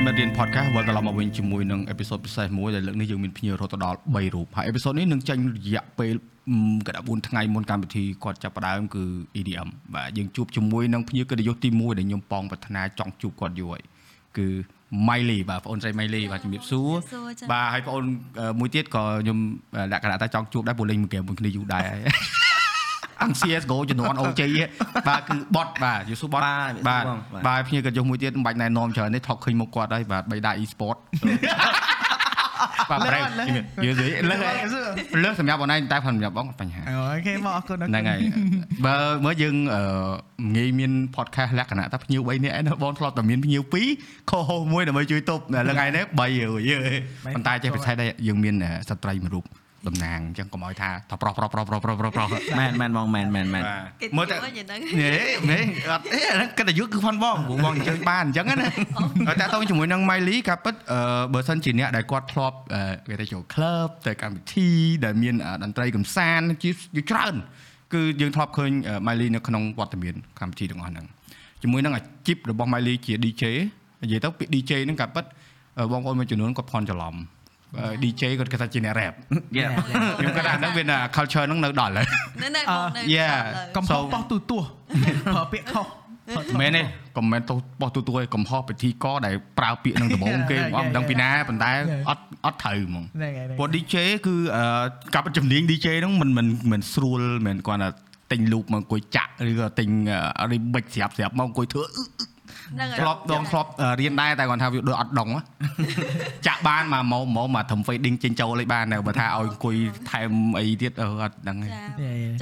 ប្រិមិត្តរៀន podcast វិលត្រឡប់មកវិញជាមួយនឹងអេពីសូតពិសេសមួយដែលលើកនេះយើងមានភ្ញៀវរហូតដល់3រូបហើយអេពីសូតនេះនឹងចេញរយៈពេលកណ្ដាប់4ថ្ងៃមុនកម្មវិធីគាត់ចាប់ផ្ដើមគឺ EDM បាទយើងជួបជាមួយនឹងភ្ញៀវកិត្តិយសទី1ដែលខ្ញុំប៉ងប្រាថ្នាចង់ជួបគាត់យូរហើយគឺ Miley បាទបងអូនស្រី Miley បាទជំរាបសួរបាទហើយបងអូនមួយទៀតក៏ខ្ញុំលក្ខណៈថាចង់ជួបដែរព្រោះលេងមួយហ្គេមមួយគ្នាយូរដែរហើយ អង្គ CS:GO ជំនាន់ OJ បាទគឺបតបាទយូស៊ូបតបាទបាទភ្ញៀវកិត្តិយសមួយទៀតមិនបាច់ណែនាំច្រើនទេថតឃើញមុខគាត់ហើយបាទបីដា e-sport បាទប្រែយឺយឺលើលើសម្រាប់បងឯងតែសម្រាប់បងបញ្ហាអូខេបងអរគុណហ្នឹងហើយបើមើលយើងងាយមាន podcast លក្ខណៈថាភ្ញៀវ3នាក់ឯងបងធ្លាប់តែមានភ្ញៀវ2ខុសហោមួយដើម្បីជួយទប់លើថ្ងៃនេះ3ហើយប៉ុន្តែចេះពិសេសដែរយើងមានស្ត្រីមួយរូប តំណាងអញ្ចឹងកុំឲ្យថាថាប្រុសប្រុសប្រុសប្រុសប្រុសប្រុសប្រុសមែនមែនបងមែនមែនមែនមើលតែហេមែនអត់អេហ្នឹងកិត្តិយសគឺផាន់បងព្រោះបងអញ្ជើញបានអញ្ចឹងណាតែតោះជាមួយនឹង Miley ការពិតបើសិនជាអ្នកដែលគាត់ធ្លាប់គេទៅចូល club ទៅកម្មវិធីដែលមានតន្ត្រីកំសាន្តជាច្រើនគឺយើងធ្លាប់ឃើញ Miley នៅក្នុងវត្តមានកម្មវិធីទាំងអស់ហ្នឹងជាមួយនឹងអាជីពរបស់ Miley ជា DJ និយាយទៅពាក្យ DJ ហ្នឹងការពិតបងប្អូនមួយចំនួនគាត់ផន់ច្រឡំ DJ គាត់គេថាជាអ្នក rap ខ្ញុំគាត់ថាហ្នឹងវា culture ហ្នឹងនៅដល់ហើយនៅនៅយ៉ាកំហុសបោះទូទួប្រើពាក្យខុសមែនទេកុំមែនទៅបោះទូទួឲ្យកំហុសពិធីកដែលប្រើពាក្យនឹងដំបូងគេអត់ដឹងពីណាប៉ុន្តែអត់អត់ត្រូវហ្មងព្រោះ DJ គឺកាប់ជំនាញ DJ ហ្នឹងមិនមិនមិនស្រួលមិនគាត់ថាទិញ loop មកអង្គុយចាក់ឬក៏ទិញ remix ស្រាប់ស្រាប់មកអង្គុយធ្វើ ធ្លាប់ដងធ្លាប់រៀនដែរតែគាត់ថាវាដូចអត់ដងចាក់បានមកមកមកមកធ្វើ fading ចេញចូលឯបានតែបើថាឲ្យអង្គុយថែមអីទៀតអឺអត់ដឹងហ្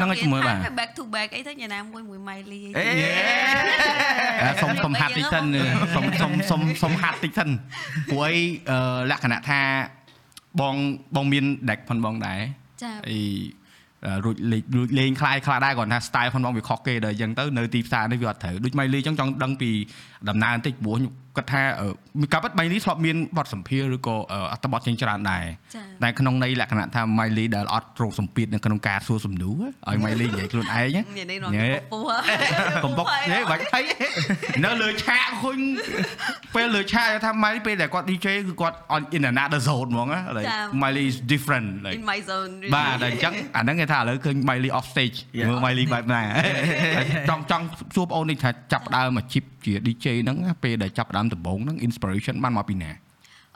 នឹងជាមួយបាទ back to back អីទៅញ៉ាំមួយមួយ Miley អេសុំសុំហាត់តិចសិនសុំសុំសុំសុំហាត់តិចសិនព្រោះអីលក្ខណៈថាបងបងមាន deck ផងបងដែរចាអី រួចលេងរួចលេងខ្លាយខ្លាដែរគាត់ថា style ផងបងវាខុសគេដល់អញ្ចឹងទៅនៅទីផ្សារនេះវាអត់ត្រូវដូចម៉ៃលីអញ្ចឹងចង់ដឹងពីដំណើរបន្តិចព្រោះ គាត់ថាកាប់ម៉ៃលីធ្លាប់មានបទសម្ភារឬក៏អត្ថបទជាច្រើនដែរតែក្នុងន័យលក្ខណៈថាម៉ៃលីដែលអត់រងសម្ពាធនៅក្នុងការសួរសំណួរឲ្យម៉ៃលីនិយាយខ្លួនឯងញ៉េកំពុកហេបាច់ហើយនៅលើឆាកឃើញពេលលើឆាកថាម៉ៃពេលដែលគាត់ DJ គឺគាត់ on in another zone ហ្មងណា Miley is different like in my zone បាទតែអញ្ចឹងអាហ្នឹងគេថាឥឡូវឃើញ Miley off stage មើល Miley បែបណាចង់ចង់សួរបងអូននេះថាចាប់ដើមអាជីព ជា DJ ហ្នឹងពេលដែលចាប់ដើមដំបូងហ្នឹង inspiration បានមកពីណា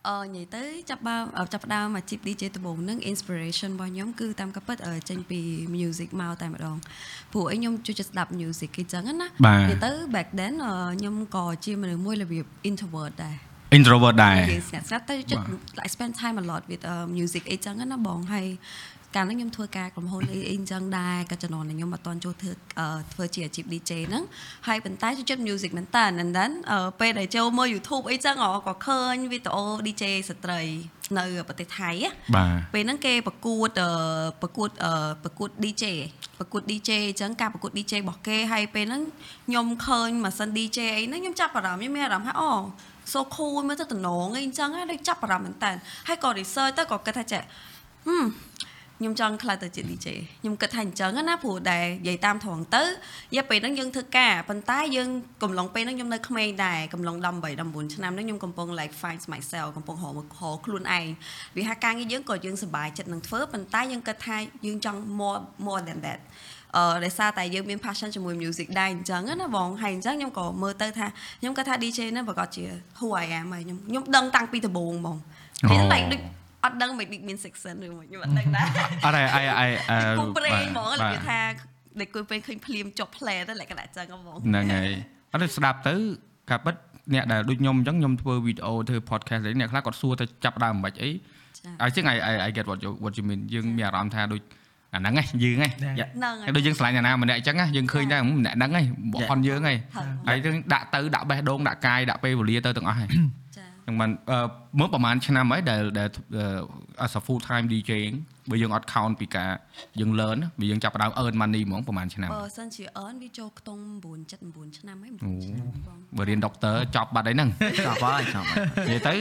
អឺនិយាយទៅចាប់ដើមចាប់ដើមអាជីព DJ ដំបូងហ្នឹង inspiration របស់ខ្ញុំគឺតាមកាពិតចេញពី music មកតែម្ដងព្រោះអីខ្ញុំជួយចិត្តស្ដាប់ music អញ្ចឹងណានិយាយទៅ back then ខ្ញុំក៏ជាមនុស្សមួយរបៀប introvert ដែរ introvert ដែរស្រាប់តែចិត្ត like spend time a lot with uh, music អីចឹងណាបងហើយ កាលនោះខ្ញុំធ្វើការក្រុមហ៊ុនអីអីចឹងដែរក៏ចំណងខ្ញុំអត់តន់ចូលធ្វើធ្វើជាអាជីព DJ ហ្នឹងហើយប៉ុន្តែចូលចិត្ត music មែនតើ and then ពេលដែលចូលមើល YouTube អីចឹងក៏ឃើញវីដេអូ DJ ស្ត្រីនៅប្រទេសថៃបាទពេលហ្នឹងគេប្រកួតប្រកួតប្រកួត DJ ប្រកួត DJ អញ្ចឹងការប្រកួត DJ របស់គេហើយពេលហ្នឹងខ្ញុំឃើញម៉ាស៊ីន DJ អីហ្នឹងខ្ញុំចាប់អារម្មណ៍ខ្ញុំមានអារម្មណ៍ថាអូ so cool មើលទៅតំណងអីអញ្ចឹងហើយចាប់អារម្មណ៍មែនតើហើយក៏ research ទៅក៏គិតថាចេះហឹម ខ្ញុំចង់ខ្លាចទៅជា DJ ខ្ញុំគិតថាអញ្ចឹងណាព្រោះដែលនិយាយតាមត្រង់ទៅយ៉ាពេលហ្នឹងយើងធ្វើការប៉ុន្តែយើងកំឡុងពេលហ្នឹងខ្ញុំនៅក្មេងដែរកំឡុង18 19ឆ្នាំហ្នឹងខ្ញុំកំពុង like find myself កំពុងរករកខ្លួនឯងវាហាការងារយើងក៏យើងសប្បាយចិត្តនឹងធ្វើប៉ុន្តែយើងគិតថាយើងចង់ more more than that អឺដោយសារតែយើងមាន passion ជាមួយ music ដែរអញ្ចឹងណាបងហើយអញ្ចឹងខ្ញុំក៏មើលទៅថាខ្ញុំគាត់ថា DJ ហ្នឹងប្រកាសជា who I am ហើយខ្ញុំខ្ញុំដឹងតាំងពីដំបូងហ្មងពេលហ្នឹង like ដូច អត់ដឹងមិនមាន section ឬមួយខ្ញុំអត់ដឹងដែរអត់អីអីអឺពុំប្រេងហ្មងនិយាយថាដែលគួយពេលឃើញភ្លាមចុះផ្លែទៅលក្ខណៈចឹងហ្មងហ្នឹងហើយអត់ស្ដាប់ទៅកាពិតអ្នកដែលដូចខ្ញុំអញ្ចឹងខ្ញុំធ្វើវីដេអូធ្វើ podcast នេះអ្នកខ្លះគាត់សួរទៅចាប់ដើមមិនបាច់អីអញ្ចឹង I I get what you what you mean យើងមានអារម្មណ៍ថាដូចអាហ្នឹងឯងយើងឯងហ្នឹងដូចយើងឆ្លាញ់អ្នកណាម្នាក់អញ្ចឹងយើងឃើញតែម្នាក់ហ្នឹងឯងបខនយើងឯងហើយយើងដាក់ទៅដាក់បេះដូងដាក់កាយដាក់ពេលវេលាទៅទាំងអស់ឯងហ្នឹងមិនមើលប្រហែលឆ្នាំហើយដែលដែល as a full time DJing បើយើងអត់ count ពីការយើង learn បើយើងចាប់ផ្ដើម earn money ហ្មងប្រហែលឆ្នាំបើសិនជា earn វាចូលខ្ទង់9 7 9ឆ្នាំហើយ9ឆ្នាំបងបើរៀន doctor ចប់បាត់ហើយហ្នឹងចប់ហើយចប់ហើយនិយាយទៅ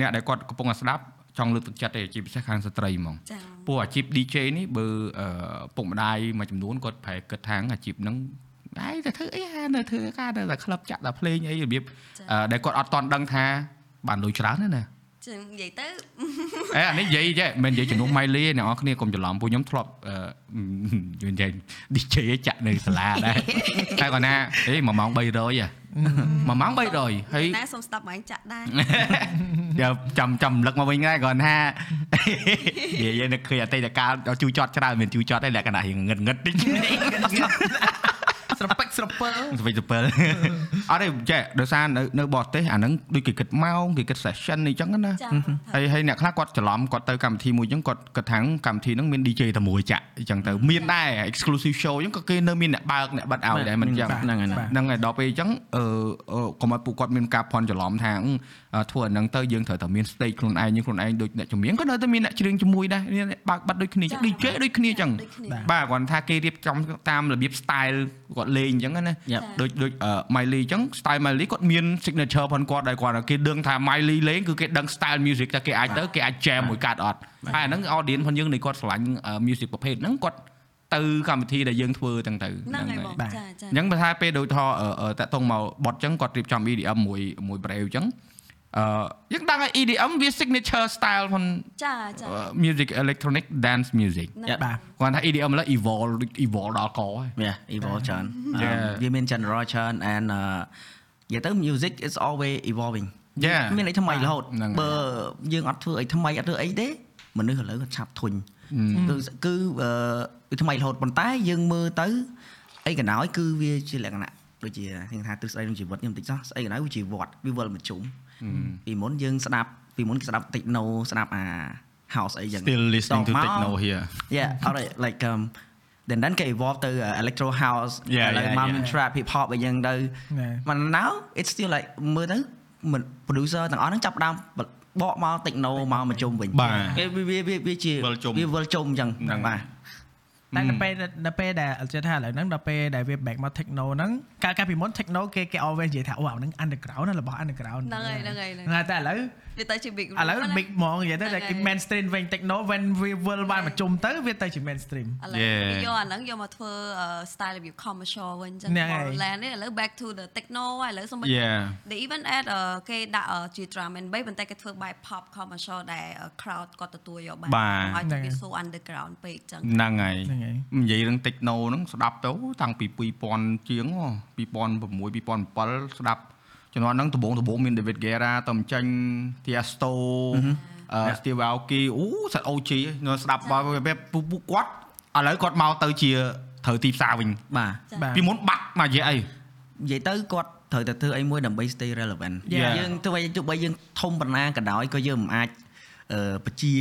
អ្នកដែលគាត់កំពុងតែស្ដាប់ចង់លើកទឹកចិត្តទេជាពិសេសខាងស្ត្រីហ្មងព្រោះអាជីព DJ នេះបើពុកម្ដាយមួយចំនួនគាត់ប្រែគិតថាអាជីពហ្នឹង ឯងទៅធ្វើអីហានៅធ្វើការនៅតែក្លឹបចាក់តែភ្លេងអីរបៀបដែលគាត់អត់តន់ដឹងថាបានលុយច្រើនណាស់ណាចឹងនិយាយទៅអេអានេះនិយាយចេះមិននិយាយជំនួស Miley ទេអ្នកនរគ្នាកុំច្រឡំពួកខ្ញុំធ្លាប់អឺនិយាយ DJ ចាក់នៅសាលាដែរតែគាត់ណាអេ1ម៉ោង300ហ៎1ម៉ោង300ហើយណាសុំស្ដាប់មកចាក់ដែរយកចាំចាំលឹកមកវិញដែរគាត់ថានិយាយនៅឃើញអតីតកាលជូចត់ច្រើនមានជូចត់ទេលក្ខណៈរៀងងឹតងឹតតិច ស្រពេចស្រពើស្វិចទៅពិលអត់ទេចេះដោយសារនៅនៅបរទេសអាហ្នឹងដូចគេគិតម៉ោងគេគិត session អីចឹងណាចាហើយហើយអ្នកខ្លះគាត់ច្រឡំគាត់ទៅកម្មវិធីមួយចឹងគាត់គាត់ថាកម្មវិធីហ្នឹងមាន DJ តែមួយចាក់អញ្ចឹងទៅមានដែរ exclusive show ចឹងក៏គេនៅមានអ្នកបើកអ្នកបិទឲ្យដែរមិនចឹងហ្នឹងហើយណាហ្នឹងហើយដល់ពេលអញ្ចឹងអឺអឺកុំឲ្យពួកគាត់មានការភ័ន្តច្រឡំថាអឺធ្វើអាហ្នឹងទៅយើងត្រូវតែមាន stage ខ្លួនឯងយើងខ្លួនឯងដូចអ្នកជំនាញក៏នៅតែមានអ្នកច្រៀងជាមួយដែរមានអ្នកបើកបិទដូចគ្នាចឹង DJ ដូចគ្នាចឹងដូចគ្នាបាទគាត់ថាគេរៀបចំតាមរបៀប style គាត់លេងអញ្ចឹងណា Yep ដូចដូច Miley អញ្ចឹង style Miley គាត់មាន signature ផងគាត់ដែរគាត់គេដឹងថា Miley លេងគឺគេដឹង style music តែគេអាចទៅគេអាច jam មួយកាត់អត់ហើយអាហ្នឹង audience ផងយើងនៃគាត់ឆ្លាញ់ music ប្រភេទហ្នឹងគាត់ទៅកម្មវិធីដែលយើងធ្វើទាំងទៅហ្នឹងហើយបងបាទចាចាអញ្ចឹងបើថាពេលដូចថតាក់តងមកបត់អញ្ចឹងគាត់រៀបចំ EDM មួយមួយ brave អញ្ចឹង អឺយើងដឹងថា EDM វា signature style ផងចាចាអឺ music electronic dance music ហ្នឹងបាទគាត់ថា EDM ឡើយ evolve evolve ដល់កហើយ Yeah evolve ច្រើន Yeah. វាមាន genre ច្រើន and និយាយទៅ music is always evolving Yeah មានអីថ្មីរហូតហ្នឹងហើយបើយើងអត់ធ្វើអីថ្មីអត់ធ្វើអីទេមនុស្សឥឡូវគាត់ឆាប់ធុញគឺគឺអឺវាថ្មីរហូតប៉ុន្តែយើងមើលទៅអីកណ្ដោយគឺវាជាលក្ខណៈដូចជាគេថាទស្សនៈក្នុងជីវិតខ្ញុំតិចសោះស្អីកណ្ដោយវាជាវត្តវាវិលមកជុំ ពីមុនយើងស្ដាប់ពីមុនគេស្ដាប់ techno ស្ដាប់អា house អីចឹង still listening to តមក techno here Yeah alright like um then then គេ evolve ទៅ uh, electro house Yeah, like yeah, mom yeah. trap hip hop អីចឹងទៅ Yeah. but now it's still like មើលទៅមិន producer ទាំងអស់ហ្នឹងចាប់ផ្ដើមបកមក techno មកមកជុំវិញបាទគេវាវាវាវាជាវិលជុំវាវិលជុំអញ្ចឹងហ្នឹងបាទ តែដល់ពេលដល់ពេលដែលជឿថាឥឡូវហ្នឹងដល់ពេលដែលវា back មក techno ហ្នឹងកាលកាលពីមុន techno គេគេ always និយាយថាអូអាហ្នឹង underground ណារបស់ underground ហ្នឹងហើយហ្នឹងហើយហ្នឹងហ្នឹងហើយតែឥឡូវ វាទៅជា big ឥឡូវ big ហ្មងនិយាយទៅហ្នឹងហើយតែ mainstream វិញ techno when we will បានមកជុំទៅវាទៅជា mainstream ឥឡូវ Yeah. គេយកអាហ្នឹងយកមកធ្វើអឺ style របៀប commercial វិញអញ្ចឹងហ្នឹងហើយ Borderland នេះឥឡូវ back to the techno ហើយឥឡូវសូម្បី Yeah. they even add អឺគេដាក់អឺជា drum and bass ប៉ុន្តែគេធ្វើបែប pop commercial ដែលអឺ crowd គាត់ទទួលយកបានបាទកុំឲ្យហ្នឹងទៅហើយវា so underground ពេកអញ្ចឹងហ្នឹងហើយហ្នឹងហើយនិយាយរឿង techno ហ្នឹងស្ដាប់ទៅតាំងពី2000ជាងហ៎2006 2007ស្ដាប់ ជំនាន់ហ្នឹងដំបូងដំបូងមាន David Guerra តមចាញ់ Tiesto អឺ Steve Aoki អូសាច់ OG នៅស្ដាប់បើពេលពួកពួកគាត់ឥឡូវគាត់មកទៅជាត្រូវទីផ្សារវិញបាទបាទពីមុនបាក់មកនិយាយអីនិយាយទៅគាត់ត្រូវតែធ្វើអីមួយដើម្បី stay relevant Yeah. យើងទោះបីទោះបីយើងធំប៉ុណ្ណាក៏ដោយក៏យើងមិនអាច អឺបជា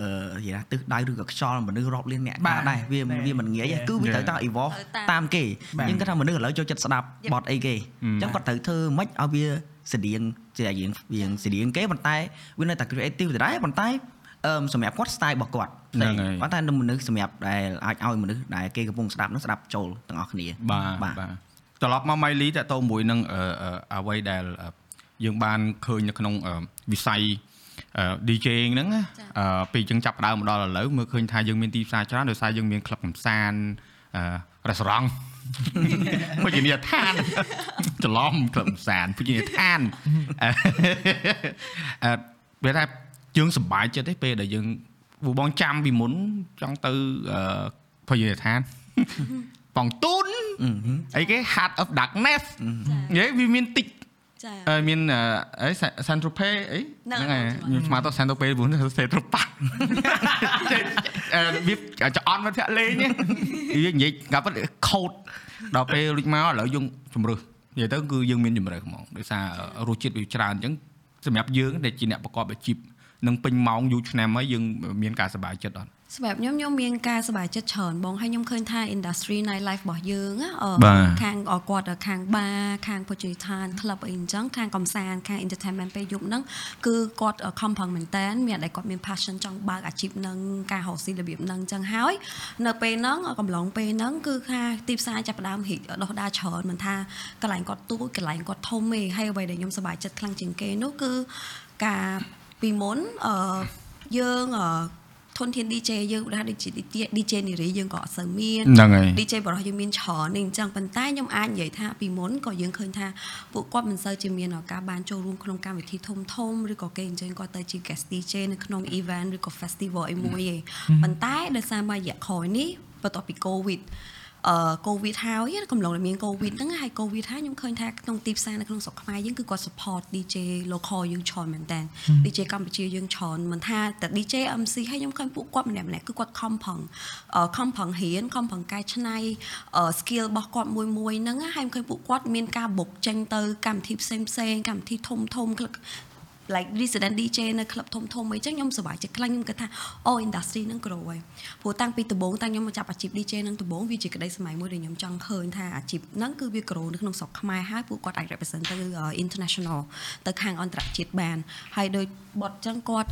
អឺនិយាយថាទិសដៅឬក៏ខ្យល់មនុស្សរាប់លានអ្នកបាទដែរវាណែវាមិនងាយទេ Yeah. គឺវាត្រូវតែ evolve ត្រូវតាមតាមគេបាទយើងគាត់ថាមនុស្សឥឡូវចូលចិត្តស្ដាប់ Yep. បទអីគេអញ្ចឹងគាត់ត្រូវធ្វើម៉េចឲ្យវាស្តៀងជាយើងយើងស្តៀងគេប៉ុន្តែវានៅតែ creative ដដែលប៉ុន្តែអឺសម្រាប់គាត់ style របស់គាត់ហ្នឹងហើយប៉ុន្តែមនុស្សសម្រាប់ដែលអាចឲ្យមនុស្សដែលគេកំពុងស្ដាប់នោះស្ដាប់ចូលទាំងអស់គ្នាបាទបាទត្រឡប់មក Miley តើតោមួយនឹងអឺអឺអ្វីដែលអឺយើងបានឃើញនៅក្នុងអឺវិស័យ អឺ DJ ហ្នឹងណាអឺពេលយើងចាប់ផ្ដើមមកដល់ឥឡូវមើលឃើញថាយើងមានទីផ្សារច្រើនដោយសារយើងមានក្លឹបកំសាន្តអឺរ៉េស្តូរ៉ង់ភោជនីយដ្ឋានច្រឡំក្លឹបកំសាន្តភោជនីយដ្ឋានអឺអឺវាថាយើងសប្បាយចិត្តទេពេលដែលយើងពួកបងចាំពីមុនចង់ទៅអឺភោជនីយដ្ឋានបងទូនអីគេ Heart of Darkness និយាយវាមានតិច ចាអឺមានអឺអី Central Pay អីហ្នឹងហើយហ្នឹងខ្ញុំស្មានទៅ Central Pay ព្រោះ Central Park អឺវាចអន់មកធាក់លេងហ្នឹងវានិយាយកាប់ពិតខូតដល់ពេលរួចមកឥឡូវយើងជំរឹះនិយាយទៅគឺយើងមានជំរឹះហ្មងដោយសាររសជាតិវាច្រើនអញ្ចឹងសម្រាប់យើងដែលជាអ្នកប្រកបអាជីពនឹងពេញម៉ោងយូរឆ្នាំហើយយើងមានការសប្បាយចិត្តអត់ សម្រាប់ខ្ញុំខ្ញុំមានការសប្បាយចិត្តច្រើនបងហើយខ្ញុំឃើញថា industry night life របស់យើងណាអឺបាទខាងអគាត់ខាង bar ខាងភោជនីយដ្ឋាន club អីអញ្ចឹងខាងកំសាន្តខាង entertainment ពេលយប់ហ្នឹងគឺគាត់ខំប្រឹងមែនតើមានតែគាត់មាន passion ចង់បើកអាជីពហ្នឹងការរកស៊ីរបៀបហ្នឹងអញ្ចឹងហើយនៅពេលហ្នឹងកំឡុងពេលហ្នឹងគឺថាទីផ្សារចាប់ផ្ដើមរីកដុះដាលច្រើនមិនថាកន្លែងគាត់ទូចកន្លែងគាត់ធំទេហើយអ្វីដែលខ្ញុំសប្បាយចិត្តខ្លាំងជាងគេនោះគឺការពីមុនអឺយើងអឺ ធនធាន DJ យើងឧទាហរណ៍ដូចជា DJ DJ នារីយើងក៏អត់សូវមានហ្នឹងហើយ DJ បរិះយើងមានច្រើននេះអញ្ចឹងប៉ុន្តែខ្ញុំអាចនិយាយថាពីមុនក៏យើងឃើញថាពួកគាត់មិនសូវជាមានឱកាសបានចូលរួមក្នុងកម្មវិធីធំធំឬក៏គេអញ្ជើញគាត់ទៅជា guest DJ នៅក្នុង event ឬក៏ festival អីមួយឯងប៉ុន្តែដោយសារមករយៈក្រោយនេះបន្ទាប់ពី covid អឺ កូវីដហើយកំឡុងតែមានកូវីដហ្នឹងហើយកូវីដហើយខ្ញុំឃើញថាក្នុងទីផ្សារនៅក្នុងស្រុកខ្មែរយើងគឺគាត់ support DJ local យើងច្រើនមែនតើ DJ កម្ពុជាយើងច្រើនមិនថាតែ DJ MC ហើយខ្ញុំឃើញពួកគាត់ម្នាក់ម្នាក់គឺគាត់ខំប្រឹងអឺខំប្រឹងរៀនខំប្រឹងកែច្នៃអឺ skill របស់គាត់មួយមួយហ្នឹងហើយខ្ញុំឃើញពួកគាត់មានការបុកចេញទៅកម្មវិធីផ្សេងផ្សេងកម្មវិធីធំធំ like resident DJ នៅ club ធំធំអីចឹងខ្ញុំសប្បាយចិត្តខ្លាំងខ្ញុំគិតថាអូ industry ហ្នឹង grow ហើយព្រោះតាំងពីដំបូងតាំងខ្ញុំមកចាប់អាជីព DJ ហ្នឹងដំបូងវាជាក្តីសម័យមួយដែលខ្ញុំចង់ឃើញថាអាជីពហ្នឹងគឺវា grow នៅក្នុងស្រុកខ្មែរហើយពួកគាត់អាច represent ទៅ international ទៅខាងអន្តរជាតិបានហើយដោយបត់ចឹងគាត់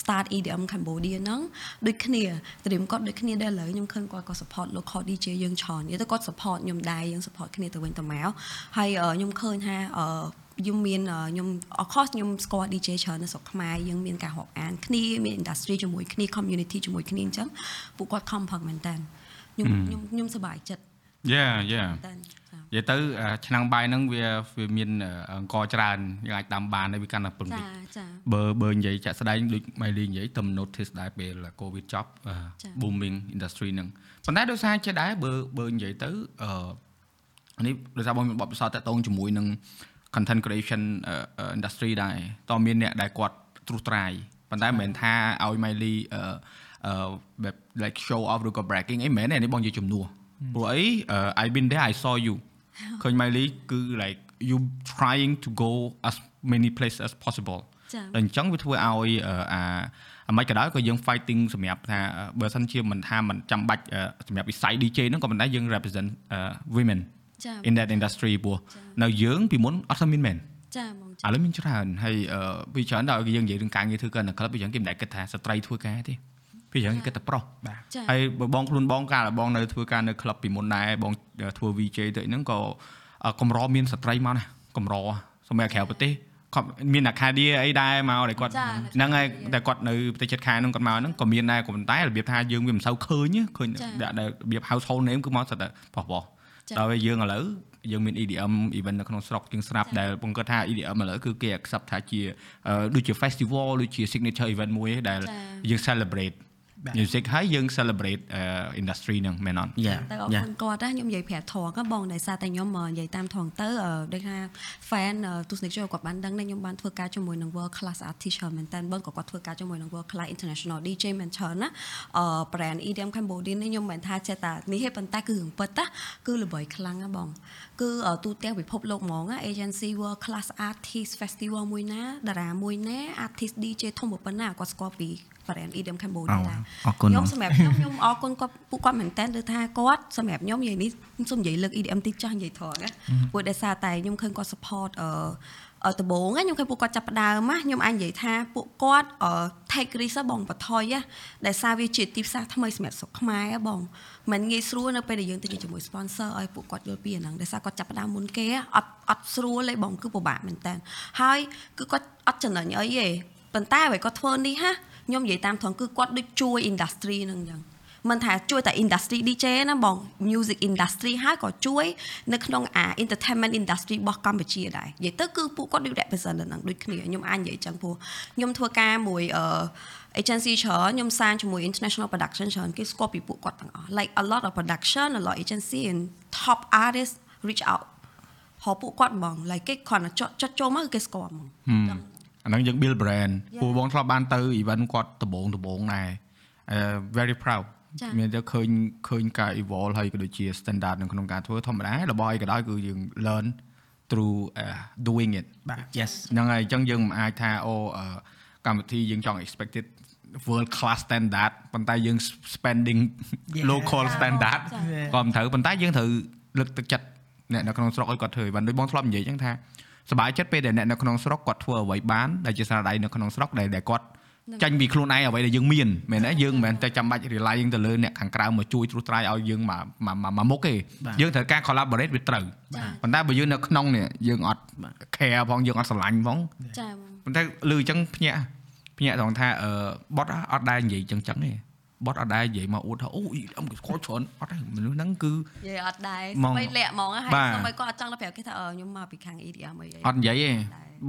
start EDM Cambodia ហ្នឹងដូចគ្នា dream គាត់ដូចគ្នាដែរឥឡូវខ្ញុំឃើញគាត់ក៏ support local DJ យើងច្រើននិយាយទៅគាត់ support ខ្ញុំដែរយើង support គ្នាទៅវិញទៅមកហើយខ្ញុំឃើញថា ខ្ញុំមានខ្ញុំ of course ខ្ញុំស្គាល់ DJ ច្រើននៅស្រុកខ្មែរយើងមានការរាប់អានគ្នាមាន industry ជាមួយគ្នា community ជាមួយគ្នាអញ្ចឹងពួកគាត់ខំប្រឹងមែនតើខ្ញុំខ្ញុំខ្ញុំសប្បាយចិត្ត Yeah yeah តើនិយាយទៅឆ្នាំងបាយហ្នឹងវាវាមានអង្គច្រើនយើងអាចដាំបានហើយវាកាន់តែពឹងចាតិចចាបើបើនិយាយចាក់ស្ដែងដូចម៉ៃលីនិយាយទំ notice ដែរពេល COVID ចប់ចា៎ booming industry ហ្នឹងប៉ុន្តែដោយសារចេះដែរបើបើនិយាយទៅអឺនេះដោយសារបងមានបទពិសោធន៍តាក់ទងជាមួយនឹង content creation អឺ industry ដែរតើមានអ្នកដែលគាត់ត្រួសត្រាយប៉ុន្តែមិនមែនថាឲ្យម៉ៃលីអឺអឺបែប like show off ឬក៏ bragging អីមិនមែនទេនេះបងនិយាយជំនួសព្រោះអី I been there I saw you ឃើញម៉ៃលីគឺ like you trying to go as many places as possible ចា៎តែអញ្ចឹងវាធ្វើឲ្យអឺអាអាមិនក៏ដោយក៏យើង fighting សម្រាប់ថាបើសិនជាមិនថាមិនចាំបាច់អឺសម្រាប់វិស័យ DJ ហ្នឹងក៏ប៉ុន្តែយើង represent អឺ women ចា in that industry ព្រោះនៅយើងពីមុនអត់សូវមានមែនចាហ្មងឥឡូវមានច្រើនហើយអឺពីច្រើនដល់យើងនិយាយរឿងការងារធ្វើការនៅក្លឹបពីច្រើនគេមិនដែលគិតថាស្ត្រីធ្វើការទេពីច្រើនគេគិតតែប្រុសបាទចាហើយបើបងខ្លួនបងកាលបងនៅធ្វើការនៅក្លឹបពីមុនដែរបងធ្វើ VJ ទៅហ្នឹងក៏កម្រមានស្ត្រីមកណាកម្រសម្រាប់ក្រៅប្រទេសគាត់មានអាខាឌីអីដែរមកដែលគាត់ចាហ្នឹងហើយតែគាត់នៅប្រទេសជិតខាងហ្នឹងគាត់មកហ្នឹងក៏មានដែរក៏ប៉ុន្តែរបៀបថាយើងវាមិនសូវឃើញឃើញចាដែលរបៀប household name គឺមកស្ទើរតែបោះបោះចា ដល់ពេលយើងឥឡូវយើងមាន EDM event នៅក្នុងស្រុកជាងស្រាប់ចាដែលបងគាត់ថា EDM ឥឡូវគឺគេ accept ថាជាអឺដូចជា festival ដូចជា signature event មួយឯងដែលចាយើង celebrate បាទ music ហើយយើង celebrate អឺ industry ហ្នឹងមែនអត់យ៉ាតែអរយ៉ាគុណគាត់ណាខ្ញុំនិយាយប្រាប់ធរក៏បងដោយសារតែខ្ញុំនិយាយតាមធរទៅអឺដូចថា fan អឺទស្សនិកជនគាត់បានដឹងដែរខ្ញុំបានធ្វើការជាមួយនឹង world class artist ច្រើនមែនតើបងក៏គាត់ធ្វើការជាមួយនឹង world class international DJ មែនច្រើនណាអឺ brand EDM Cambodia នេះខ្ញុំមិនថាចេះតែនេះទេប៉ុន្តែគឺរឿងពិតណាគឺល្បីខ្លាំងណាបង គឺអឺទូទាំងពិភពលោកហ្មងណា agency world class artist festival មួយណាតារាមួយណា artist DJ ធំប៉ុណ្ណាគាត់ស្គាល់ពី brand EDM Cambodia ដែរអរគុណខ្ញុំសម្រាប់ខ្ញុំខ្ញុំអរគុណគាត់ពួកគាត់មែនតើគឺថាគាត់សម្រាប់ខ្ញុំនិយាយនេះខ្ញុំសូមនិយាយលើក EDM តិចចាស់និយាយត្រង់ណាព្រោះដោយសារតែខ្ញុំឃើញគាត់ support អឺអឺដំបូងណាខ្ញុំឃើញពួកគាត់ចាប់ផ្ដើមណាខ្ញុំអាចនិយាយថាពួកគាត់អឺ take risk ហ៎បងបថយណាដែលសារវាជាទីផ្សារថ្មីសម្រាប់ស្រុកខ្មែរហ៎បងមិនងាយស្រួលនៅពេលដែលយើងទៅជាមួយ sponsor ឲ្យពួកគាត់យល់ពីអាហ្នឹងដោយសារគាត់ចាប់ផ្ដើមមុនគេហ៎អត់អត់ស្រួលទេបងគឺពិបាកមែនតើហើយគឺគាត់អត់ចំណេញអីទេប៉ុន្តែអ្វីគាត់ធ្វើនេះហា ខ្ញុំនិយាយតាមត្រង់គឺគាត់ដូចជួយ industry ហ្នឹងអញ្ចឹងមិនថាជួយតែ industry DJ ណាបង music industry ហើយក៏ជួយនៅក្នុងអា entertainment industry របស់កម្ពុជាដែរនិយាយទៅគឺពួកគាត់ដូច represent នៅហ្នឹងដូចគ្នាខ្ញុំអាចនិយាយចឹងព្រោះខ្ញុំធ្វើការមួយអឺ agency ច្រើនខ្ញុំសាងជាមួយ international production ច្រើនគេស្គាល់ពីពួកគាត់ទាំងអស់ like a lot of production a lot of agency and top artists reach out ព្រោះពួកគាត់ហ្មង like គេគ្រាន់តែចុចចុចចូលមកគឺគេស្គាល់ហ្មង អាហ្នឹងយើង build brand Yeah. ពូបងធ្លាប់បានទៅ event គាត់ដំបងដំបងដែរអឺ very proud ចា៎មានតែឃើញឃើញការ evolve ហើយក៏ដូចជា standard នៅក្នុងការធ្វើធម្មតារបស់អីក៏ដោយគឺយើង learn through uh, doing it បាទ yes ហ្នឹងហើយអញ្ចឹងយើងមិនអាចថាអូអឺកម្មវិធីយើងចង់ expected world class standard ប៉ុន្តែយើង spending Yeah. local ចា៎ standard ចា៎ក៏មិនត្រូវប៉ុន្តែយើងត្រូវលើកទឹកចិត្តអ្នកនៅក្នុងស្រុកឲ្យគាត់ធ្វើបានដូចបងធ្លាប់និយាយអញ្ចឹងថា សប្បាយចិត្តពេលដែលអ្នកនៅក្នុងស្រុកគាត់ធ្វើអ្វីបានដែលជាស្នាដៃនៅក្នុងស្រុកដែលដែលគាត់ចាញ់ពីខ្លួនឯងអ្វីដែលយើងមានមែនទេយើងមិនមែនតែចាំបាច់ rely ទៅលើអ្នកខាងក្រៅមកជួយត្រួសត្រាយឲ្យយើងមកមកមកមកមុខទេបាទយើងត្រូវការ collaborate វាត្រូវចា៎ប៉ុន្តែបើយើងនៅក្នុងនេះយើងអត់ care ផងយើងអត់ស្រឡាញ់ផងចា៎បងប៉ុន្តែលឺអញ្ចឹងភ្ញាក់ភ្ភ្ញាក់ត្រង់ថាអឺបត់អត់ដែរនិយាយចឹងចឹងទេ បត់អត់ដែរនិយាយមកអួតថាអូអ៊ីអឹមស្គាល់ច្រើនអត់ទេមនុស្សហ្នឹងគឺនិយាយអត់ដែរហ្មងស្បីលាក់ហ្មងហើយបាទស្បីគាត់អត់ចង់ទៅប្រាប់គេថាអឺខ្ញុំមកពីខាង EDM អីអីអត់និយាយទេ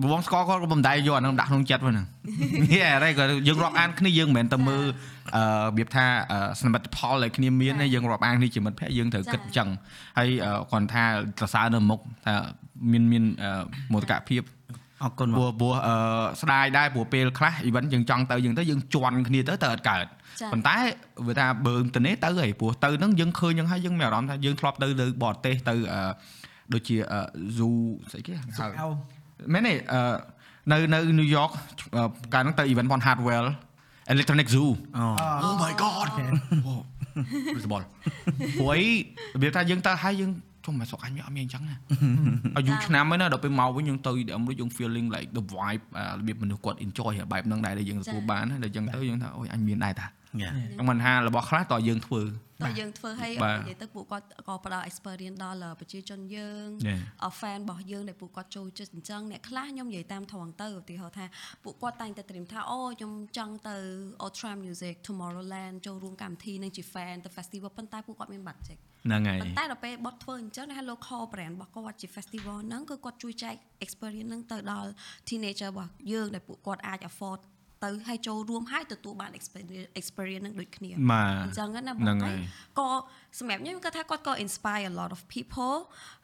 បងស្គាល់គាត់ក៏បំដែរយកអាហ្នឹងដាក់ក្នុងចិត្តហ្នឹងហេអរ៉េក៏យើងរាប់អានគ្នាយើងមិនមែនតែមើលអឺរបៀបថាអឺសមិទ្ធផលដែលគ្នាមានទេយើងរាប់អានគ្នាជាមិត្តភក្តិយើងត្រូវគិតអញ្ចឹងហើយអឺគាត់ថាសរសើរនៅមុខថាមានមានអឺមោទកភាពអរគុណព្រោះបងព្រោះអឺស្ដាយដែរព្រោះពេលខ្លះ event យើងចង់ទៅយើងទៅយើងជន់គ្នាទៅទៅអត់កើតចា ប៉ុន្តែវាថាបើទៅនេះទៅហីព្រោះទៅហ្នឹងយើងឃើញហ្នឹងហើយយើងមានអារម្មណ៍ថាយើងធ្លាប់ទៅទៅបរទេសទៅអឺដូចជាអឺ zoo ស្អីគេហៅអោមែនទេអឺនៅនៅ New York អឺកាលហ្នឹងទៅ event ផង Hardwell Electronic Zoo អូ Oh my god អូបលព្រោះអីរបៀបថាយើងទៅហើយយើងជុំមកស្រុកអញវាអត់មានអញ្ចឹងណាអាយុឆ្នាំហើយណាដល់ពេលមកវិញយើងទៅ EDM ដូចយើង feeling like the vibe អារបៀបមនុស្សគាត់ enjoy បែបហ្នឹងដែរដែលយើងទទួលបានណាដល់អញ្ចឹងទៅយើងថាអូយអញមានដែរតា យ៉ាខ្ញុំមិនថារបស់ខ្លះតើយើងធ្វើតើយើងធ្វើឲ្យបាទនិយាយទៅពួកគាត់ក៏ផ្ដល់ experience ដល់ប្រជាជនយើង Yeah. អ fan របស់យើងដែលពួកគាត់ចូលចិត្តអញ្ចឹងអ្នកខ្លះខ្ញុំនិយាយតាមត្រង់ទៅឧទាហរណ៍ថាពួកគាត់តែងតែត្រៀមថាអូខ្ញុំចង់ទៅ Ultra Music Tomorrowland ចូលរួមកម្មវិធីនឹងជា fan ទៅ festival ប៉ុន្តែពួកគាត់មានបាត់ចេកហ្នឹងហើយប៉ុន្តែដល់ពេលបត់ធ្វើអញ្ចឹងដែល local brand របស់គាត់ជា festival ហ្នឹងគឺគាត់ជួយចែក experience ហ្នឹងទៅដល់ teenager របស់យើងដែលពួកគាត់អាច afford ទៅឲ្យចូលរួមហើយទទួលបាន experience experience ហ្នឹងដូចគ្នាបាទអញ្ចឹងណាបងហ្នឹងហើហើយយក៏ សម្រាប់ខ្ញុំគាត់ថាគាត់ក៏ inspire a lot of people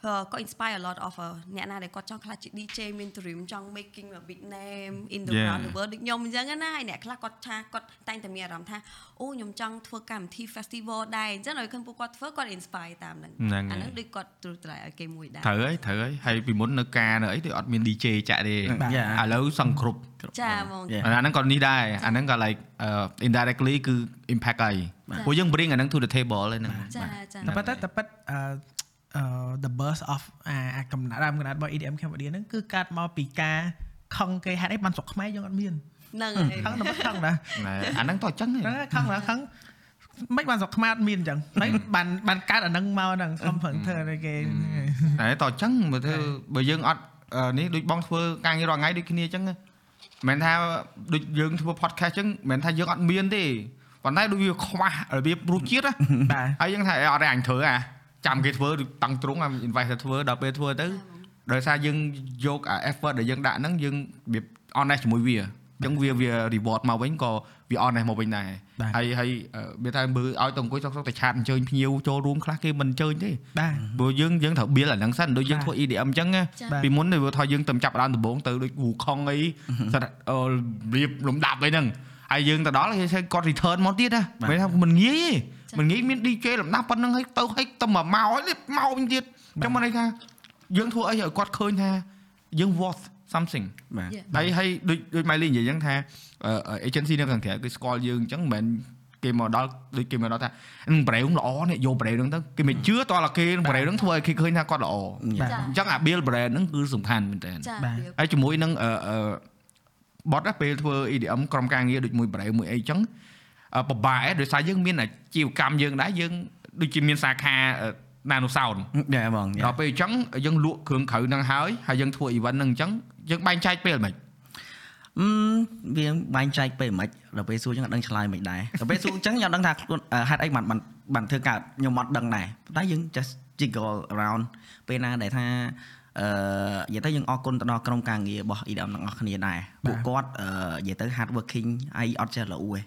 អឺក៏ inspire a lot of អឺអ្នកណាដែលគាត់ចង់ខ្លាចជា DJ មាន dream ចង់ making a big name in the Yeah. around the world ដូចខ្ញុំអញ្ចឹងណាហើយអ្នកខ្លះគាត់ថាគាត់តែងតែមានអារម្មណ៍ថាអូខ្ញុំចង់ធ្វើកម្មវិធី festival ដែរអញ្ចឹងឲ្យឃើញពួកគាត់ធ្វើគាត់ inspire តាមហ្នឹងហ្នឹងអាហើយហ្នឹងដូចគាត់ទ្រុត្រៃឲ្យគេមួយដែរត្រូវហើយត្រូវហើយហើយពីមុននៅការនៅអីទៅអត់មាន DJ ចាក់ទេយ៉ាឥឡូវសង្គ្រប់ចាហ្មង Yeah. អាហ្នឹងក៏នេះដែរអាហ្នឹងក៏ like អឺ indirectly គឺ impact ហើយបាទព្រោះយើង bring អាហ្នឹង to the table ហ្នឹងចាចាតែប៉ុន្តែតែប៉ុតអឺអឺ the burst of អាអាកំណត់ដើមកំណត់របស់ EDM Cambodia ហ្នឹងគឺកាត់មកពីការខឹងគេហេតុអីបានស្រុកខ្មែរយើងអត់មានហ្នឹងហើយខឹងតែមិនខឹងណាណែអាហ្នឹងតោះអញ្ចឹងហ្នឹងហើយខឹងណាខឹងមិនបានស្រុកខ្មែរអត់មានអញ្ចឹងមិនបានបានកើតអាហ្នឹងមកហ្នឹងខំប្រឹងធ្វើឲ្យគេតែតោះអញ្ចឹងមើលធ្វើបើយើងអត់អឺនេះដូចបងធ្វើការងាររាល់ថ្ងៃដូចគ្នាអញ្ចឹងមិនមែនថាដូចយើងធ្វើ podcast អញ្ចឹងមិនមែនថាយើងអត់មានទេ ប៉ុន្តែដូចវាខ្វះរបៀបរសជាតិណាបាទហើយយើងថាអេអត់ទេអញធ្វើអាចាំគេធ្វើតាំងត្រង់អា invite ទៅធ្វើដល់ពេលធ្វើទៅដោយសារយើងយកអា effort ដែលយើងដាក់ហ្នឹងយើងរបៀប honest ជាមួយវាអញ្ចឹងវាវា reward មកវិញក៏វា honest មកវិញដែរបាទហើយហើយអឺវាថាមើលឲ្យទៅអង្គុយសុកសុកតែឆាតអញ្ជើញភ្ញៀវចូលរួមខ្លះគេមិនអញ្ជើញទេបាទព្រោះយើងយើងត្រូវ build អាហ្នឹងសិនដូចយើងបាទធ្វើ EDM អញ្ចឹងណាចាបាទពីមុនទៅវាថាយើងទៅចាប់ដើមដំបូងទៅដូច Wukong អីសិតអឺរៀបលំដាប់អីហ្នឹង ហើយយើងទៅដល់គេគាត់ return មកទៀតណាបាទមិនថាមិនងាយទេមិនងាយមាន DJ លំដាប់ប៉ុណ្្នឹងហើយទៅឲ្យទៅមកមកហើយមកវិញទៀតអញ្ចឹងមិនន័យថាយើងធ្វើអីឲ្យគាត់ឃើញថាយើង worth something បាទ Yeah. ហើយហើយដូចដូច Miley និយាយអញ្ចឹងថាអឺ agency នៅខាងក្រៅគេស្គាល់យើងអញ្ចឹងមិនមែនគេមកដល់ដូចគេមកដល់ថានឹងប្រេវល្អនេះយកប្រេវហ្នឹងទៅគេមិនជឿតោះតែគេប្រេវហ្នឹងធ្វើឲ្យគេឃើញថាគាត់ល្អបាទចាអញ្ចឹងអា build brand ហ្នឹងគឺសំខាន់មែនតើចាបាទវាហើយជាមួយនឹងអឺអឺ បត់ណាពេលធ្វើ EDM ក្រុមការងារដូចមួយប្រេវមួយអីចឹងអឺពិបាកឯងដោយសារយើងមានអាជីវកម្មយើងដែរយើងដូចជាមានសាខាអឺ Nano Sound យ៉ាបងយ៉ាដល់ពេលអញ្ចឹងយើងលក់គ្រឿងក្រៅហ្នឹងហើយហើយយើងធ្វើ event ហ្នឹងអញ្ចឹងយើងបែងចែកពេលមិនអឺវាបែងចែកពេលមិនដល់ពេលសួរចឹងអត់ដឹងឆ្លើយមិនដែរដល់ពេលសួរចឹងខ្ញុំអត់ដឹងថាខ្លួនអឺហេតុអីបានបានបានធ្វើកើតខ្ញុំអត់ដឹងដែរប៉ុន្តែយើង just jiggle around ពេលណាដែលថា អឺនិយាយទៅយើងអរគុណទៅដល់ក្រុមការងាររបស់ EDM ទាំងអស់គ្នាដែរពួកគាត់អឺនិយាយទៅ hard working ហើយអត់ចេះល្អទេ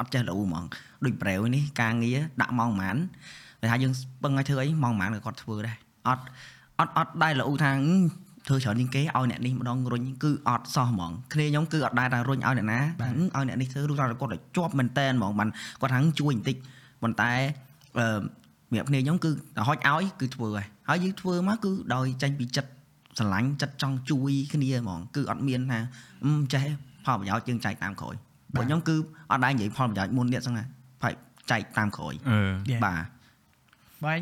អត់ចេះល្អហ្មងដូចប្រែវនេះការងារដាក់ម៉ោងប៉ុន្មានតែថាយើងពឹងឲ្យធ្វើអីម៉ោងប៉ុន្មានក៏គាត់ធ្វើដែរអត់អត់អត់ដែរល្អថាហឹមធ្វើច្រើនជាងគេឲ្យអ្នកនេះម្ដងរុញគឺអត់សោះហ្មងគ្នាខ្ញុំគឺអត់ដែរថារុញឲ្យអ្នកណាហឹមឲ្យអ្នកនេះធ្វើឬថាគាត់ឲ្យជាប់មែនតែនហ្មងបានគាត់ថាហឹមជួយបន្តិចប៉ុន្តែអឺសម្រាប់គ្នាខ្ញុំគឺតែហុចឲ្យគឺធ្វើហើយ ហើយយើងធ្វើមកគឺដោយចេញពីចិត្តស្រឡាញ់ចិត្តចង់ជួយគ្នាហ្មងគឺអត់មានថាអឺចេះផលប្រយោជន៍យើងចែកតាមក្រោយពួកខ្ញុំគឺអត់ដែរនិយាយផលប្រយោជន៍មុនទៀតហ្នឹងណាហើយចែកតាមក្រោយអឺ Yeah. បាទបែរ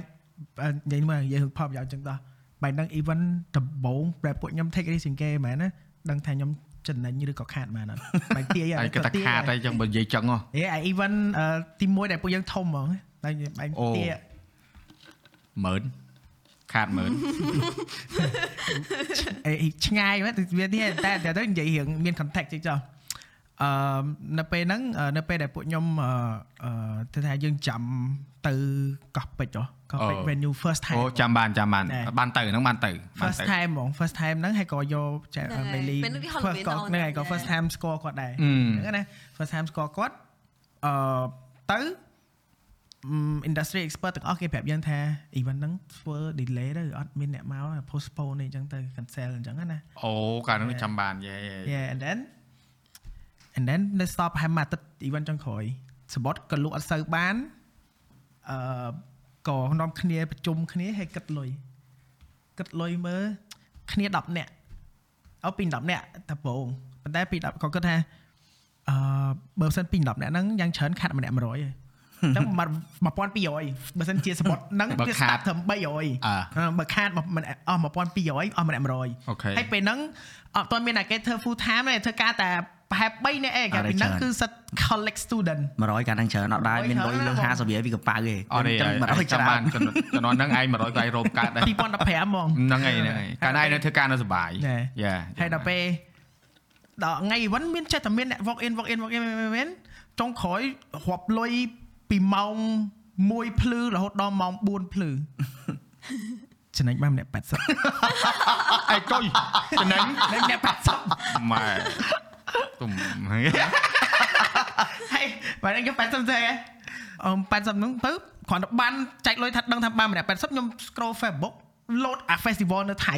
អឺនិយាយមកនិយាយផលប្រយោជន៍ចឹងតោះបែរដឹង event ដំបូងប្រែពួកខ្ញុំ take risk ជាងគេមែនណាដឹងថាខ្ញុំចំណេញឬក៏ខាតមែនអត់បែរទាយហើយគេថាខាតហើយអញ្ចឹងបើនិយាយចឹងហ៎ហេអា event អឺទី1ដែលពួកយើងធំហ្មងបែរបែរអូទាយម៉ឺន ខាតម៉ឺនអេឆ្ងាយមែនវានេះតែតែទៅនិយាយរឿងមាន contact តិចចុះអឺនៅពេលហ្នឹងអឺនៅពេលដែលពួកខ្ញុំអឺអឺទៅថាយើងចាំទៅកោះពេជ្រហ៎កោះពេជ្រអូ venue first time អូចាំបានចាំបានណែបានទៅហ្នឹងបានទៅបាន first ទៅ time ហ្មង first time ហ្នឹងហើយក៏យកចាហ្នឹងហើយ Bailey ពេលហ្នឹងគេហៅ first ក៏ Bailey ហ្នឹងហើយក៏ on first time score គាត់ដែរអឺហ្នឹងណា first time score គាត់អឺទៅ industry expert ទាំងអស់គេប្រាប់យើងថា event ហ្នឹងធ្វើ delay ទៅអត់មានអ្នកមក postpone អីចឹងទៅ cancel អញ្ចឹងណាអូកាលហ្នឹងចាំបានយេ yeah and then and then នៅ stop ហាមមួយអាទិត្យ event ចុងក្រោយសបត់ក៏លក់អត់សូវបានអឺក៏នាំគ្នាប្រជុំគ្នាហើយគិតលុយគិតលុយមើលគ្នា10នាក់អោពី10នាក់តែប្រងប៉ុន្តែពី10ក៏គិតថាអឺបើមិនសិនពី10នាក់ហ្នឹងយ៉ាងច្រើនខាត់ម្នាក់100ហើយអញ្ចឹង1200បើសិនជាសបត់ហ្នឹងបើវាខាត start ត្រឹម300អើអឺបើខាតមកមិនអស់1200អស់ម្នាក់100អូខេហើយពេលហ្នឹងអត់ទាន់មានតែគេធ្វើ full time ទេធ្វើការតែប្រហែល3នាក់ឯងកាលពីហ្នឹងគឺសិត collect student 100កាលហ្នឹងច្រើនអត់ដែរមានលុយលើ50រៀលពីកប៉ៅទេអត់ទេចឹង100 100ចាំច្រើបាននចំនួនចំនួនហ្នឹងឯង100ក៏ឯងរោមកើតដែរ2015ហ្មងហ្នឹងហើយហ្នឹងហើយកាលណាឯងនៅធ្វើការនៅសុបាយណែយ៉ាហើយដល់ពេលដល់ថ្ងៃ event មានចេះតែមានអ្នក walk in walk in walk in មានចុងក្រោយរាប់លុយ ពីម៉ោង1ភ្លឺរហូតដល់ម៉ោង4ភ្លឺចំណេញបានម្នាក់80អេចុយចំណេញម្នាក់80ម៉ែទុំហើយហើយបាទខ្ញុំ80ទេអឺ80ហ្នឹងទៅគ្រាន់តែបានចែកលុយថាដឹងថាបានម្នាក់80ខ្ញុំ scroll Facebook load អា festival នៅថៃ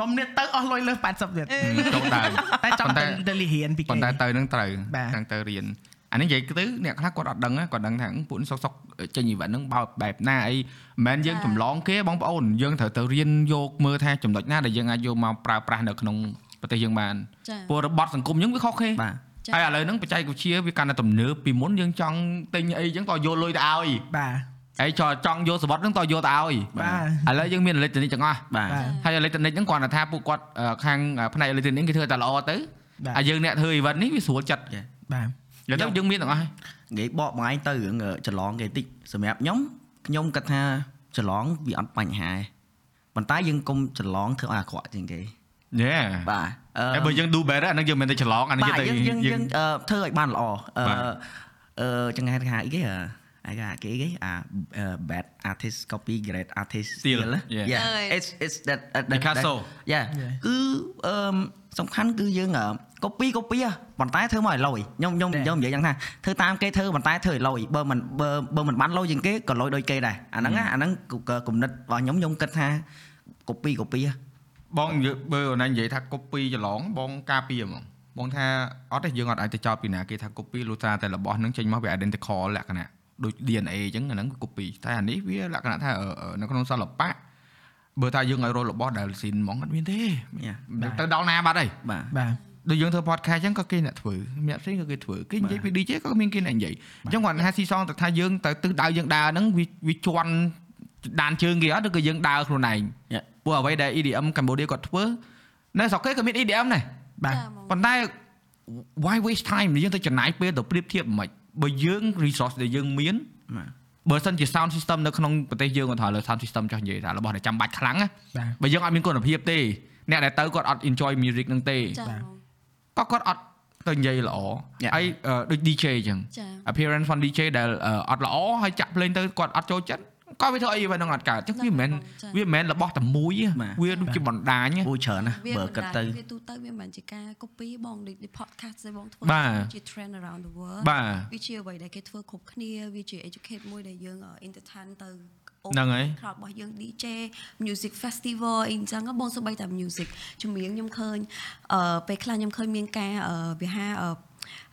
នំនេះទៅអស់លុយលើ80ទៀតចូលដើមតែចង់ប៉ុទៅន្តែទៅលីរៀនពីគេប៉ុន្តែទៅនឹងត្រូវបាទហ្នឹងទៅរៀន អានេះនិយាយទៅអ្នកខ្លះគាត់អត់ដឹងណាគាត់ដឹងថាពួកនេះសុកសុកចេញអីវ៉ាន់ហ្នឹងបោបែបណាអីមិនមែនយើងចម្លងគេបងប្អូនយើងត្រូវទៅរៀនយកមើលថាចំណុចណាដែលយើងអាចយកមកប្រើប្រាស់នៅក្នុងប្រទេសយើងបានចាព្រោះរបត់សង្គមយើងវាខុសគេបាទចាហើយឥឡូវហ្នឹងបច្ចេកវិទ្យាវាកាន់តែទំនើបពីមុនយើងចង់ទិញអីចឹងក៏យកលុយទៅឲ្យបាទហើយចង់ចង់យកសវត្តហ្នឹងតយកទៅឲ្យបាទឥឡូវយើងមានអេឡិចត្រូនិកទាំងអស់បាទបាទហើយអេឡិចត្រូនិកហ្នឹងគាត់ថាពួកគាត់អឺខាងផ្នែកអេឡិចត្រូនិកគេធ្វើតែល្អទៅបាទហើយយើងអ្នកធ្វើអីវ៉ាន់នេះវាស្រួលចិត្តបាទ ឥឡូវទៅយើងមានទាំងអស់ហើយនិយាយបកមកឯងទៅរឿងច្រឡងគេតិចសម្រាប់ខ្ញុំខ្ញុំគិតថាច្រឡងវាអត់បញ្ហាទេប៉ុន្តែយើងកុំច្រឡងធ្វើឲ្យអាក្រក់ជាងគេយេបាទអឺហើយបើយើង do better អាហ្នឹងយើងមិនទៅច្រឡងអាហ្នឹងបាទយើងទៅយើងយើងយើងអឺធ្វើឲ្យបានល្អអឺបាទអឺចឹងហៅថាអីគេអឺ អាគេគេគេអា uh, bad artist copy great artist Steal. steal Yeah. yeah Yeah. it's it's that uh, that- Picasso. that- yeah Yeah. គឺអឺសំខាន់គឺយើងអឺ copy copy ហ៎ប៉ុន្តែធ្វើមកឲ្យលុយខ្ញុំខ្ញុំ Yeah. ខ្ញុំនិយាយយ៉ាងថាធ្វើតាមគេធ្វើប៉ុន្តែធ្វើឲ្យលុយបើមិនបើបើមិនបានលុយជាងគេក៏លុយដូចគេដែរអាហ្នឹងណាអាហ្នឹងគឺគំនិតរបស់ខ្ញុំខ្ញុំគិតថា copy copy ហ៎បងនិយាយបើអូនឯងនិយាយថា copy ច្រឡងបងការពារហ្មងបងថាអត់ទេយើងអត់អាចទៅចោទពីណាគេថា copy លុះត្រាតែរបស់ហ្នឹងចេញមកវា identical លក្ខណៈ ដូច DNA អញ្ចឹងអាហ្នឹងគឺ copy តែអានេះវាលក្ខណៈថាអឺអឺនៅក្នុងសិល្បៈបើថាយើងឲ្យរករបស់ដែលស៊ីនហ្មងអត់មានទេ Yeah. ទៅដល់ណាបាត់ហើយបាទបាទដូចយើងធ្វើ podcast អញ្ចឹងក៏គេអ្នកធ្វើអ្នកផ្សេងក៏គេធ្វើគេនិយាយពី DJ ក៏មានគេអ្នកនិយាយអញ្ចឹងគាត់ថាស៊ីសងទៅថាយើងទៅទិសដៅយើងដើរហ្នឹងវាវាជន់ដានជើងគេអត់ឬក៏យើងដើរខ្លួនឯង Yeah. ព្រោះអ្វីដែល EDM កម្ពុជាគាត់ធ្វើនៅស្រុកគេក៏មាន EDM ដែរបាទចាហ្មងប៉ុន្តែ why waste time យើងទៅចំណាយពេលទៅប្រៀបធៀបមិន បើយើង resource ដែលយើងមានបាទបើសិនជា sound system នៅក្នុងប្រទេសយើងគាត់ថាលើ sound system ចោះនិយាយថារបស់ដែលចាំបាច់ខ្លាំងណាបាទបើយើងអត់មានគុណភាពទេអ្នកដែលទៅគាត់អត់ enjoy music ហ្នឹងទេចាបាទហ្មងក៏គាត់អត់ទៅនិយាយល្អ Yeah. ហើយអឺដូច DJ អញ្ចឹងចា appearance von DJ ដែលអឺអត់ល្អហើយចាក់ភ្លេងទៅគាត់អត់ចូលចិត្ត ក៏វាធ្វើអីវានឹងអត់កើតអញ្ចឹងវាមិនមែនចា៎វាមិនមែនរបស់តែមួយទេបាទវាដូចជាបណ្ដាញទេអូច្រើនណាស់វាបើមិនគិតដែរទៅវាទូទៅវាមិនមែនជាការ copy បងដូច podcast ទេបងធ្វើបាទជា trend around the world បាទវាជាអ្វីដែលគេធ្វើគ្រប់គ្នាវាជា educate មួយដែលយើង uh, entertain ទៅហ្នឹងហើយ crowd របស់យើង DJ music festival អីអញ្ចឹងបងសូម្បីតែ music ចម្រៀងខ្ញុំឃើញអឺពេលខ្លះខ្ញុំឃើញមានការអឺវាហា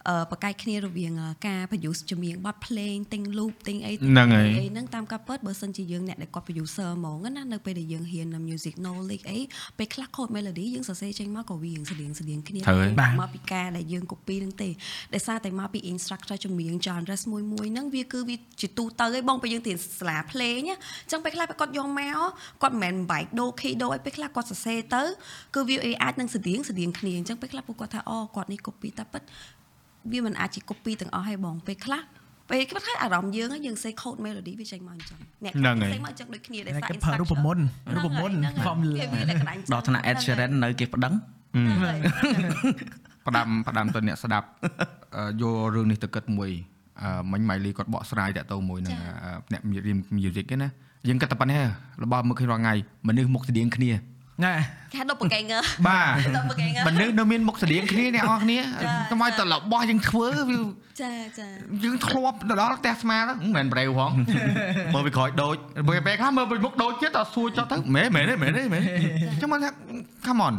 អឺអឺបកកាយគ្នារវាងអឺការ produce ចម្រៀងបទភ្លេងទិញ loop ទិញអីទិញហ្នឹងហើយអីហ្នឹងតាមការពិតបើសិនជាយើងអ្នកដែលគាត់ producer ហ្មងណានៅពេលដែលយើងហ៊ាន music knowledge អីពេលខ្លះ code melody យើងសរសេរចេញមកក៏វារៀងស្តៀងស្តៀងគ្នាត្រូវហើយបាទមកពីការដែលយើង copy ហ្នឹងទេដោយសារតែមកពី instructor ចម្រៀង genres មួយមួយហ្នឹងវាគឺវាជាទូទៅឯងបងពេលយើងរៀនសាលាភ្លេងណាអញ្ចឹងពេលខ្លះពេលគាត់យកមកគាត់មិនមែនបែកដូរ key ដូរអីពេលខ្លះគាត់សរសេរទៅគឺវាអាចនឹងស្តៀងស្តៀងគ្នាអញ្ចឹងពេលខ្លះពួកគាត់ថាអូគាត់នេះ copy តែពិត វាមិនអាចជា copy ទាំងអស់ឯងបងពេលខ្លះពេលគាត់ថាអារម្មណ៍យើងហ្នឹងយើងសេ code melody វាចេញមកអញ្ចឹងអ្នកហ្នឹងហើយសេមកអញ្ចឹងដូចគ្នាដោយតែសារគេប្រើរូបមន្តរូបមន្ត formula វាវាលក្ខណៈអញ្ចឹងដល់ថ្នាក់ Ed Sheeran នៅគេប្តឹងហ្នឹងហើយផ្ដាំផ្ដាំទៅអ្នកស្ដាប់អឺយករឿងនេះទៅគិតមួយអឺមិញម៉ៃលីគាត់បកស្រាយតាក់ទងមួយនឹងអឺអ្នករៀន music ឯណាយើងគិតតែប៉ុណ្ណេះរបស់មើលឃើញរាល់ថ្ងៃមនុស្សមុខស្តៀងគ្នា ណែគេដប់ប្រកែងងើបាទដប់ប្រកែងងើមនុស្សនៅមានមុខស្តៀងគ្នាអ្នកនរគ្នាតែមកតែរបស់យើងធ្វើវាចាចាយើងធ្លាប់ទៅដល់ផ្ទះស្មាទៅមិនមែនប្រេវផងមើលពីក្រោយដូចពេលពេលខ្លះមើលពីមុខដូចទៀតតើសួរចុះទៅមែនមែនទេមែនទេមែនទេចឹងមកថា come on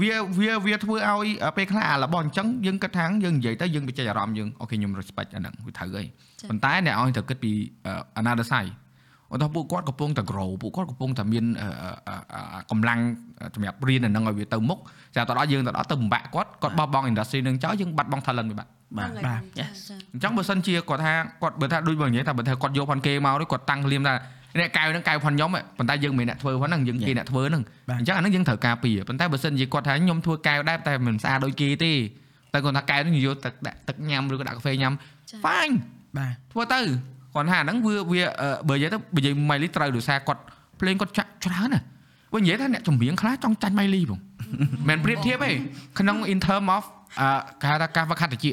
វាវាវាធ្វើឲ្យពេលខ្លះអារបស់អញ្ចឹងយើងគិតថាយើងនិយាយទៅយើងបញ្ចេញអារម្មណ៍យើងអូខេខ្ញុំ respect អាហ្នឹងវាត្រូវហើយប៉ុន្តែអ្នកឲ្យទៅគិតពី another side ឧទាហរណ៍ពួកគាត់កំពុងតែ grow ពួកគាត់កំពុងតែមានកម្លាំងសម្រាប់រៀនអាហ្នឹងឲ្យវាទៅមុខចាទៅដល់យើងទៅដល់ទៅបំបាក់គាត់គាត់បោះបង់ industry នឹងចោលយើងបាត់បង់ talent វាបាត់បាទបាទចាចាអញ្ចឹងបើសិនជាគាត់ថាគាត់បើថាដូចបើនិយាយថាបើថាគាត់យកផាន់គេមកដូចគាត់តាំងលៀមថាអ្នកកៅហ្នឹងកៅផាន់ខ្ញុំប៉ុន្តែយើងមិនមែនអ្នកធ្វើផាន់ហ្នឹងយើងគេអ្នកធ្វើហ្នឹងអញ្ចឹងអាហ្នឹងយើងត្រូវការពីប៉ុន្តែបើសិនជាគាត់ថាខ្ញុំធ្វើកៅដែរតែមិនស្អាតដូចគេទេតែគាត់ថាកៅហ្នឹងយកទឹកដាក់ទឹកញ៉ាំឬក៏ដាក់កាហ្វេញ៉ាំ fine បាទធ្វើទៅ គាត់ថាហ្នឹងវាវាបើនិយាយទៅបើនិយាយម៉ៃលីត្រូវដោយសារគាត់ភ្លេងគាត់ចាក់ច្រើនណាបើនិយាយថាអ្នកចម្រៀងខ្លះចង់ចាញ់ម៉ៃលីបងមិនប្រៀបធៀបទេក្នុង in term of អឺគេហៅថាការវឹកហាត់តិច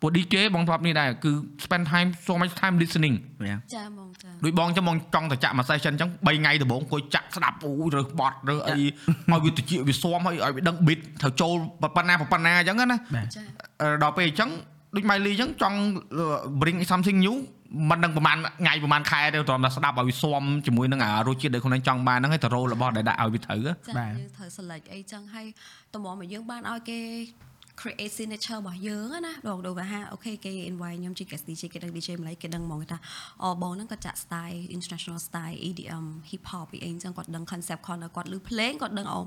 ពួក DJ បងធ្លាប់នេះដែរគឺ spend time so much time listening ចាបងចាដូចបងចឹងបងចង់ទៅចាក់មួយ session ចឹង3ថ្ងៃដំបូងអង្គុយចាក់ស្ដាប់អូរើសបត់រើសអីឲ្យវាតិចវាស៊ាំឲ្យឲ្យវាដឹង beat ត្រូវចូលប៉ុណ្ណាប៉ុណ្ណាចឹងណាបាទចាអឺដល់ពេលអញ្ចឹងដូចម៉ៃលីអញ្ចឹងចង់ bring something new មិនដឹងប្រហែលថ្ងៃប្រហែលខែទេត្រឹមតែស្ដាប់ឲ្យវាស៊ាំជាមួយនឹងអារសជាតិដែលខ្លួនឯងចង់បានហ្នឹងហើយទៅរោរបស់ដែលដាក់ឲ្យវាត្រូវហ៎ចាបាទយើងត្រូវ select អីចឹងហើយតម្រាំឲ្យយើងបានឲ្យគេ create signature របស់យើង á ណាដល់ដល់ថាអូខេគេ invite ខ្ញុំជា guest DJ គេដឹង DJ ម្ល៉េះគេដឹងហ្មងគេថាអូបងហ្នឹងគាត់ចាក់ style international style EDM hip hop អីអីចឹងគាត់ដឹង concept គាត់គាត់លឺភ្លេងគាត់ដឹងអូ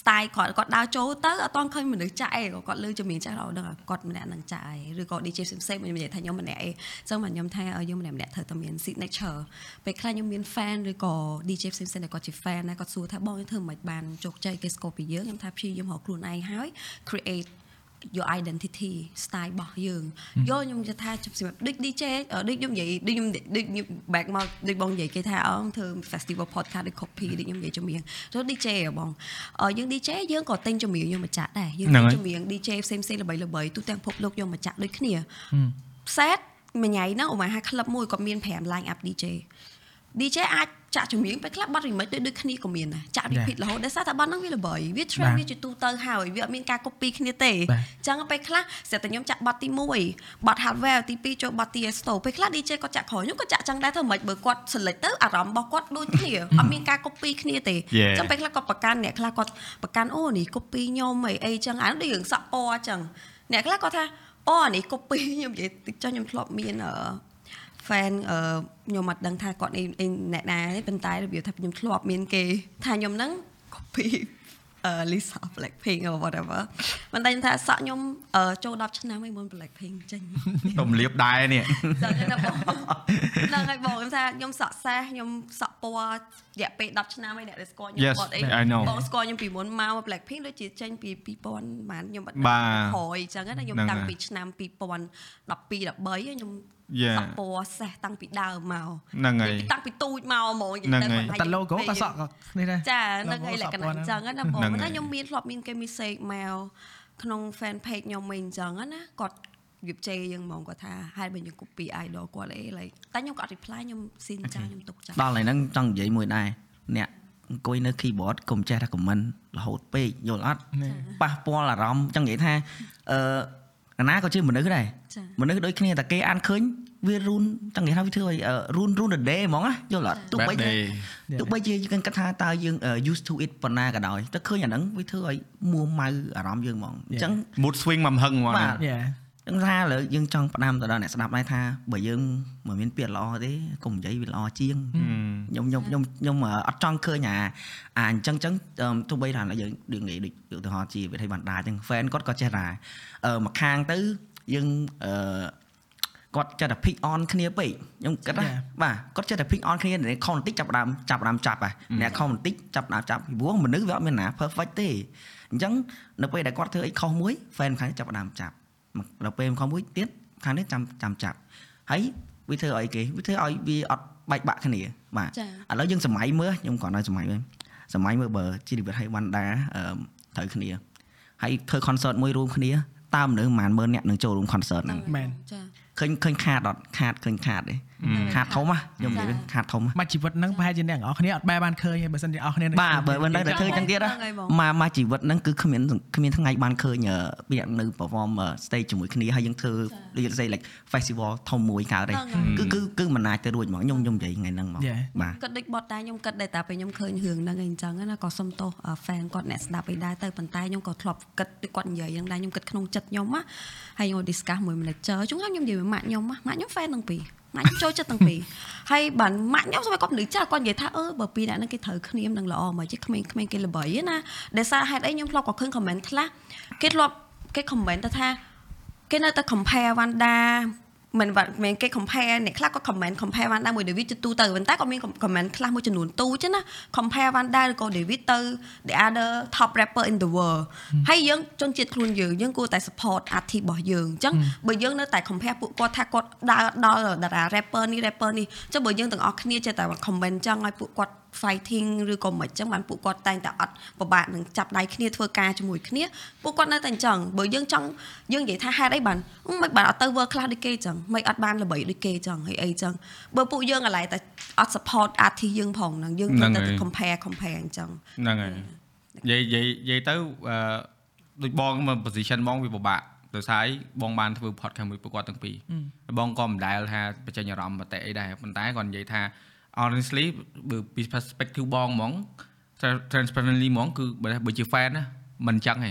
style គាត់គាត់ដើរចូលទៅអត់តឃើញមនុស្សចាក់អីគាត់លឺជំនាញចាក់ដល់ដឹងគាត់ម្នាក់នឹងចាក់អីឬក៏ DJ ផ្សេងៗខ្ញុំនិយាយថាខ្ញុំម្នាក់អីចឹងមកខ្ញុំថាយើងម្នាក់ម្នាក់ត្រូវតែមាន signature ពេលខ្លះខ្ញុំមាន fan ឬក៏ DJ ផ្សេងៗដែលគាត់ជា fan ណាគាត់សួរថាបងធ្វើមិនបានជោគជ័យគេស្គាល់ពីយើងខ្ញុំថាព្យាយាមរកខ្លួនឯងហើយ create your identity style របស់យើងយកខ្ញុំจะថាសម្រាប់ដូច DJ ដូចខ្ញុំនិយាយដូចខ្ញុំដូចខ្ញុំ back មកដូចបងនិយាយគេថាអងធ្វើ festival podcast ដូច copy ដូចខ្ញុំនិយាយចម្រៀងទៅ DJ ហ៎បងយើង DJ យើងក៏ទិញចម្រៀងយកមកចាក់ដែរយើងទិញចម្រៀង DJ ផ្សេងផ្សេងល្បីល្បីទូទាំងពិភពលោកយកមកចាក់ដូចគ្នា set មួយថ្ងៃហ្នឹងអូម៉ាហា club មួយគាត់មាន5 line up DJ DJ អាច ចាក់ចម្រៀងពេលខ្លះបាត់ remix ដូចដូចគ្នាក៏មានដែរចាក់ repeat រហូតដោយសារតែបាត់ហ្នឹងវាល្បីវា trend វាជាទូទៅហើយវាអត់មានការ copy គ្នាទេអញ្ចឹងពេលខ្លះស្រាប់តែខ្ញុំចាក់បាត់ទី1បាត់ hardware ទី2ចូលបាត់ TSTO ពេលខ្លះ DJ គាត់ចាក់ក្រោយខ្ញុំក៏ចាក់ចឹងដែរធ្វើម៉េចបើគាត់ select ទៅអារម្មណ៍របស់គាត់ដូចគ្នាអត់មានការ copy គ្នាទេអញ្ចឹងពេលខ្លះគាត់ប្រកាន់អ្នកខ្លះគាត់ប្រកាន់អូនេះ copy ខ្ញុំអីអីចឹងអានោះដូចរឿងសក់ពណ៌ចឹងអ្នកខ្លះគាត់ថាអូអានេះ copy ខ្ញុំនិយាយតិចចុះខ្ញុំធ្លាប់មានអឺ fan អឺខ្ញុំអត់ដឹងថាគាត់អីអ្នកណាទេប៉ុន្តែរបៀបថាខ្ញុំធ្លាប់មានគេថាខ្ញុំហ្នឹង copy អឺ Lisa Blackpink or whatever មិនដឹងថាសក់ខ្ញុំអឺចូល10ឆ្នាំហើយមុន Blackpink ចេញទំលៀបដែរនេះចឹងណាបងហ្នឹងហើយបងខ្ញុំថាខ្ញុំសក់សេះខ្ញុំសក់ពណ៌រយៈពេល10ឆ្នាំហើយអ្នកដែលស្គាល់ខ្ញុំ Yes គាត់អី I know បងស្គាល់ខ្ញុំពីមុនមក Blackpink ដូចជាចេញពី2000បានខ្ញុំអត់បាទក្រោយចឹងណាខ្ញុំហ្នឹងតាំងហើយពីឆ្នាំ2012 13ខ្ញុំ Yeah សក់ពណ៌សេះតាំងពីដើមមកហ្នឹងហើយតាំងពីទូចមកហ្មងនិយាយហ្នឹងហើយទៅតែ logo ក៏សក់ក៏នេះដែរចាហ្នឹងហើយលក្ខណៈអញ្ចឹងណាបងហ្នឹងហើយតែខ្ញុំមានធ្លាប់មានគេ message មកក្នុង fan page ខ្ញុំវិញអញ្ចឹងណាគាត់វាជេរយើងហ្មងគាត់ថាហេតុបើយើង copy idol គាត់អី like តែខ្ញុំក៏អត់ reply ខ្ញុំស៊ីនចាខ្ញុំទុកចាដល់ហើយហ្នឹងចង់និយាយមួយដែរអ្នកអង្គុយនៅ keyboard កុំចេះថា comment រហូតពេកយល់អត់ប៉ះពាល់អារម្មណ៍ចង់និយាយថាអឺ អាណាក៏ជាមនុស្សដែរចាមនុស្សដូចគ្នាតែគេអានឃើញវារូនចង់និយាយថាវាធ្វើឲ្យរូនរូន the day ហ្មងណាយល់អត់ទោះ Bad បីថា day ទោះបីជាយើងគិតថាតើយើង used to it ប៉ុណ្ណាក៏ដោយតែឃើញអាហ្នឹងវាធ្វើឲ្យមួម៉ៅអារម្មណ៍យើងហ្មងអញ្ចឹង mood swing មកហឹងហ្មងបាទ យ៉ាចឹងថាឥឡូវយើងចង់ផ្ដាំទៅដល់អ្នកស្ដាប់ដែរថាបើយើងមិនមានពាក្យល្អទេកុំនិយាយវាល្អជាងខ្ញុំខ្ញុំខ្ញុំខ្ញុំអត់ចង់ឃើញអាអាអញ្ចឹងចឹងទោះបីថាយើងដូចនិយាយដូចឧទាហរណ៍ជាវិធីបណ្ដាចឹង fan គាត់ក៏ចេះថាអឺមកខាងទៅយើងអឺគាត់ចេះតែ pick on គ្នាពេកខ្ញុំគិតណាបាទគាត់ចេះតែ pick on គ្នាអ្នកខំបន្តិចចាប់ដើមចាប់ដើមចាប់ហ่ะអ្នកខំបន្តិចចាប់ដើមចាប់ពីព្រោះមនុស្សវាអត់មានណា perfect ទេអញ្ចឹងនៅពេលដែលគាត់ធ្វើអីខុសមួយ fan ខាងនេះចាប់ដើមចាប់ ដល់ពេលខំមួយទៀតខាងនេះចាំចាំចាប់ហើយវាធ្វើឲ្យគេវាធ្វើឲ្យវាអត់បែកបាក់គ្នាបាទចាឥឡូវយើងសម័យមើលខ្ញុំគាត់នៅសម័យមើលសម័យមើលបើជីវិតឲ្យវ៉ាន់ដាអឺត្រូវគ្នាហើយធ្វើ concert មួយរួមគ្នាតើមនុស្សប្រហែលម៉ឺនអ្នកនឹងចូលរួម concert ហ្នឹងមែនចាឃើញឃើញខាតអត់ខាតឃើញខាតទេ ខាតធំហ៎ខ្ញុំនិយាយវិញខាតធំហ៎មកជីវិតហ្នឹងប្រហែលជាអ្នកទាំងអស់គ្នាអត់បែរបានឃើញទេបើសិនជាអស់គ្នានៅបាទបើមិនដឹងតែឃើញចឹងទៀតហ្នឹងហើយបងមកមកជីវិតហ្នឹងគឺគ្មានគ្មានថ្ងៃបានឃើញអឺពីអ្នកនៅ perform អឺ stage ជាមួយគ្នាហើយយើងធ្វើ let's say like festival ធំមួយកើតទេហ្នឹងហើយគឺគឺគឺមិនអាចទៅរួចហ្មងខ្ញុំខ្ញុំនិយាយថ្ងៃហ្នឹងហ្មង Yeah. បាទគិតដូចបត់ដែរខ្ញុំគិតដែរតែពេលខ្ញុំឃើញរឿងហ្នឹងឯងអញ្ចឹងណាក៏សុំទោស fan គាត់អ្នកស្ដាប់ឯដែរទៅប៉ុន្តែខ្ញុំក៏ធ្លាប់គិតដូចគាត់និយាយហ្នឹងដែរខ្ញុំគិតក្នុងចិត្តខ្ញុំណាហើយខ្ញុំ discuss មួយ manager ជួនកាលខ្ញុំនិយាយមួយម៉ាក់ខ្ញុំណាម៉ាក់ខ្ញុំ fan ទាំងពីរ ម៉ាក់ខ្ញុំចូលចិត្តទាំងពីរហើយបានម៉ាក់ខ្ញុំស្បែគាត់មនុស្សចាស់គាត់និយាយថាអឺបើពីរអ្នកហ្នឹងគេត្រូវគ្នានឹងល្អមកជិះក្មេងៗគេល្បីណាដែលសារហេតុអីខ្ញុំធ្លាប់ក៏ឃើញ comment ខ្លះគេធ្លាប់គេ comment ទៅថាគេនៅតែ compare Wanda មិនបាត់មិនគេ compare អ្នកខ្លះក៏ comment compare Wanda មួយ David ទៅទូទៅប៉ុន្តែក៏មាន comment ខ្លះមួយចំនួនទូចឹងណា compare Wanda ឬក៏ David ទៅ the other top rapper in the world ហើយយើងជនជាតិខ្លួនយើងយើងគួរតែ support artist របស់យើងអញ្ចឹងបើយើងនៅតែ compare ពួកគាត់ថាគាត់ដើរដល់តារា rapper នេះ rapper នេះអញ្ចឹងបើយើងទាំងអស់គ្នាចេះតែ comment ចឹងឲ្យពួកគាត់ fighting ឬក៏មិនអញ្ចឹងបានពួកគាត់តែងតែអត់ពិបាកនឹងចាប់ដៃគ្នាធ្វើការជាមួយគ្នាពួកគាត់នៅតែអញ្ចឹងបើយើងចង់យើងនិយាយថាហេតុអីបានអឺមិនបានអត់ទៅ world class ដូចគេអញ្ចឹងមិនអត់បានល្បីដូចគេអញ្ចឹងហើយអីអញ្ចឹងបើពួកយើងកន្លែងតែអត់ support artist យើងផងហ្នឹងយើងហ្នឹងទៅហើយ compare compare អញ្ចឹងហ្នឹងហើយនិយាយនិយាយនិយាយទៅអឺដូចបងមក position បងវាពិបាកដោយសារអីបងបានធ្វើ podcast មួយពួកគាត់ទាំងពីរហើយបងក៏មិនដែលថាបញ្ចេញអារម្មណ៍បតិអីដែរប៉ុន្តែគាត់និយាយថា honestly បើពី perspective បងហ្មង transparently ហ្មងគឺបើបើជា fan ណាមិនអញ្ចឹងទេ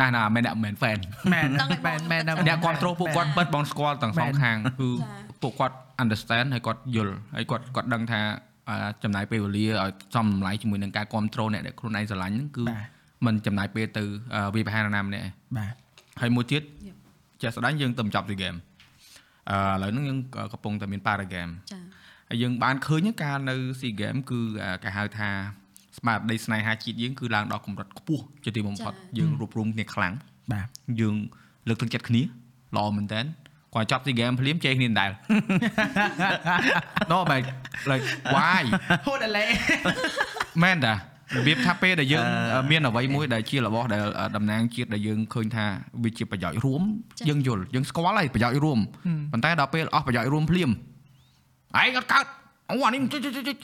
ណាស់ណាមិនអ្នកមិន fan មែនហ្នឹងហើយមែនមែនបងមែនអ្នកគ្រប់គ្រងពួកគាត់ពិតបងស្គាល់ទាំងសងមែនខាងគឺចា៎ពួកគាត់ understand ហើយគាត់យល់ហើយគាត់គាត់ដឹងថាអឺចំណាយពេលវេលាឲ្យចំតម្លៃជាមួយនឹងការគ្រប់គ្រងអ្នកដែលខ្លួនឯងស្រឡាញ់ហ្នឹងគឺបាទมันចំណាយពេលទៅអឺវាប្រហែលណាម្នាក់ឯងបាទហើយមួយទៀត Yep. ចាស់ស្ដាញយើងទៅបញ្ចប់ទីហ្គេមអឺឥឡូវហ្នឹងយើងក៏កំពុងតែមាន para game ចា ហើយយើងបានឃើញការនៅ SEA Game គឺអាគេហៅថាស្មារតីស្នេហាជាតិយើងគឺឡើងដល់កម្រិតខ្ពស់ជាទីបំផុតចា៎យើងរួបរวมគ្នាខ្លាំងបាទយើងលើកទឹកចិត្តគ្នាល្អមែនតើគាត់ចប់ SEA Game ភ្លាមជេរគ្នាដដែល No but like why ហូតអលេមែនតារបៀបថាពេលដែលយើងមានអ្វីមួយដែលជារបស់ដែលតំណាងជាតិដែលយើងឃើញថាវាជាប្រយោជន៍រួមចា៎យើងយល់យើងស្គាល់ហើយប្រយោជន៍រួមប៉ុន្តែដល់ពេលអស់ប្រយោជន៍រួមភ្លាម ឯងអត់កើតអូអានេះជិះជិះជិះ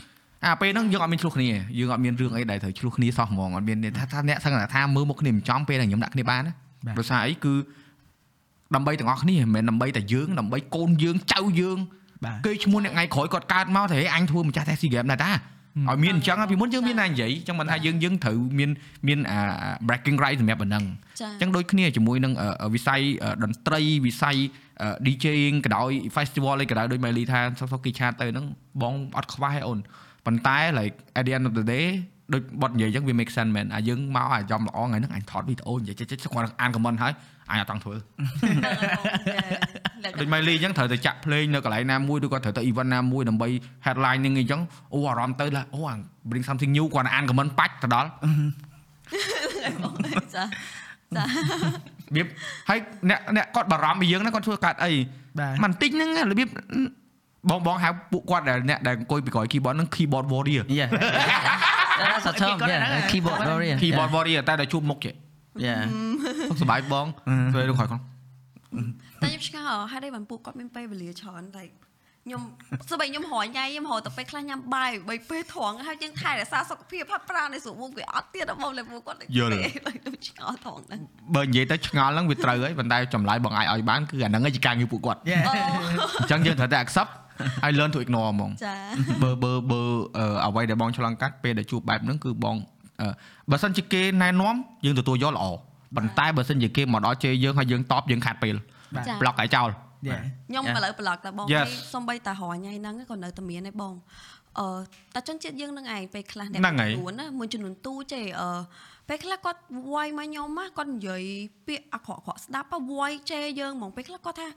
អាពេលហ្នឹងយើងអត់មានឆ្លោះគ្នាយើងអត់មានរឿងអីដែលត្រូវឆ្លោះគ្នាសោះហ្មងអត់មានថាថាអ្នកសឹងតែថាមើលមុខគ្នាមិនចំពេលដែលខ្ញុំដាក់គ្នាបានណាដោយសារអីគឺដើម្បីទាំងអស់គ្នាមិនមែនដើម្បីតែយើងដើម្បីកូនយើងចៅយើងបាទគេឈ្មោះអ្នកថ្ងៃក្រោយគាត់កើតមកទៅហេអញធ្វើម្ចាស់តែស៊ីហ្គេមដែរតា ឲ្យមានអញ្ចឹងពីមុនយើងមានតែនិយាយអញ្ចឹងមិនថាយើងយើងត្រូវមានមានអា breaking right សម្រាប់ប៉ុណ្ណឹងចាអញ្ចឹងដូចគ្នាជាមួយនឹងអឺវិស័យអឺតន្ត្រីវិស័យអឺ DJing ក៏ដោយ festival អីក៏ដោយដូចម៉ៃលីថាសុកសុកគេឆាតទៅហ្នឹងបងអត់ខ្វះទេអូនប៉ុន្តែ like at the end of the day ដូចបត់និយាយអញ្ចឹងវា make sense មែនអាយើងមកអាចំល្អថ្ងៃហ្នឹងអញថតវីដេអូនិយាយចេះចេះគាត់អាន comment ហើយអញអត់ចង់ធ្វើ ដូចម៉ៃលីអញ្ចឹងត្រូវទៅចាក់ភ្លេងនៅកន្លែងណាមួយឬក៏ត្រូវទៅ event ណាមួយដើម្បី headline នឹងអីចឹងអូអារម្មណ៍ទៅឡាអូអា bring something new គាត់អាន comment បាច់ទៅដល់ចាចារបៀបហើយអ្នកអ្នកគាត់បារម្ភពីយើងណាគាត់ធ្វើកាត់អីបាទមិនតិចហ្នឹងណារបៀបបងបងហៅពួកគាត់ដែលអ្នកដែលអង្គុយពីក្រោយ keyboard ហ្នឹង keyboard warrior Yeah That's a term yeah keyboard warrior keyboard warrior តែដល់ជួបមុខចេះ Yeah សុខសប្បាយបងធ្វើរឿងក្រោយគាត់ តែខ្ញុំឆ្ងល់ហេតុអីបានពួកគាត់មានពេលវេលាច្រើនតែខ្ញុំស្បែកខ្ញុំរយញ៉ៃខ្ញុំរហូតតែពេលខ្លះញ៉ាំបាយបីពេលត្រង់ហើយយើងថែរក្សាសុខភាពផាត់ប្រាណនៃស្រួលមុខវាអត់ទៀតបងលេពួកគាត់ដូចខ្ញុំឆ្ងល់ត្រង់ហ្នឹងបើនិយាយទៅឆ្ងល់ហ្នឹងវាត្រូវហើយប៉ុន្តែចម្លើយបងអាចឲ្យបានគឺអាហ្នឹងឯងជាការងារពួកគាត់ Yeah អញ្ចឹងយើងត្រូវតែ accept ហើយ learn to ignore ហ្មងចាបើបើបើអឺអ្វីដែលបងឆ្លងកាត់ពេលដែលជួបបែបហ្នឹងគឺបងអឺបើសិនជាគេណែនាំយើងទទួលយកល្អប៉ុន្តែបើសិនជាគេមកដល់ជេរយើងហើយយើងតបយើងខាត់ពេល បាទចាប្លុកឲ្យចោល Yeah ខ្ញុំ Yeah. ឥឡូវប្លុកតែបង Yes. គេសំបីតារយញ៉ៃហ្នឹងក៏នៅតែមានដែរបងអឺតែជនជាតិយើងនឹងឯងពេលខ្លះហ្នឹងហើយនួនណាមួយចំនួនទូចេអឺពេលខ្លះគាត់វាយមកខ្ញុំណាគាត់និយាយពាក្យអាក្រក់អាក្រក់ស្ដាប់ទៅវាយចេយើងហ្មងពេលខ្លះគាត់ថា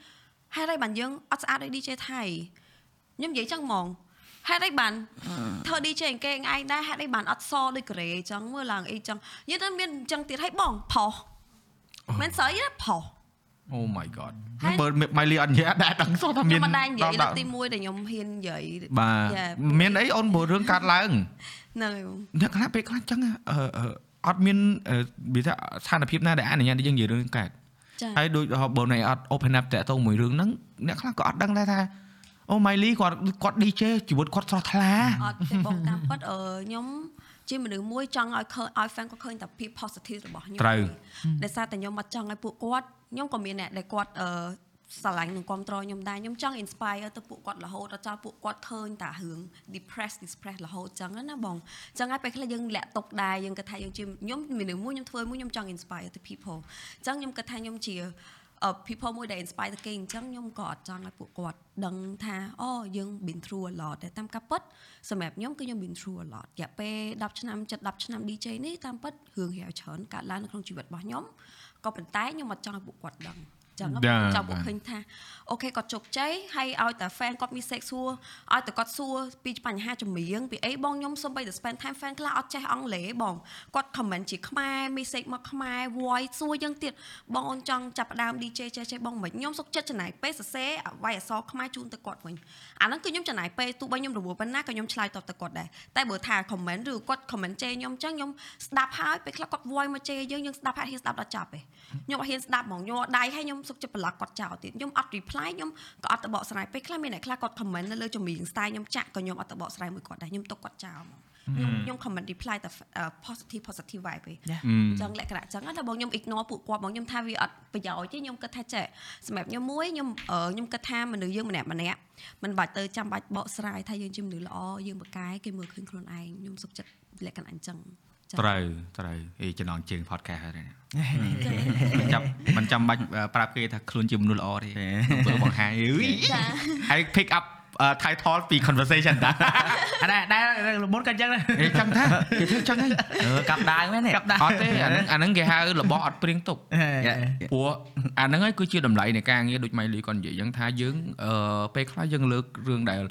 ហេតុអីបានយើងអត់ស្អាតដូច DJ ថៃខ្ញុំនិយាយចឹងហ្មងហេតុអីបានធ្វើ DJ គេឯងដែរហេតុអីបានអត់សដូចកូរ៉េចឹងមើលឡើងអីចឹងយើងទៅមានចឹងទៀតឲ្យបងផុសមិនស្អីណាផុស Oh my god ហើយបើម៉ៃលីអត់និយាយអត់ដែរដឹងសោះថាខ្ញុំមានមិនដែរនិយាយលើកដល់ទី1ដែលខ្ញុំហ៊ាននិយាយបាទ Yeah. មានអីអូនបើរឿងកាត់ឡើងហ្នឹងហើយបងអ្នកខ្លះពេលខ្លះចឹងអឺអឺអត់មានអឺវាថាស្ថានភាពណាដែលអនុញ្ញាតឲ្យយើងនិយាយរឿងកាត់ចា៎ហើយដូចបើណៃអត់ open up តាក់ទងមួយរឿងហ្នឹងអ្នកខ្លះក៏អត់ដឹងដែរថាអូម៉ៃលីគាត់គាត់ DJ ជីវិតគាត់ស្រស់ថ្លាអត់ទេបងតាមពិតអឺខ្ញុំជាមនុស្សមួយចង់ឲ្យឃើញឲ្យ fan គាត់ឃើញតែភាព positive របស់ខ្ញុំត្រូវដោយសារតែខ្ញុំអត់ចង់ឲ្យពួកគាត់ ខ្ញុំក៏មានអ្នកដែលគាត់អឺស្រឡាញ់និងគ្រប់គ្រងខ្ញុំដែរខ្ញុំចង់ inspire ទៅពួកគាត់រហូតដល់ចោលពួកគាត់ឃើញតែរឿង depress depress រហូតចឹងណាបងចឹងហើយពេលខ្លះយើងលាក់ទុកដែរយើងគិតថាយើងជាខ្ញុំមនុស្សមួយខ្ញុំធ្វើមួយខ្ញុំចង់ inspire ទៅ people ចឹងខ្ញុំគិតថាខ្ញុំជាអឺ people មួយដែល inspire ទៅគេអញ្ចឹងខ្ញុំក៏អត់ចង់ឲ្យពួកគាត់ដឹងថាអូយើង been through a lot តែតាមការពិតសម្រាប់ខ្ញុំគឺខ្ញុំ been through a lot រយៈពេល10ឆ្នាំជិត10ឆ្នាំ DJ នេះតាមពិតរឿងរាវច្រើនកើតឡើងនៅក្នុងជីវិតរបស់ខ្ញុំ ក៏ប៉ុន្តែខ្ញុំអត់ចង់ឲ្យពួកគាត់ដឹងចឹងចា៎ខ្ញុំចង់ពួកឃើញថា អូខេគាត់ជោគជ័យហើយឲ្យតែ fan គាត់មាន sex សួរឲ្យតែគាត់សួរពីបញ្ហាចម្រៀងពីអីបងខ្ញុំសូម្បីតែ spend time fan ខ្លះអត់ចេះអង់គ្លេសបងគាត់ comment ជាខ្មែរ message មកខ្មែរ voice សួរយ៉ាងទៀតបងអូនចង់ចាប់ផ្ដើម DJ ចេះចេះបងមិនខ្ញុំសុខចិត្តចំណាយពេលសរសេរអវ័យអក្សរខ្មែរជូនទៅគាត់វិញអាហ្នឹងគឺខ្ញុំចំណាយពេលទោះបីខ្ញុំរវល់ប៉ុណ្ណាក៏ខ្ញុំឆ្លើយតបទៅគាត់ដែរតែបើថា comment ឬគាត់ comment ជេរខ្ញុំអញ្ចឹងខ្ញុំស្ដាប់ហើយពេលខ្លះគាត់ voice មកជេរយើងយើងស្ដាប់ហើយហ៊ានស្ដាប់ដល់ចប់ទេខ្ញុំអត់ហ៊ានស្ដាប់ហ្មងខ្ញុំអត់ដៃហើយខ្ញុំសុខចិត្តប្លុកគាត់ចោលទៀតខ្ញុំអត់ reply ខ្ញុំក៏អត់ទៅបកស្រាយពេលខ្លះមានអ្នកខ្លះគាត់ comment នៅលើចម្រៀង style ខ្ញុំចាក់ក៏ខ្ញុំអត់ទៅបកស្រាយមួយគាត់ដែរខ្ញុំទុកគាត់ចោលហ្មងខ្ញុំខ្ញុំ comment reply តែ uh, positive positive vibe ទេ Yeah. អឺអញ្ចឹងលក្ខណៈអញ្ចឹងតែបងខ្ញុំ ignore ពួកគាត់បងខ្ញុំថាវាអត់ប្រយោជន៍ទេខ្ញុំគិតថាចេះសម្រាប់ខ្ញុំមួយខ្ញុំអឺខ្ញុំគិតថាមនុស្សយើងម្នាក់ម្នាក់មិនបាច់ទៅចាំបាច់បកស្រាយថាយើងជាមនុស្សល្អយើងបកកែគេមើលឃើញខ្លួនឯងខ្ញុំសុខចិត្តលក្ខណៈអញ្ចឹងចា៎ ត្រូវត្រូវអេចំណងជើង podcast ហើយនេះមិនចាំមិនចាំបាច់ប្រាប់គេថាខ្លួនជាមនុស្សល្អទេធ្វើបង្ហាញអឺយចាហើយ pick up អឺ title ពី conversation តាអាដែរដែរមុនក៏អញ្ចឹងដែរអេចឹងថាគេធ្វើចឹងហើយអឺកាប់ដាវមែនទេកាប់ដាវអត់ទេអាហ្នឹងអាហ្នឹងគេហៅរបស់អត់ព្រៀងទុកយ៉ាព្រោះអាហ្នឹងហើយគឺជាតម្លៃនៃការងារដូចម៉ៃលីគាត់និយាយអញ្ចឹងថាយើងអឺពេលខ្លះយើងលើករឿងដែលអឺ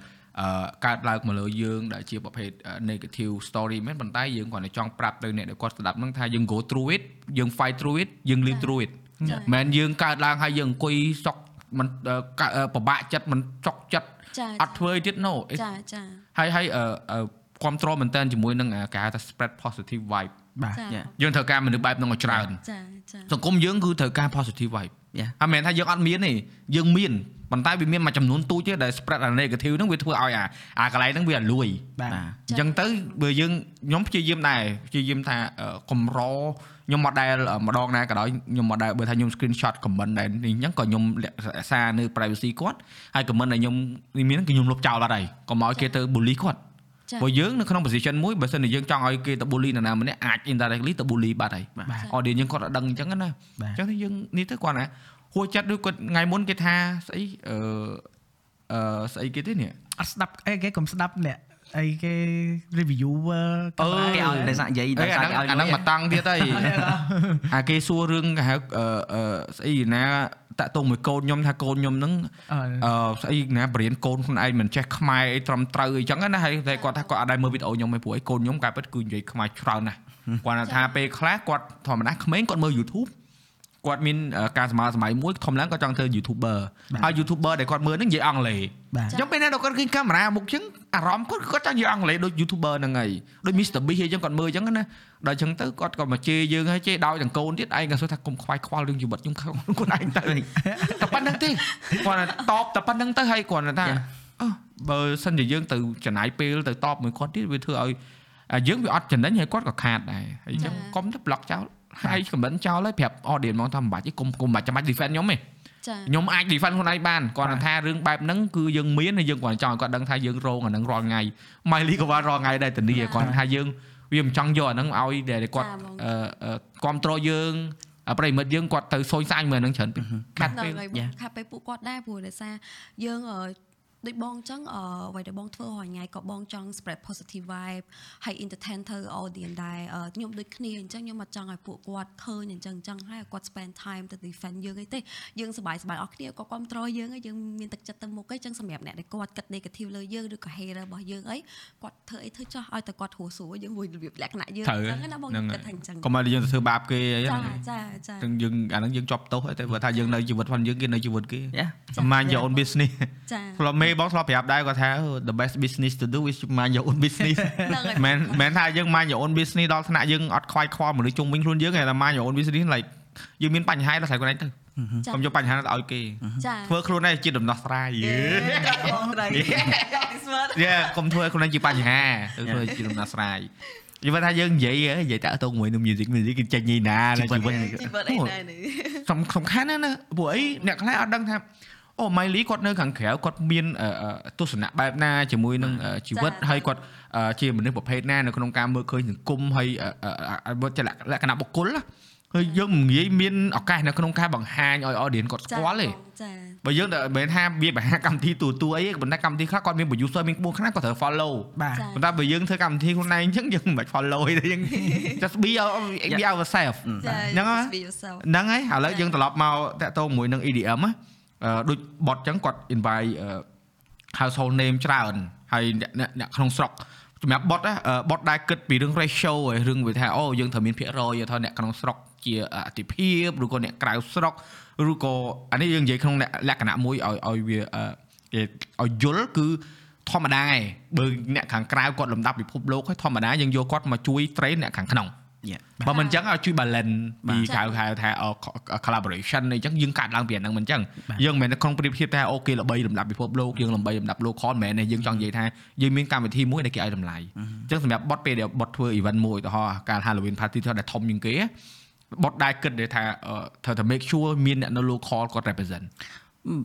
កើតឡើងមកលើយើងដែលជាប្រភេទ negative story មែនប៉ុន្តែយើងគាត់តែចង់ប្រាប់ទៅអ្នកដែលគាត់ស្ដាប់ហ្នឹងថាយើង go through it យើង fight through it យើង live through it ចា៎មែនយើងកើតឡើងហើយយើងអង្គុយសក់មិនអឺកអឺពិបាកចិត្តមិនចុកចិត្តចាអត់ធ្វើអីទៀត no ចាចាហើយហើយអឺអឺគ្រប់គ្រងមែនតើជាមួយនឹងអាគេហៅថា spread positive vibe បាទចាយើងត្រូវការមនុស្សបែបហ្នឹងឲ្យច្រើនចាចាសង្គមយើងគឺត្រូវការ positive vibe យ៉ាហើយមិនមែនថាយើងអត់មានទេយើងមាន ប៉ុន្តែវាមានមួយចំនួនទូចទេដែល spread អា negative ហ្នឹងវាធ្វើឲ្យអាអាកន្លែងហ្នឹងវាអាលួយបាទបាទអញ្ចឹងទៅបើយើងខ្ញុំព្យាយាមដែរព្យាយាមថាអឺកម្រខ្ញុំមកដែលម្ដងណាក៏ដោយខ្ញុំមកដែលបើថាខ្ញុំ screenshot comment ដែរនេះអញ្ចឹងក៏ខ្ញុំរក្សានៅ privacy គាត់ហើយ comment ដែលខ្ញុំមានគឺខ្ញុំលុបចោលបាត់ហើយកុំឲ្យគេទៅ bully គាត់ចាព្រោះយើងនៅក្នុង position មួយបើសិនជាយើងចង់ឲ្យគេទៅ bully នរណាម្នាក់អាច indirectly ទៅ bully បាត់ហើយបាទ audience យើងគាត់អត់ដឹងអញ្ចឹងណាបាទអញ្ចឹងទៅយើងនេះទៅគាត់ណា ហួចចិត្តឬគាត់ថ្ងៃមុនគេថាស្អីអឺអឺស្អីគេទេនេះអត់ស្ដាប់អីគេកុំស្ដាប់អ្នកអីគេ reviewer អឺគេឲ្យតែសាក់និយាយអេតែអាសាក់ហ្នឹងឲ្យអាហ្នឹងមកតាំងទៀតហើយអាគេសួររឿងគេហៅអឺអឺស្អីណាតាក់ទងមួយកូនខ្ញុំថាកូនខ្ញុំហ្នឹងអឺអឺស្អីណាបរៀនកូនខ្លួនឯងមិនចេះខ្មែរអីត្រឹមត្រូវអីចឹងណាហើយតែគាត់ថាគាត់អត់ដែរមើលវីដេអូខ្ញុំឯងព្រោះអីកូនខ្ញុំកាលពិតគឺនិយាយខ្មែរច្រើនណាស់គាត់ថាពេលខ្លះគាត់ធម្មតាក្មេងគាត់មើល YouTube គាត់មានអឺការសម័យសម័យមួយធម្មតាគាត់ចង់ធ្វើ YouTuber ហើយ YouTuber ដែលគាត់មើលហ្នឹងនិយាយអង់គ្លេសបាទអញ្ចឹងពេលណាដល់គាត់ឃើញកាមេរ៉ាមុខអញ្ចឹងអារម្មណ៍គាត់គឺគាត់ចង់និយាយអង់គ្លេសដូច YouTuber ហ្នឹងហើយដូច Mr Beast អីចឹងគាត់មើលអញ្ចឹងណាដល់អញ្ចឹងទៅគាត់ក៏មកជេរយើងហើយជេរដោយទាំងកូនទៀតឯងក៏សួរថាកុំខ្វាយខ្វល់រឿងជីវិតខ្ញុំខ្លួនឯងទៅតែប៉ុណ្្នឹងទេគាត់ថាតបតែប៉ុណ្្នឹងទៅហើយគាត់ថាអឺបើសិនជាយើងទៅចំណាយពេលទៅតបមួយគាត់ទៀតវាធ្វើឲ្យអាយើងវាអត់ចំណេញហើយគាត់ក៏ខាតដែរហើយអញ្ចឹងកុំទៅ block ចោល ហើយ comment ចោលហើយប្រាប់ audience មកថាមិនបាច់ទេកុំកុំបាច់ចាំបាច់ defend ខ្ញុំទេចាខ្ញុំអាច defend ខ្លួនឯងបានគាត់ថារឿងបែបហ្នឹងគឺយើងមានហើយយើងគាត់ចង់ឲ្យគាត់ដឹងថាយើងរងអាហ្នឹងរាល់ថ្ងៃ Miley ក៏បានរាល់ថ្ងៃដែរតានីគាត់ថាយើងវាមិនចង់យកអាហ្នឹងឲ្យដែលគាត់អឺគ្រប់គ្រងយើងប្រិមិត្តយើងគាត់ទៅសូនសាញមើលហ្នឹងច្រើនពេកខាត់ហ្នឹងពេលហើយបងខាប់ពេលពួកគាត់ដែរព្រោះដោយសារយើងអឺ ដូចបងអញ្ចឹងអឺអ្វីដែលបងធ្វើរាល់ថ្ងៃក៏បងចង់ spread positive vibe ហើយ entertain ទៅ audience ដែរអឺខ្ញុំដូចគ្នាអញ្ចឹងខ្ញុំអត់ចង់ឲ្យពួកគាត់ឃើញអញ្ចឹងអញ្ចឹងហើយឲ្យគាត់ spend time ទៅ defend យើងអីទេយើងសប្បាយសប្បាយអស់គ្នាក៏គ្រប់គ្រងយើងហើយយើងមានទឹកចិត្តទៅមុខអីអញ្ចឹងសម្រាប់អ្នកដែលគាត់គិត negative លើយើងឬក៏ hater របស់យើងអីគាត់ធ្វើអីធ្វើចោះឲ្យតែគាត់ហួសស្រួលយើងមួយរបៀបលក្ខណៈយើងត្រូវអញ្ចឹងណាបងហ្នឹងខ្ញុំគិតថាអញ្ចឹងកុំឲ្យយើងទៅធ្វើបាបគេអីចាហ្នឹងចាចាចឹងយើងអាហ្នឹងយើងជាប់ទោសហើយតែបើថាយើងនៅជីវិតផងយើងគេនៅជីវិតគេយ៉ា mind your own business ចាធ្លាប់មេបងធ្លាប់ប្រាប់ដែរគាត់ថា the best business to do is mind your own business ហ្នឹងហើយមិនមែនថាយើង mind your own business ដល់ថ្នាក់យើងអត់ខ្វាយខ្វល់មនុស្សជុំវិញខ្លួនយើងទេតែ mind your own business like យើងមានបញ្ហាដល់ស្អីខ្លួនឯងទៅចាកុំយកបញ្ហាទៅឲ្យគេចាធ្វើខ្លួនឯងជាដំណោះស្រាយយេបងត្រីទីស្មើយេកុំធ្វើខ្លួនឯងជាបញ្ហាធ្វើជាដំណោះស្រាយយល់ថាយើងនិយាយនិយាយតាក់ទងជាមួយនឹង music music គឺចេញញីណានៅជីវិតជីវិតអីណែនេះសំសំខាន់ណាស់ណាព្រោះអីអ្នកខ្លះអត់ដឹងថា អូម៉ៃលីគាត់នៅខាងក្រៅគាត់មានអឺអឺទស្សនៈបែបណាជាមួយនឹងអឺជីវិតហើយគាត់អឺជាមនុស្សប្រភេទណានៅក្នុងការមើលឃើញសង្គមហើយអឺអឺអឺមើលជាលក្ខលក្ខណៈបុគ្គលណាហើយយើងមិនងាយមានឱកាសនៅក្នុងការបង្ហាញឲ្យ audience គាត់ស្គាល់ទេចាបើយើងតែមិនមែនថាវាបរិហាកម្មវិធីទូទូអីទេប៉ុន្តែកម្មវិធីខ្លះគាត់មាន producer មានក្បួនខ្នាតគាត់ត្រូវ follow បាទចាប៉ុន្តែបើយើងធ្វើកម្មវិធីខ្លួនឯងអញ្ចឹងយើងមិនបាច់ follow ទេយើង just be our- be ourselves ចាហ្នឹងហើយ just be yourself ហ្នឹងហើយឥឡូវយើងត្រឡប់មកតាក់ទងជាមួយនឹង EDM ណាអឺ ដូចបតអញ្ចឹងគាត់ invite អឺ household name ច្រើនហើយអ្នកអ្នកអ្នកក្នុងស្រុកសម្រាប់បតណាអឺបតដែលគិតពីរឿង ratio ហើយរឿងវាថាអូយើងត្រូវមានភាគរយថាអ្នកក្នុងស្រុកជាអតិភិបឬក៏អ្នកក្រៅស្រុកឬក៏អានេះយើងនិយាយក្នុងលក្ខណៈមួយឲ្យឲ្យវាអឺគេឲ្យយល់គឺធម្មតាឯងបើអ្នកខាងក្រៅគាត់លំដាប់ពិភពលោកហើយធម្មតាយើងយកគាត់មកជួយ train អ្នកខាងក្នុង Yeah. បើមិនអញ្ចឹងឲ្យជួយ balance ពីចា៎ហៅហៅថាអ collaboration អីចឹងយើងកាត់ឡើងពីអាហ្នឹងមិនអញ្ចឹងបាទយើងមិនមែននៅក្នុងប្រៀបធៀបថាអូគេល្បីលំដាប់ពិភពលោកយើងល្បីលំដាប់ local មិនមែនទេយើងចង់និយាយថាយើងមានកម្មវិធីមួយដែលគេឲ្យតម្លៃអញ្ចឹងសម្រាប់បត់ពេលដែលបត់ធ្វើ event មួយឧទាហរណ៍កាល Halloween party ធ្វើដែលធំជាងគេបត់ដែលគិតដែលថាអឺត្រូវតែ make sure មានអ្នកនៅ local គាត់ represent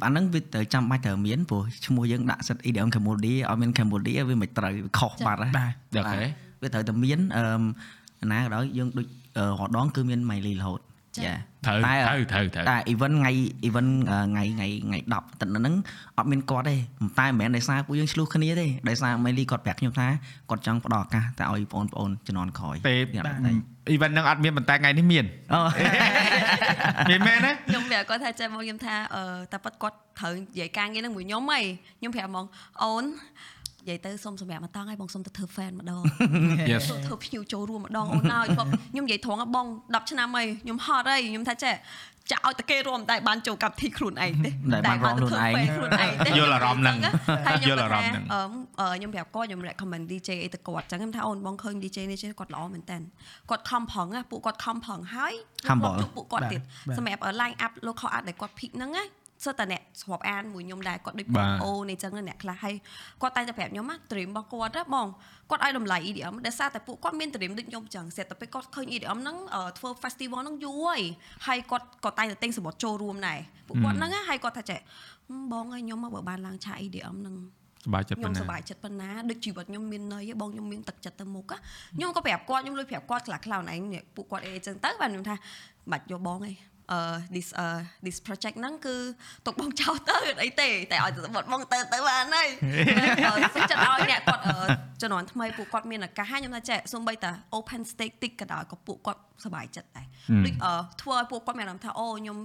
អាហ្នឹងវាត្រូវចាំបាច់ត្រូវមានព្រោះឈ្មោះយើងដាក់សិត EDM Cambodia ឲ្យមាន Cambodia វាមិនត្រូវវាខុសបាត់ហើយបាទអូខេវាត្រូវតែមានអឺ ណាក៏ដោយយើងដូចអឺរហដងគឺមាន Miley រហូតចា៎ចាត្រូវតែត្រូវត្រូវត្រូវតែ event ថ្ងៃ event អឺថ្ងៃថ្ងៃថ្ងៃ10ទឹកហ្នឹងអត់មានគាត់ទេតែមិនមែនដោយសារពួកយើងឆ្លោះគ្នាទេដោយសារ Miley គាត់ប្រាប់ខ្ញុំថាគាត់ចង់ផ្ដល់ឱកាសតែឲ្យបងប្អូនជំនាន់ក្រោយពេលយ៉ាងបាទតែ event ហ្នឹងអត់មានប៉ុន្តែថ្ងៃនេះមានអូមានមែនទេខ្ញុំប្រាប់គាត់ថាចាំមកខ្ញុំថាអឺតែប៉ាត់គាត់ត្រូវនិយាយការងារហ្នឹងមួយខ្ញុំហីខ្ញុំប្រាប់ហ្មងអូន និយាយទៅសុំសម្រាប់មកតង់ឲ្យបងសុំទៅធ្វើ fan ម្ដង Yes សុំធ្វើភ្ញៀវចូលរួមម្ដងអូនហើយខ្ញុំខ្ញុំនិយាយត្រង់ហ៎បង10ឆ្នាំហើយខ្ញុំហត់ហើយខ្ញុំថាចេះចាក់ឲ្យតែគេរួមតែបានចូលកម្មវិធីខ្លួនឯងទេដែលបានរំខ្លួនឯងខ្លួនឯងទេយល់អារម្មណ៍ហ្នឹងហើយខ្ញុំយល់អារម្មណ៍ហ្នឹងអឺអឺខ្ញុំប្រាប់គាត់ខ្ញុំ recommend DJ អីទៅគាត់អញ្ចឹងខ្ញុំថាអូនបងឃើញ DJ នេះចេះគាត់ល្អមែនតើគាត់ខំប្រឹងណាពួកគាត់ខំប្រឹងហើយ Humble ជួបពួកគាត់ទៀតបាទសម្រាប់ line up local art ដែលគាត់ pick ហ្នឹងណា សិតតែអ្នកស្របអានមួយខ្ញុំដែរគាត់ដូចបាទអូនអីចឹងណាអ្នកខ្លះហើយគាត់តែងតែប្រាប់ខ្ញុំណា dream របស់គាត់ណាបងគាត់ឲ្យតម្លៃ EDM ដែលសារតែពួកគាត់មាន dream ដូចខ្ញុំចឹងស្រាប់តែពេលគាត់ឃើញ EDM ហ្នឹងអឺធ្វើ festival ហ្នឹងយូរហើយហើយគាត់ក៏តែងតែទិញសម្បត្តិចូលរួមដែរពួកគាត់ហ្នឹងណាហើយគាត់ថាចេះហឹមបងហើយខ្ញុំមកបើបានឡើងឆា EDM ហ្នឹងសប្បាយចិត្តខ្ញុំប៉ុណ្ណាសប្បាយចិត្តប៉ុណ្ណាដូចជីវិតខ្ញុំមានន័យឯងបងខ្ញុំមានទឹកចិត្តទៅមុខណាខ្ញុំក៏ប្រាប់គាត់ខ្ញុំលុយប្រាប់គាត់ខ្លះខ្លះឯងនេះពួកគាត់អីចឹងទៅបាទខ្ញុំថាមិនបាច់យកបងឯងអឺ this អឺ this project ហ្នឹងគឺទុកបងចោលទៅអីទេតែឲ្យទៅបាត់បងទៅទៅបានហើយអឺសុខចិត្តឲ្យអ្នកគាត់អឺជំនាន់ថ្មីពួកគាត់មានឱកាសហើយខ្ញុំថាចេះសូម្បីតែ open stage តិចក៏ដោយក៏ពួកគាត់សប្បាយចិត្តដែរដូចអឺធ្វើឲ្យពួកគាត់មានអារម្មណ៍ថាអូខ្ញុំ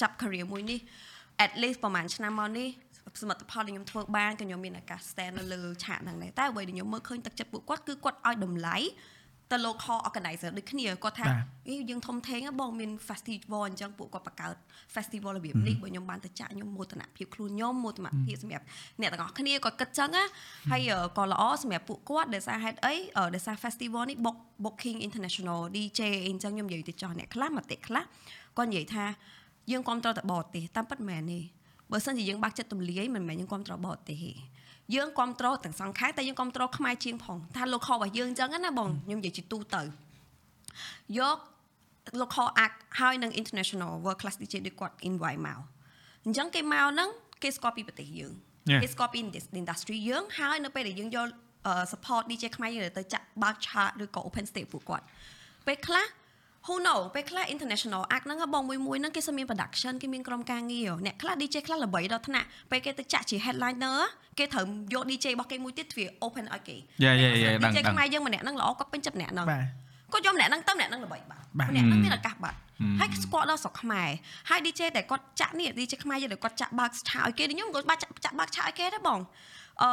ចាប់ career មួយនេះ at least ប្រហែលឆ្នាំមកនេះសមិទ្ធផលដែលខ្ញុំធ្វើបានក៏ខ្ញុំមានឱកាស stand នៅលើឆាកហ្នឹងដែរតែអ្វីដែលខ្ញុំមើលឃើញទឹកចិត្តពួកគាត់គឺគាត់ឲ្យតម្លៃ ទៅ local organizer ដូចគ្នាគាត់ថាបាទអីយើងធំធេងហ៎បងមាន festival អញ្ចឹងពួកគាត់បង្កើត festival របៀបនេះបើខ្ញុំបានទៅចាក់ខ្ញុំមោទនភាពខ្លួនខ្ញុំមោទនភាពសម្រាប់អ្នកទាំងអស់គ្នាគាត់គិតចឹងណាហើយអឺក៏ល្អសម្រាប់ពួកគាត់ដែលសារហេតុអីអឺដែលសារ festival នេះ book booking international DJ អីអញ្ចឹងខ្ញុំនិយាយទៅចោះអ្នកខ្លះមតិខ្លះគាត់និយាយថាយើងគ្រប់គ្រងតែបរទេសតាមពិតមែនទេបើសិនជាយើងបាក់ចិត្តទម្លាយមិនមែនយើងគ្រប់គ្រងបរទេសទេ យើងគ្រប់គ្រងទាំងសងខាងតែយើងគ្រប់គ្រងខ្មែរជាងផងថា local របស់យើងអញ្ចឹងណាបងខ្ញុំនិយាយជាទូទៅយក local act ហើយនឹង international world class DJ ដូចគាត់ invite មកអញ្ចឹងគេមកហ្នឹងគេស្គាល់ពីប្រទេសយើង Yeah. គេស្គាល់ពី indus- industry យើងហើយនៅពេលដែលយើងយកអឺ support DJ ខ្មែរយើងទៅចាក់បើកឆាកឬក៏ open stage ពួកគាត់ពេលខ្លះ who know ពេលខ្លះ international act ហ្នឹងហ៎បងមួយមួយហ្នឹងគេសមាន production គេមានក្រុមការងារអ្នកខ្លះ DJ ខ្លះល្បីដល់ថ្នាក់ពេលគេទៅចាក់ជា headliner គេត្រូវយក DJ របស់គេមួយទៀតទ្វា open ឲ្យគេយ៉ាយ៉ាយ៉ាដឹង DJ ដឹងខ្មែរយើងម្នាក់ហ្នឹងល្អគាត់ពេញចិត្តម្នាក់ហ្នឹងបាទគាត់យកម្នាក់ហ្នឹងទៅម្នាក់ហ្នឹងល្បីបាត់បាទម្នាក់ហ្នឹងមានឱកាសបាត់ហើយស្គាល់ដល់ស្រុកខ្មែរហើយ DJ ដែលគាត់ចាក់នេះ DJ ខ្មែរយើងដែលគាត់ចាក់បើកឆាឲ្យគេខ្ញុំក៏បាច់ចាក់ចាក់បើកឆាឲ្យគេដែរបងអឺ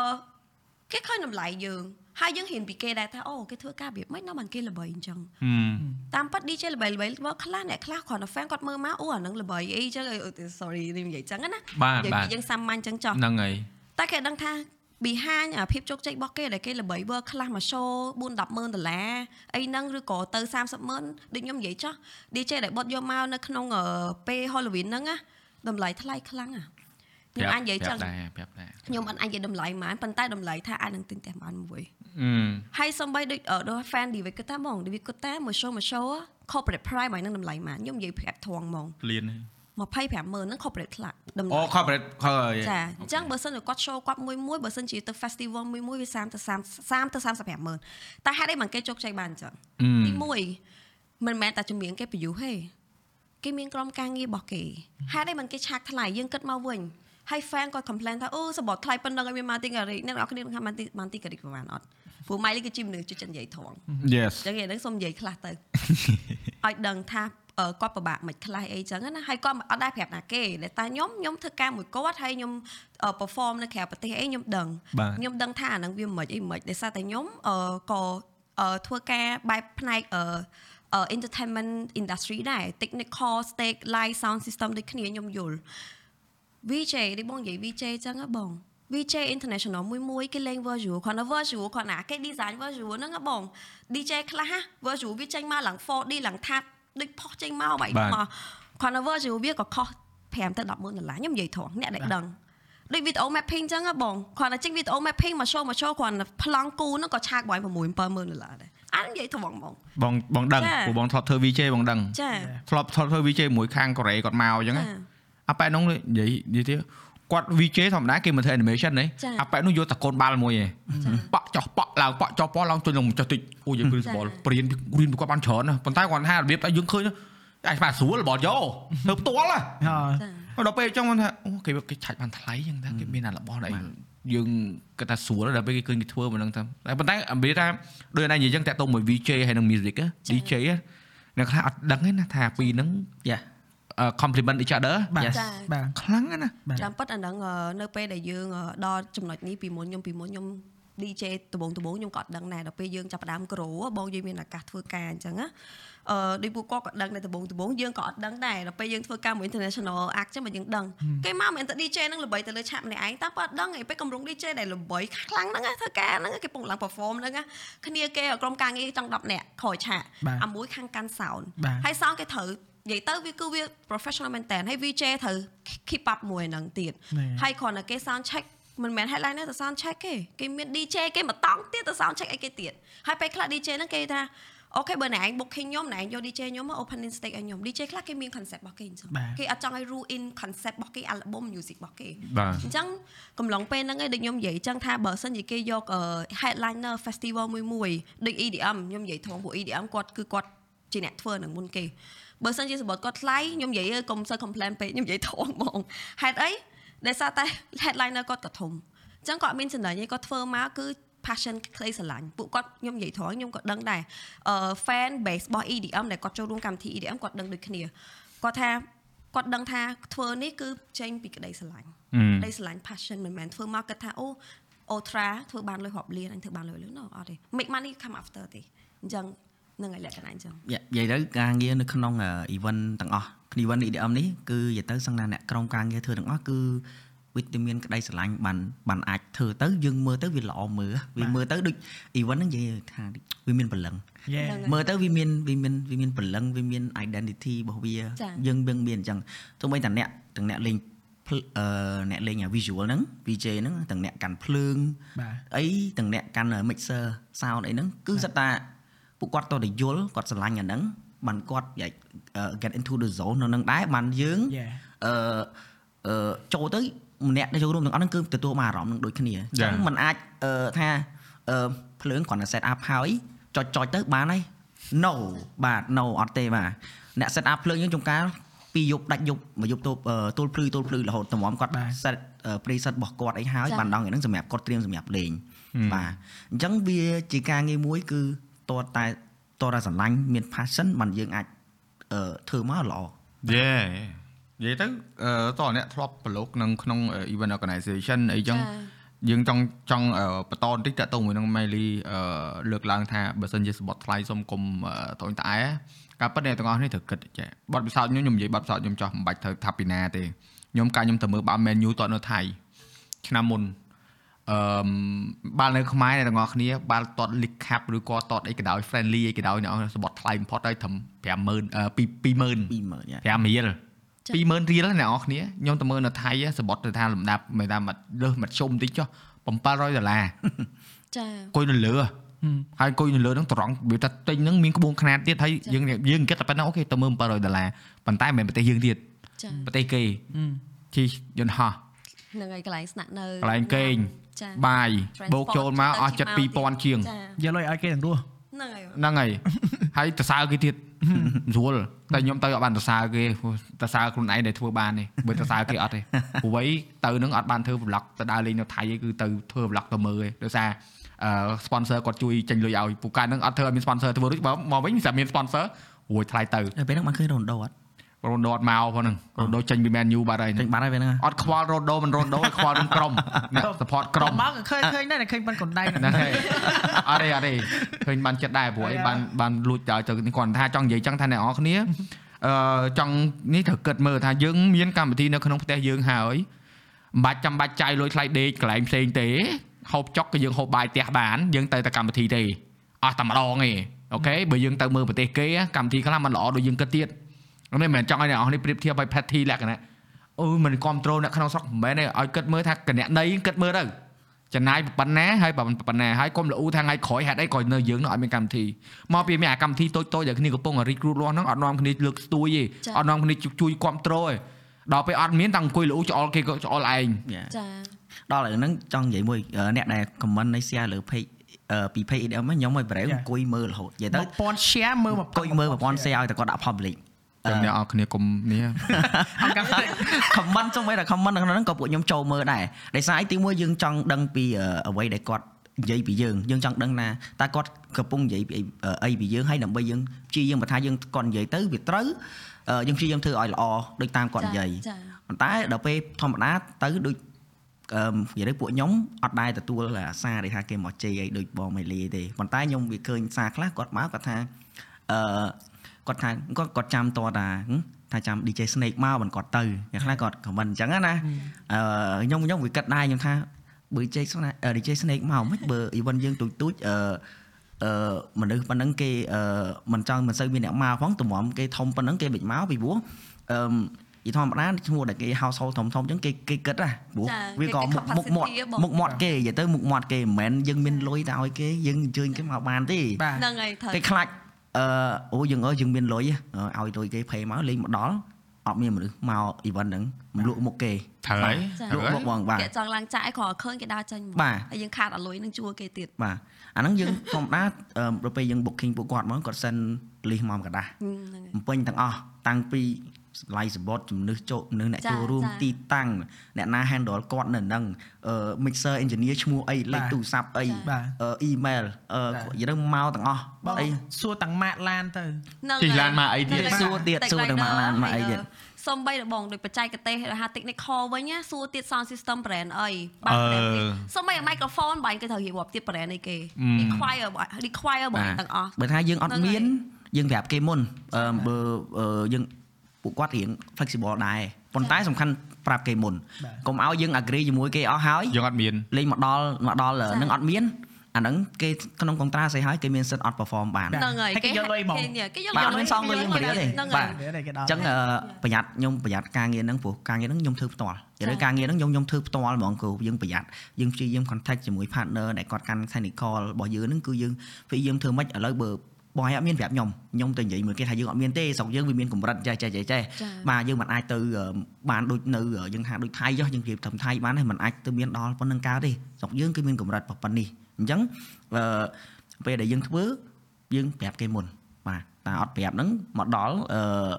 គេឃើញតម្លៃយើង ហើយយើងហ៊ានពីគេដែរថាអូគេធ្វើការរបៀបម៉េចដល់បានគេល្បីអញ្ចឹងហឹមតាមពិត DJ ល្បីល្បីមកខ្លះអ្នកខ្លះគ្រាន់តែ fan គាត់មើលមកអូអាហ្នឹងល្បីអីចឹងអឺ sorry និយាយចឹងណាបាទនិយាយបាទពីយើងសាមញ្ញចឹងចោះហ្នឹងហើយតែគេដឹងថា behind អាភាពជោគជ័យរបស់គេដែលគេល្បី world class មក show 4 10ម៉ឺនដុល្លារអីហ្នឹងឬក៏ទៅ30ម៉ឺនដូចខ្ញុំនិយាយចោះ DJ ដែលបត់យកមកនៅក្នុងអឺពេល Halloween ហ្នឹងណាតម្លៃថ្លៃខ្លាំងណា ខ្ញុំអាចនិយាយចឹងដែរប្រាប់ដែរខ្ញុំអត់អាចនិយាយតម្លៃហ្មងប៉ុន្តែតម្លៃថាអាចនឹងទិញតែបានមួយអឺហើយសំបីដូចអឺដូច fan David គិតថាហ្មង David គិតថាមួយ show មួយ show ហ៎ corporate price មកនឹងតម្លៃហ្មងខ្ញុំនិយាយប្រាប់ធំហ្មងលៀន25ម៉ឺនហ្នឹង corporate ខ្លះតម្លៃអូ corporate ហើយចាអញ្ចឹងបើសិនជាគាត់ show គាត់មួយមួយបើសិនជាទៅ festival មួយមួយវា30ទៅ30 30ទៅ35ម៉ឺនតែហេតុអីបានគេជោគជ័យបានអញ្ចឹងទី1មិនមែនតែជំនាញគេប្រយុទ្ធទេគេមានក្រុមការងាររបស់គេហេតុអីបានគេឆាកថ្លៃយើងគិតមកវិញ ហើយ fan គាត់ complain ថាអូសបត់ថ្លៃប៉ុណ្ណឹងឲ្យមាន marketing ការីអ្នកនរគ្នានឹងថា marketing marketing ការីប្រហែលអត់ព្រោះ Miley គឺជាមនុស្សជួយចិត្តនិយាយត្រង់ Yes អញ្ចឹងឯងសូមនិយាយខ្លះទៅឲ្យដឹងថាអឺគាត់ពិបាកមិនខ្លះអីចឹងណាហើយគាត់អត់ដែរប្រាប់ណាគេតែតែខ្ញុំខ្ញុំធ្វើការមួយគាត់ហើយខ្ញុំអឺ perform នៅក្រៅប្រទេសអីខ្ញុំដឹងបាទខ្ញុំដឹងថាអាហ្នឹងវាមិនអីមិនដោយសារតែខ្ញុំអឺក៏អឺធ្វើការបែបផ្នែកអឺអឺ entertainment industry ដែរ technical stake live sound system ដូចគ្នាខ្ញុំយល់ VJ នេះបងនិយាយ VJ ចឹងហ៎បង VJ international មួយមួយគេលេង virtual គាត់នៅ virtual គាត់ណាគេ design virtual ហ្នឹងហ៎បង DJ ខ្លះហ่ะ virtual វាចេញមកឡើង 4D ឡើងថាត់ដូចផុសចេញមកបែបបាទមកគាត់នៅ virtual វាក៏ខុស5ទៅ10ម៉ឺនដុល្លារខ្ញុំនិយាយត្រង់អ្នកដែលដឹងដូច video mapping ចឹងហ៎បងគាត់តែចេញ video mapping មក show មក show គាត់ប្លង់គូហ្នឹងក៏ឆាកបង6 7ម៉ឺនដុល្លារដែរអានិយាយត្រង់ហ្មងបងបងដឹងចាព្រោះបងធ្លាប់ធ្វើ VJ បងដឹងចាធ្លាប់ធ្លាប់ធ្វើ VJ មួយខាងកូរ៉េគាត់មកអញ្ចឹងណាចា អាប៉ែនោះនិយាយនិយាយទៀតគាត់ VJ ធម្មតាគេមិនធ្វើ animation ទេចាអាប៉ែនោះយកតកូនបាល់មួយឯងប៉ក់ចោះប៉ក់ឡើងប៉ក់ចោះប៉ក់ឡើងជួយនឹងចោះតិចអូយើងគ្រឿងសបល់ព្រៀនរៀនពីគាត់បានច្រើនណាស់ប៉ុន្តែគាត់ថារបៀបតែយើងឃើញអាចស្មាស្រួលរបស់យកធ្វើផ្ទាល់ណាហើយចាដល់ពេលអញ្ចឹងគាត់ថាអូគេគេឆាច់បានថ្លៃអញ្ចឹងថាគេមានអារបស់អីយើងគាត់ថាស្រួលដល់ពេលគេឃើញគេធ្វើមិនដឹងថាតែប៉ុន្តែអំពីថាដូចណានិយាយអញ្ចឹងតាក់ទងមួយ VJ ហើយនឹង music ណា DJ ណាអ្នកខ្លះអត់ដឹងទេណាថាពីរហ្នឹងយ៉ាអឺ compliment each other បាទ Yes បាទខ្លាំងណាស់ណាបាទចាំប៉ិតអាហ្នឹងអឺនៅពេលដែលយើងអឺដល់ចំណុចនេះពីមុនខ្ញុំពីមុនខ្ញុំ DJ ដំបងដំបងខ្ញុំក៏អត់ដឹងដែរដល់ពេលយើងចាប់ផ្ដើមក្រូបងយើងមានឱកាសធ្វើការអញ្ចឹងណាអឺដូចពួកគាត់ក៏ដឹងដែរដំបងដំបងយើងក៏អត់ដឹងដែរដល់ពេលយើងធ្វើការមួយ international act ចឹងមកយើងដឹងគេមកមិនតែ DJ ហ្នឹងល្បីទៅលើឆាកម្នាក់ឯងតើប៉អត់ដឹងឯងពេលកម្រង DJ ដែលល្បីខ្លាំងហ្នឹងណាធ្វើការហ្នឹងគេពងឡើង perform ហ្នឹងណាគ្នាគេក្រុមការងារចង់10នាក់ក្រោយឆាកបាទអាមួយខាងកាន់ sound បាទហើយ sound គេត្រូវ និយាយទៅវាគឺវា professional មែនតើហើយ VJ ត្រូវ keep up មួយហ្នឹងទៀតណែហើយគ្រាន់តែគេ sound check មិនមែន headline ទេទៅ sound check គេគេមាន DJ គេមកតង់ទៀតទៅ sound check អីគេទៀតហើយពេលខ្លះ DJ ហ្នឹងគេថាអូខេបើណែឯង booking ខ្ញុំណែឯងយក DJ ខ្ញុំមក opening stage ឲ្យខ្ញុំ DJ ខ្លះគេមាន concept របស់គេអញ្ចឹងបាទគេអត់ចង់ឲ្យ rule in concept របស់គេ album music របស់គេបាទអញ្ចឹងកំឡុងពេលហ្នឹងឯងដូចខ្ញុំនិយាយអញ្ចឹងថាបើសិនជាគេយកអឺ headliner festival មួយមួយដូច EDM ខ្ញុំនិយាយធំពួក EDM គាត់គឺគាត់ជាអ្នកធ្វើនឹងមុនគេ បើសិនជាសម្បត្តិគាត់ថ្លៃខ្ញុំនិយាយកុំសូវ complain ពេកខ្ញុំនិយាយធំហ្មងហេតុអីដែលសារតែ headliner គាត់ក៏ធំអញ្ចឹងគាត់អត់មានចំណេញទេគាត់ធ្វើមកគឺ passion ក្តីស្រឡាញ់ពួកគាត់ខ្ញុំនិយាយត្រង់ខ្ញុំក៏ដឹងដែរអឺ fan base របស់ EDM ដែលគាត់ចូលរួមកម្មវិធី EDM គាត់ដឹងដូចគ្នាគាត់ថាគាត់ដឹងថាធ្វើនេះគឺចេញពីក្តីស្រឡាញ់ដីស្រឡាញ់ passion មិនមែនធ្វើមកគិតថាអូ ultra ធ្វើបានលុយរាប់លានអញធ្វើបានលុយលឿនអត់ទេ make money come after ទេអញ្ចឹងហ្នឹងហើយលក្ខណៈអញ្ចឹងយ៉ានិយាយទៅការងារនៅក្នុងអឺ event ទាំងអស់ event EDM នេះគឺនិយាយទៅសឹងណាអ្នកក្រុមការងារធ្វើទាំងអស់គឺវិតាមានក្តីស្រឡាញ់បានបានអាចធ្វើទៅយើងមើលទៅវាល្អមើលវាមើលទៅដូច event ហ្នឹងនិយាយថាវាមានព្រលឹងយេហ្នឹងហើយមើលទៅវាមានវាមានវាមានព្រលឹងវាមាន identity របស់វាចា៎យើងយើងមានអញ្ចឹងទោះបីតែអ្នកទាំងអ្នកលេងភ្លអឺអ្នកលេង visual ហ្នឹង VJ ហ្នឹងទាំងអ្នកកាន់ភ្លើងបាទអីទាំងអ្នកកាន់ mixer sound អីហ្នឹងគឺសិតតា ពួកគាត់តតែយល់គាត់ស្រឡាញ់អាហ្នឹងបានគាត់យ៉ា get into the zone នៅនឹងដែរបានយើងយេអឺអឺចូលទៅម្នាក់ដែលចូលរួមទាំងអស់ហ្នឹងគឺទទួលបានអារម្មណ៍នឹងដូចគ្នាអញ្ចឹងมันអាចអឺថាអឺភ្លើងគ្រាន់តែ set up ហើយចុចចុចទៅបានហើយ no បាទ no អត់ទេបាទអ្នក set up ភ្លើងយើងចំការពីយប់ដាច់យប់មកយប់ទល់ទល់ភ្លឺទល់ភ្លឺរហូតតម្រាំគាត់ set preset របស់គាត់អីហើយបានដល់ថ្ងៃហ្នឹងសម្រាប់គាត់ត្រៀមសម្រាប់លេងបាទអញ្ចឹងវាជាការងារមួយគឺ តរតែតរតែស្រឡាញ់មាន passion បានយើងអាចអឺធ្វើមកល្អយេនិយាយទៅអឺតើអ្នកធ្លាប់ប្រឡូកនៅក្នុង event organization អីចឹងយើងចង់ចង់អឺបន្តបន្តិចតើតទៅមួយនឹង Miley អឺលើកឡើងថាបើសិនជាសបត់ថ្លៃសុំគុំតូនតឯការប៉ិតអ្នកទាំងអស់នេះត្រូវគិតចេះបទពិសោធន៍ខ្ញុំខ្ញុំនិយាយបទពិសោធន៍ខ្ញុំចោះមិនបាច់ត្រូវថាពីណាទេខ្ញុំកាលខ្ញុំទៅមើលបាល់ Man U តនៅថៃឆ្នាំមុន អឺបាល់នៅខ្មែរអ្នកទាំងអស់គ្នាបាល់តត League Cup ឬក៏តតអីក៏ដោយ friendly អីក៏ដោយអ្នកសបត់ថ្លៃបំផុតហើយត្រឹម50000អឺ20000 20000យ៉ា5រៀលចា៎20000រៀលអ្នកនរគ្នាខ្ញុំទៅមើលនៅថៃសបត់ទៅថាលំដាប់មិនថាមកលើសមធ្យមតិចចុះ700ដុល្លារចាអង្គុយនៅលើហើយអង្គុយនៅលើហ្នឹងត្រង់វាថាទិញហ្នឹងមានក្បួនខ្នាតទៀតហើយយើងយើងគិតតែប៉ុណ្ណឹងអូខេទៅមើល700ដុល្លារប៉ុន្តែមិនមែនប្រទេសយើងទៀតចាប្រទេសគេជិះយន្តហោះហ្នឹងហើយកន្លែងស្នាក់នៅកន្លែងគេងចាបាយ Transport បូកចូលមកអស់ចិត្តទៅជិះមក2000ជាងចាយកលុយឲ្យគេទាំងរស់ហ្នឹងហើយហ្នឹងហើយហើយតសើគេទៀតស្រួលតែខ្ញុំទៅអត់បានតសើគេតសើខ្លួនឯងដែលធ្វើបានទេបើតសើគេអត់ទេព្រោះវៃទៅនឹងអត់បានធ្វើ vlog ទៅដើរលេងនៅថៃទេគឺទៅធ្វើ vlog ទៅមើលទេដោយសារអឺ sponsor គាត់ជួយចេញលុយឲ្យពូកានឹងអត់ធ្វើឲ្យមាន sponsor ធ្វើរួចបើមកវិញតែមាន sponsor រួចថ្លៃទៅហើយពេលហ្នឹងបានឃើញរ៉ូនដូអត់ រ៉ូណូអត់មកផងហ្នឹងរ៉ូណូចេញពី Man U បាត់ហើយចេញបាត់ហើយពេលហ្នឹងអត់ខ្វល់រ៉ូណូមិនរ៉ូណូខ្វល់នឹងក្រុមអ្នក support ក្រុមមកក៏ឃើញឃើញដែរតែឃើញបានកណ្ដៃហ្នឹងហើយអត់ទេអត់ទេឃើញបានចិត្តដែរព្រោះអីបានបានលួចដល់ទៅនេះគាត់ថាចង់និយាយចឹងថាអ្នកនរគ្នាអឺចង់នេះត្រូវគិតមើលថាយើងមានកម្មវិធីនៅក្នុងផ្ទះយើងហើយមិនបាច់ចាំបាច់ចាយលុយថ្លៃដេកកន្លែងផ្សេងទេហូបចុកក៏យើងហូបបាយផ្ទះបានយើងទៅតែកម្មវិធីទេអស់តែម្ដងទេអូខេបើយើងទៅមើលប្រទេសគេកម្មវិធីខ្លះมันល្អដូចយើងគិតទៀត នេះមិនមែនចង់ឲ្យអ្នកនរនេះប្រៀបធៀបឲ្យ petty លក្ខណៈអូយមិនគ្រប់ត្រូលអ្នកក្នុងស្រុកមិនមែនទេឲ្យគិតមើលថាកណណីគិតមើលទៅចំណាយប៉ុណ្ណាហើយប៉ុណ្ណាហើយកុំលូថាថ្ងៃក្រោយហេតុអីក៏នៅយើងនោះអត់មានកម្មវិធីមកពីមានអាកម្មវិធីតូចតូចដែលគ្នាកំពុងរីករូតលាស់ហ្នឹងអត់នាំគ្នាលើកស្ទួយទេអត់នាំគ្នាជួយគ្រប់គ្រងទេដល់ពេលអត់មានតាំងអង្គុយលូច្អល់គេក៏ច្អល់ឯងយ៉ាចាដល់ឥឡូវហ្នឹងចង់និយាយមួយអឺអ្នកដែល comment នៃ share លើ page អឺពី page EDM ហ្នឹងខ្ញុំឲ្យប្រែអង្គុយមើលរហូតនិយាយទៅ1000 share មើលអង្គុយមើល1000 share ឲ្យតែគាត់ដាក់ public ចឹងអ្នកអរគ្នាកុំនេះអង្គការ comment សូម្បីតែ comment នៅក្នុងហ្នឹងក៏ពួកខ្ញុំចូលមើលដែរដោយសារអីទីមួយយើងចង់ដឹងពីអឺអ្វីដែលគាត់និយាយពីយើងយើងចង់ដឹងណាតើគាត់កំពុងនិយាយពីអីអីពីយើងហើយដើម្បីយើងព្យាយាមបើថាយើងគាត់និយាយទៅវាត្រូវអឺយើងព្យាយាមធ្វើឲ្យល្អដូចតាមគាត់និយាយចាប៉ុន្តែដល់ពេលធម្មតាទៅដូចអឺនិយាយទៅពួកខ្ញុំអត់ដែរទទួលអាសារដែលថាគេមកជេរអីដូចបងមេលីទេប៉ុន្តែខ្ញុំវាឃើញសារខ្លះគាត់មកគាត់ថាអឺ គាត់ថាគាត់គាត់ចាំតតាហឹមថាចាំ DJ Snake មកមិនគាត់ទៅអ្នកខ្លះគាត់ comment អញ្ចឹងណាអឺខ្ញុំខ្ញុំវាគិតដែរខ្ញុំថាបើ DJ Snake អឺ DJ Snake មកមិនបើ event យើងទូចទូចអឺអឺមនុស្សប៉ុណ្ណឹងគេអឺមិនចង់មិនសូវមានអ្នកមកផងតម្រាំគេធំប៉ុណ្ណឹងគេបិចមកពីព្រោះអឺពីធម្មតាឈ្មោះដែលគេ household ធំធំអញ្ចឹងគេគេគិតណាព្រោះចាវាក៏គេមុខមុខមាត់ capacity បងមុខមាត់គេនិយាយទៅមុខមាត់គេមិនមែនយើងមានលុយទៅឲ្យគេយើងអញ្ជើញគេមកបានទេបាទហ្នឹងហើយត្រូវគេខ្លាច អឺអូយើងអើយយើងមានលុយហ៎ឲ្យលុយគេភ័យមកលេងមកដល់អត់មានមនុស្សមក event ហ្នឹងលក់មុខគេ ត្រូវហើយ ចា លក់មុខបងបាទ គេចង់ឡើងចាក់ឲ្យគ្រាន់តែឃើញគេដើរចេញមក បាទ ហើយយើងខាតអលុយនឹងជួគេទៀត បាទអាហ្នឹងយើងធម្មតាអឺដល់ពេលយើង booking ពួកគាត់មកគាត់ send list មកกระดาษ ហ្នឹងហើយ បំពេញទាំងអស់តាំងពី live support ជំនឿចូលជំនឿអ្នកចាចូលរួមចាទីតាំងអ្នកណា handle គាត់នៅហ្នឹងអឺ mixer engineer ឈ្មោះអីលេខទូរស័ព្ទអីបាទអឺ email អឺបាទនិយាយទៅមកទាំងអស់បងអីសួរទាំងម៉ាក់ឡានទៅហ្នឹងជិះឡានមកអីទៀតហ្នឹងហើយសួរទៀតសួរទាំងម៉ាក់ឡានមកអីទៀតសំបីដបងដូចបច្ចេកទេសរហ័ស technical វិញណាសួរទៀត sound system brand អីអឺ brand នេះសំបី microphone បាញ់គេត្រូវរៀបរាប់ទៀត brand អីគេ require require បងទាំងអស់បើថាយើងអត់ហ្នឹងហើយមានយើងប្រាប់គេមុនអឺបើអឺយើង ពួកគាត់រៀង flexible ដែរប៉ុន្តែសំខាន់ប្រាប់គេមុនបាទកុំឲ្យយើង agree ជាមួយគេអស់ហើយយើងអត់មានលេងមកដល់មកដល់ចា៎នឹងអត់មានអាហ្នឹងគេក្នុងកុងត្រាស្អីហើយគេមានសិទ្ធអត់ perform បានបាទហ្នឹងហើយហើយគេយកលុយហ្មងគេគេយកបាទលុយមានសងលុយយើងមិនរៀលទេហ្នឹងបាហើយទវាតែគេដល់អញ្ចឹងអឺប្រយ័ត្នខ្ញុំប្រយ័ត្នការងារហ្នឹងព្រោះការងារហ្នឹងខ្ញុំធ្វើផ្ទាល់និយាយទៅការងារហ្នឹងខ្ញុំខ្ញុំធ្វើផ្ទាល់ហ្មងគឺយើងប្រយ័ត្នយើងព្យាយាម contact ជាមួយ partner ដែលគាត់កាន់ technical របស់យើងហ្នឹងគឺយើងព្យាយាមធ្វើម៉េចឥឡូវបើ បងឯងអត់មានប្រាប់ខ្ញុំខ្ញុំទៅនិយាយមួយគេថាយើងអត់មានទេស្រុកយើងវាមានកម្រិតចេះចេះចេះចេះចាបាទយើងមិនអាចទៅអឺបានដូចនៅយើងថាដូចថៃចុះយើងប្រៀបធំថៃបានទេមិនអាចទៅមានដល់ប៉ុណ្្នឹងកើតទេស្រុកយើងគឺមានកម្រិតប៉ុណ្នេះអញ្ចឹងអឺពេលដែលយើងធ្វើយើងប្រាប់គេមុនបាទតែអត់ប្រាប់ហ្នឹងមកដល់អឺ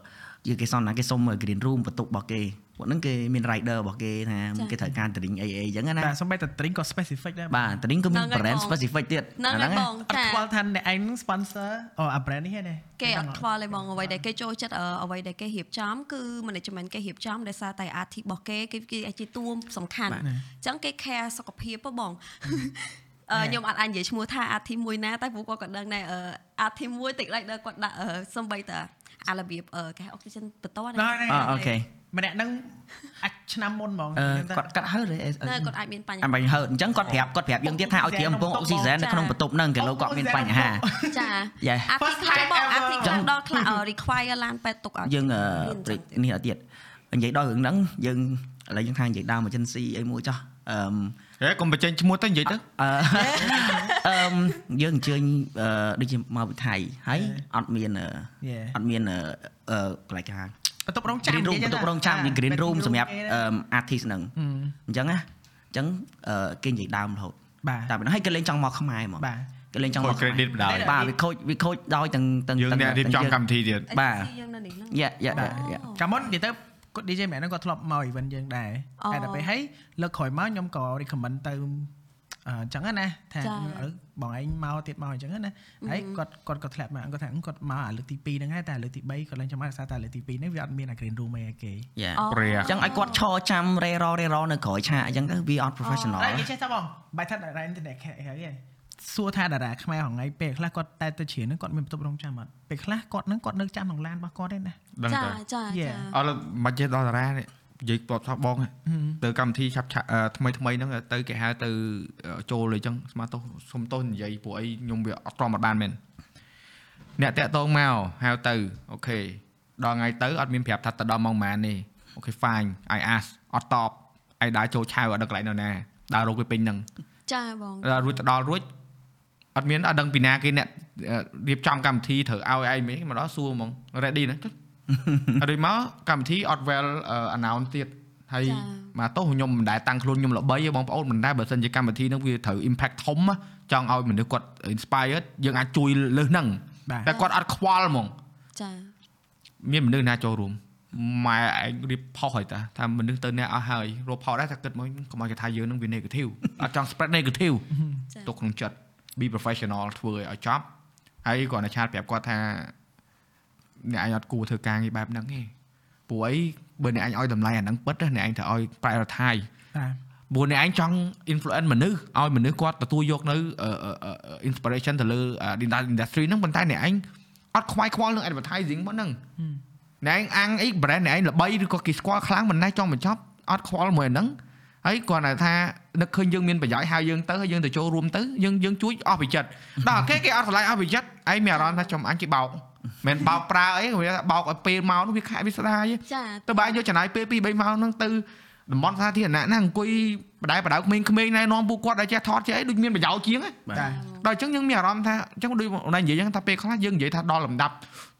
យើងគេសន្និដ្ឋានគេសុំ green room បន្ទប់របស់គេ ពួកហ្នឹងគេមាន rider របស់គេថាចា៎គេត្រូវការ drink អីអីអញ្ចឹងណាបាទសំបីតែ drink ក៏ specific ដែរបាទ drink ក៏មានហ្នឹងហើយ brand បង specific ទៀតហ្នឹងហើយបងអត់ចាខ្វល់ថាអ្នកឯងនឹង sponsor អូអា brand នេះទេគេអត់ខ្វល់ទេបងអ្វីដែលគេចូលចិត្តអឺអ្វីដែលគេរៀបចំគឺ management គេរៀបចំដោយសារតែអាធីរបស់គេគេគេអាចជាតួសំខាន់អញ្ចឹងគេ care សុខភាពហ៎បងអឺខ្ញុំអត់អាចនិយាយឈ្មោះថាអាធីមួយណាតែពួកគាត់ក៏ដឹងដែរអឺអាធីមួយតិចឡៃដល់គាត់ដាក់អឺសំបីតាអារបៀបអឺគេហៅ oxygen បន្តណាអអូខេ ម្នាក់ហ្នឹងអាចឆ្នាំមុនហ្មងអឺខ្ញុំថាគាត់កាត់ហើទេនៅគាត់អាចមានបញ្អាហាបាញ់ហើអញ្ចឹងគាត់ប្រាប់គាត់ប្រាប់យើងទៀតថាឲ្យត្រៀមពងអុកស៊ីហ្សែននៅក្នុងបន្ទប់ហ្នឹងគីឡូគាត់មានបញ្ហាចា Yeah. អាទីខ្លះបងអាទីខ្លះដល់ខ្លះ require ឡានពេទ្យទុកឲ្យយើងអឺមានព្រឹកចឹងទៀតនេះឲ្យទៀតនិយាយដល់រឿងហ្នឹងយើងឥឡូវយើងថានិយាយដើម emergency អីមួយចោះអឺមហេកុំបញ្ចេញឈ្មោះទៅនិយាយទៅអឺអឺមយើងអញ្ជើញអឺដូចជាមកពីថៃហើយអត់មានអឺ Yeah. អត់មានអឺអឺកន្លែងគេហៅ បន្ទប់រងចាំ green room បន្ទប់រងចាំមាន green room សម្រាប់អឺអឺ artist ហ្នឹងអញ្ចឹងណាអញ្ចឹងអឺគេនិយាយដើមរហូតបាទតែប៉ុណ្ណឹងហើយគេលេងចង់មកខ្មែរហ្មងបាទគេលេងចង់ខូមចក credit បណ្ដោយបាទវាខូចវាខូចដោយទាំងទាំងយើងអ្នករៀបចំកម្មវិធីទៀតបាទយើងនៅនេះហ្នឹងយ៉ាយ៉ាយ៉ាកាលមុននិយាយទៅគាត់ DJ ម្នាក់ហ្នឹងគាត់ធ្លាប់មក event យើងដែរអូតែដល់ពេលហើយលើកក្រោយមកខ្ញុំក៏ recommend ទៅ អឺអញ្ចឹងណាថាចា៎ឥឡូវបងឯងមកទៀតមកអញ្ចឹងណាហើយគាត់គាត់ក៏ធ្លាប់មកគាត់ថាគាត់មកអាលើកទី2ហ្នឹងហើយតែលើកទី3គាត់ឡើងចាំមកដោយសារតែលើកទី2ហ្នឹងវាអត់មានអា green room អីឲ្យគេយ៉ាអូព្រះអញ្ចឹងឲ្យគាត់ឈរចាំរេររេរនៅក្រោយឆាកអញ្ចឹងទៅវាអត់ professional តែនិយាយចេះតបងបាយថាតារាអ៊ីនធឺណិតហើយហើយសួរថាតារាខ្មែរហងៃពេលខ្លះគាត់តែទៅជ្រៀនហ្នឹងគាត់មានបន្ទប់រងចាំអត់ពេលខ្លះគាត់ហ្នឹងគាត់នៅចាំក្នុងឡានរបស់គាត់ទេណាដឹងចាទៅចា Yeah. ចាអត់មិនចេះដល់តារានេះ និយាយគាត់ថាបងទៅកម្មវិធីឆាប់ឆាប់អឺថ្មីថ្មីហ្នឹងទៅគេហៅទៅចូលអីចឹងស្មាតោសុំទោសនិយាយពួកអីខ្ញុំវាអត់ត្រមអត់បានមែនអ្នកតាក់តងមកហៅទៅអូខេដល់ថ្ងៃទៅអត់មានប្រាប់ថាទៅដល់ម៉ោងប៉ុន្មានទេអូខេ fine I ask អត់តបឯដើរចូលឆាវអត់ដឹងកន្លែងនៅណាដើររកគេពេញហ្នឹងចាបងដល់រួចទៅដល់រួចអត់មានអត់ដឹងពីណាគេអ្នកអឺរៀបចំកម្មវិធីត្រូវឲ្យឯងមែនមកដល់សួរហ្មង ready ណា ចុចអត់ដូចមកកម្មវិធីអត់ well uh, announce ទៀតហើយមកទោះខ្ញុំមិនដែលតាំងខ្លួនខ្ញុំល្បីទេបងប្អូនមិនដែលបើសិនជាកម្មវិធីហ្នឹងវាត្រូវ impact ធំណាចង់ឲ្យមនុស្សគាត់ inspired យើងអាចជួយលើសហ្នឹងបាទតែគាត់អត់ខ្វល់ហ្មងចាមានមនុស្សណាចូលរួមម៉ែឯងរៀបផុសហើយតាថាមនុស្សទៅអ្នកអស់ហើយរកផុសដែរថាគិតមកកុំឲ្យគេថាយើងនឹងវា negative អត់ចង់ spread negative ចាទុកក្នុងចិត្ត be professional ធ្វើឲ្យចប់ហើយគាត់នៅឆាតប្រាប់គាត់ថា អ្នកឯងអត់គួរធ្វើការងារបែបហ្នឹងទេព្រោះអីបើអ្នកឯងឲ្យតម្លៃអាហ្នឹងពិតណាអ្នកឯងត្រូវឲ្យ prioritize បាទព្រោះអ្នកឯងចង់ influence មនុស្សឲ្យមនុស្សគាត់ទទួលយកនៅអឺអឺអឺ inspiration ទៅលើ industry ហ្នឹងប៉ុន្តែអ្នកឯងអត់ខ្វាយខ្វល់នឹង advertising មកហ្នឹងអ្នកឯងអាំងអី brand អ្នកឯងល្បីឬក៏គេស្គាល់ខ្លាំងមិនណែចង់បញ្ចប់អត់ខ្វល់មួយអាហ្នឹងហើយគាត់តែថានឹកឃើញយើងមានប្រយោជន៍ហៅយើងទៅហើយយើងទៅចូលរួមទៅយើងយើងជួយអស់ពីចិត្តដល់គេគេអត់ឆ្លៃអស់ពីចិត្តឯងមានអារម្មណ៍ថាចំអញគេបោក មិនបោកប្រើអីវាថាបោកឲ្យពេលមកនោះវាខែវាស្ដាយចាទៅបើយកចំណាយពេល2 3ម៉ោងហ្នឹងទៅតំបន់សាធារណៈហ្នឹងអង្គុយបដៅបដៅក្មេងៗណែនាំពួកគាត់ដែលចេះថតចេះអីដូចមានប្រយោជន៍ជាងហ៎បាទតែដល់អញ្ចឹងយើងមានអារម្មណ៍ថាអញ្ចឹងដូចអូនឯងនិយាយអញ្ចឹងថាពេលខ្លះយើងនិយាយថាដល់លំដាប់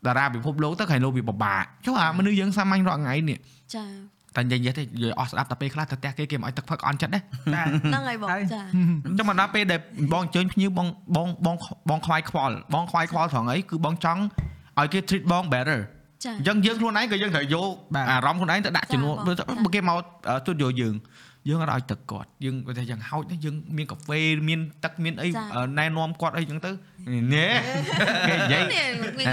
តារាពិភពលោកទៅខាងលោកវាពិបាកចុះអាមនុស្សយើងសាមញ្ញរាល់ថ្ងៃនេះចា តែនិយាយនិយាយទៅនិយាយអស់ស្ដាប់តែពេលខ្លះទៅផ្ទះគេគេមិនឲ្យទឹកផឹកអន់ចិត្តទេតែហ្នឹងហើយបងហើយចាអញ្ចឹងមកដល់ពេលដែលបងអញ្ជើញភ្ញៀវបងបងបងបងខ្វាយខ្វល់បងខ្វាយខ្វល់ត្រង់អីគឺបងចង់ឲ្យគេ treat បង better ចាអញ្ចឹងយើងខ្លួនឯងក៏យើងត្រូវយកបាទអារម្មណ៍ខ្លួនឯងទៅដាក់ចាចំនួនបងបើចាបើគេមកទូតយកយើង យើងអត់ឲ្យទឹកគាត់យើងគាត់ថាយ៉ាងហោចណាយើងមានកាហ្វេមានទឹកមានអីចាអឺណែនាំគាត់អីអញ្ចឹងទៅណែគេនិយាយនេះមកវិញ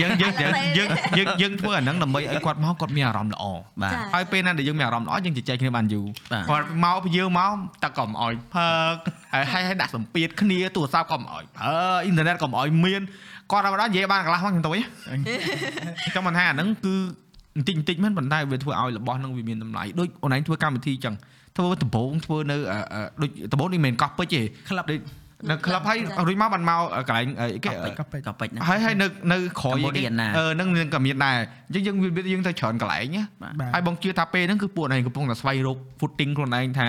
យើងយើងយើងយើងយើងយើងធ្វើអាហ្នឹងដើម្បីឲ្យគាត់មកគាត់មានអារម្មណ៍ល្អបាទចាហើយពេលណាដែលយើងមានអារម្មណ៍ល្អយើងជជែកគ្នាបានយូរបាទគាត់មកពីយើងមកទឹកក៏មិនអោយផឹកហើយហើយហើយដាក់សម្ពាធគ្នាទូរស័ព្ទក៏មិនអោយប្រើអ៊ីនធឺណិតក៏មិនអោយមានគាត់តែម្ដងនិយាយបានកន្លះមកខ្ញុំទៅវិញចង់មិនថាអាហ្នឹងគឺ បន្តិចបន្តិចមែនប៉ុន្តែវាធ្វើឲ្យរបស់ហ្នឹងវាមានតម្លៃដូចអូនឯងធ្វើកម្មវិធីអញ្ចឹងធ្វើដំបូងធ្វើនៅអឺអឺដូចដំបូងនេះមិនមែនកោះពេជ្រទេក្លឹបដូចនៅក្លឹបហើយរួចមកបានមកកន្លែងអីគេក៏ពេចក៏ពេចណាហើយហើយនៅនៅក្រោយ Cambodian ណាអឺនឹងនឹងក៏មានដែរអញ្ចឹងយើងវាយើងទៅច្រើនកន្លែងណាបាទហើយបងជឿថាពេលហ្នឹងគឺពួកឯងកំពុងតែស្វែងរក footing ខ្លួនឯងថា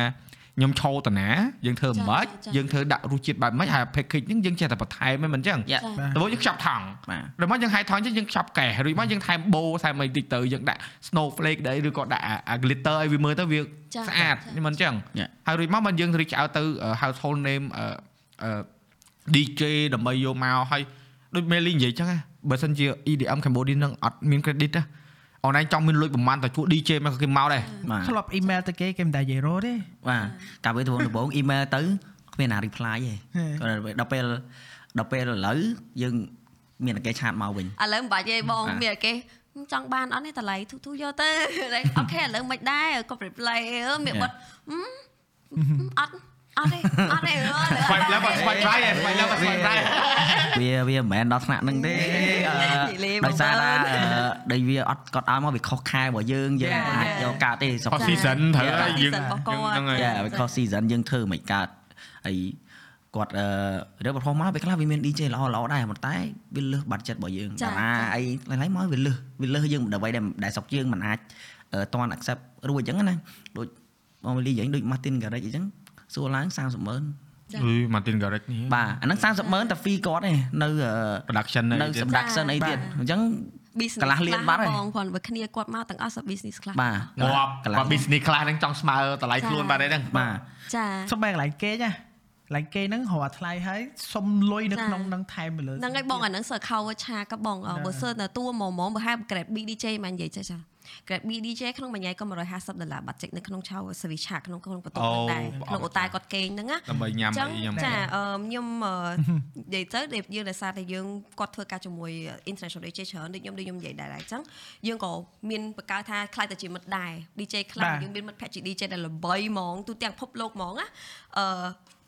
ខ្ញុំឈោតាណាយើងធ្វើមិនបាច់ចាចាយើងធ្វើដាក់រសជាតិបែបម៉េចហើយ package ហ្នឹងយើងចេះតែបន្ថែមហ្នឹងមិនអញ្ចឹងយ៉ាចាបាទដំបូងយើងខ្ចប់ថង់បាទដល់មកយើងហែថង់អញ្ចឹងយើងខ្ចប់កែរួចមកយើងថែមបូថែមអីតិចទៅយើងដាក់ snowflake ដែរឬក៏ដាក់អាអា glitter ឲ្យវាមើលទៅវាចាស្អាតចាមិនអញ្ចឹង Yeah. ហើយរួចមកមិនយើង reach out ទៅ household name អឺអឺ DJ ដើម្បីយកមកហើយដូច Melly និយាយអញ្ចឹងណាបើសិនជា EDM Cambodia នឹងអត់មាន credit ណា អនឡាញចង់មានលុយប្រហែលតែជួ DJ មកក៏គេមកដែរបាទធ្លាប់ email ទៅគេគេមិនដែលនិយាយរត់ទេបាទកាលពេលដំបូងដំបូង email ទៅគ្មានណា reply ទេហេគាត់ដល់ពេលដល់ពេលឥឡូវយើង មានតែគេឆាតមកវិញឥឡូវមិនបាច់ទេបងបាទមានតែគេចង់បានអត់នេះតម្លៃធូរធូរយកទៅអូខេឥឡូវមិនដែរក៏ replay អឺមានបត់ហឹមអត់ អត់ទេអត់ទេអើយ Swipe left អត់ swipe right ឯង swipe left អត់ swipe right វាវាមិនមែនដល់ថ្នាក់ហ្នឹងទេអឺនិយាយលេងដោយសារថាបងប្អូនអឺដូចវាអត់គាត់ឲ្យមកវាខុសខែរបស់យើងយើងចាអាចយកកើតទេស្រុកខុស season ត្រូវចាហើយយើង season របស់គាត់ហ្នឹងហើយចាវាខុស season យើងធ្វើមិនកើតហើយគាត់អឺរកប្រហោះមកពេលខ្លះវាមាន DJ ល្អល្អដែរប៉ុន្តែវាលើសបាត់ចិត្តរបស់យើងចាតារាអីឡៃៗមកវាលើសវាលើសយើងដើម្បីដែលដែលស្រុកយើងមិនអាចអឺតន់ accept រួចអញ្ចឹងណាដូចបងលីយ៉ាងដូច Martin Garrix អញ្ចឹង សួរឡើង30ម៉ឺនចាអឺ Martin Garrix នេះបាទអាហ្នឹង30ម៉ឺនតែ fee គាត់ទេនៅអឺ production នៅនៅ production អីទៀតអញ្ចឹង business កន្លះលានបាត់ហើយបងគាត់បើគ្នាគាត់មកទាំងអស់ស business class បាទងាប់កន្លះគាត់ business class ហ្នឹងចង់ស្មើតម្លៃខ្លួនបាត់ហើយហ្នឹងបាទចាសុំបែកកន្លែងគេចាកន្លែងគេហ្នឹងរកថ្លៃហើយសុំលុយនៅចាក្នុងនឹងថែមទៅលើហ្នឹងហើយបងអាហ្នឹងសើ cover ឆាក៏បងអឺបើសើតែតួហ្មងហ្មងបើហៅ grade B DJ មិននិយាយចេះចា grade B DJ ក្នុងមួយថ្ងៃក៏150ដុល្លារបាត់ចេញនៅក្នុងឆៅ service charge ក្នុងក្នុងបន្ទប់ហ្នឹងដែរក្នុងអូតែគាត់គេងហ្នឹងណាដើម្បីញ៉ាំចឹងអីញ៉ាំចាអឺខ្ញុំអឺនិយាយទៅដែលយើងដោយសារតែយើងគាត់ធ្វើការជាមួយ international DJ ច្រើនដូចខ្ញុំដូចខ្ញុំនិយាយដែរអញ្ចឹងយើងក៏មានបង្កើតថាខ្លាចតែជាមិត្តដែរ DJ ខ្លះយើងមានមិត្តភក្តិជា DJ ដែលល្បីហ្មងទូទាំងពិភពលោកហ្មងណាអឺ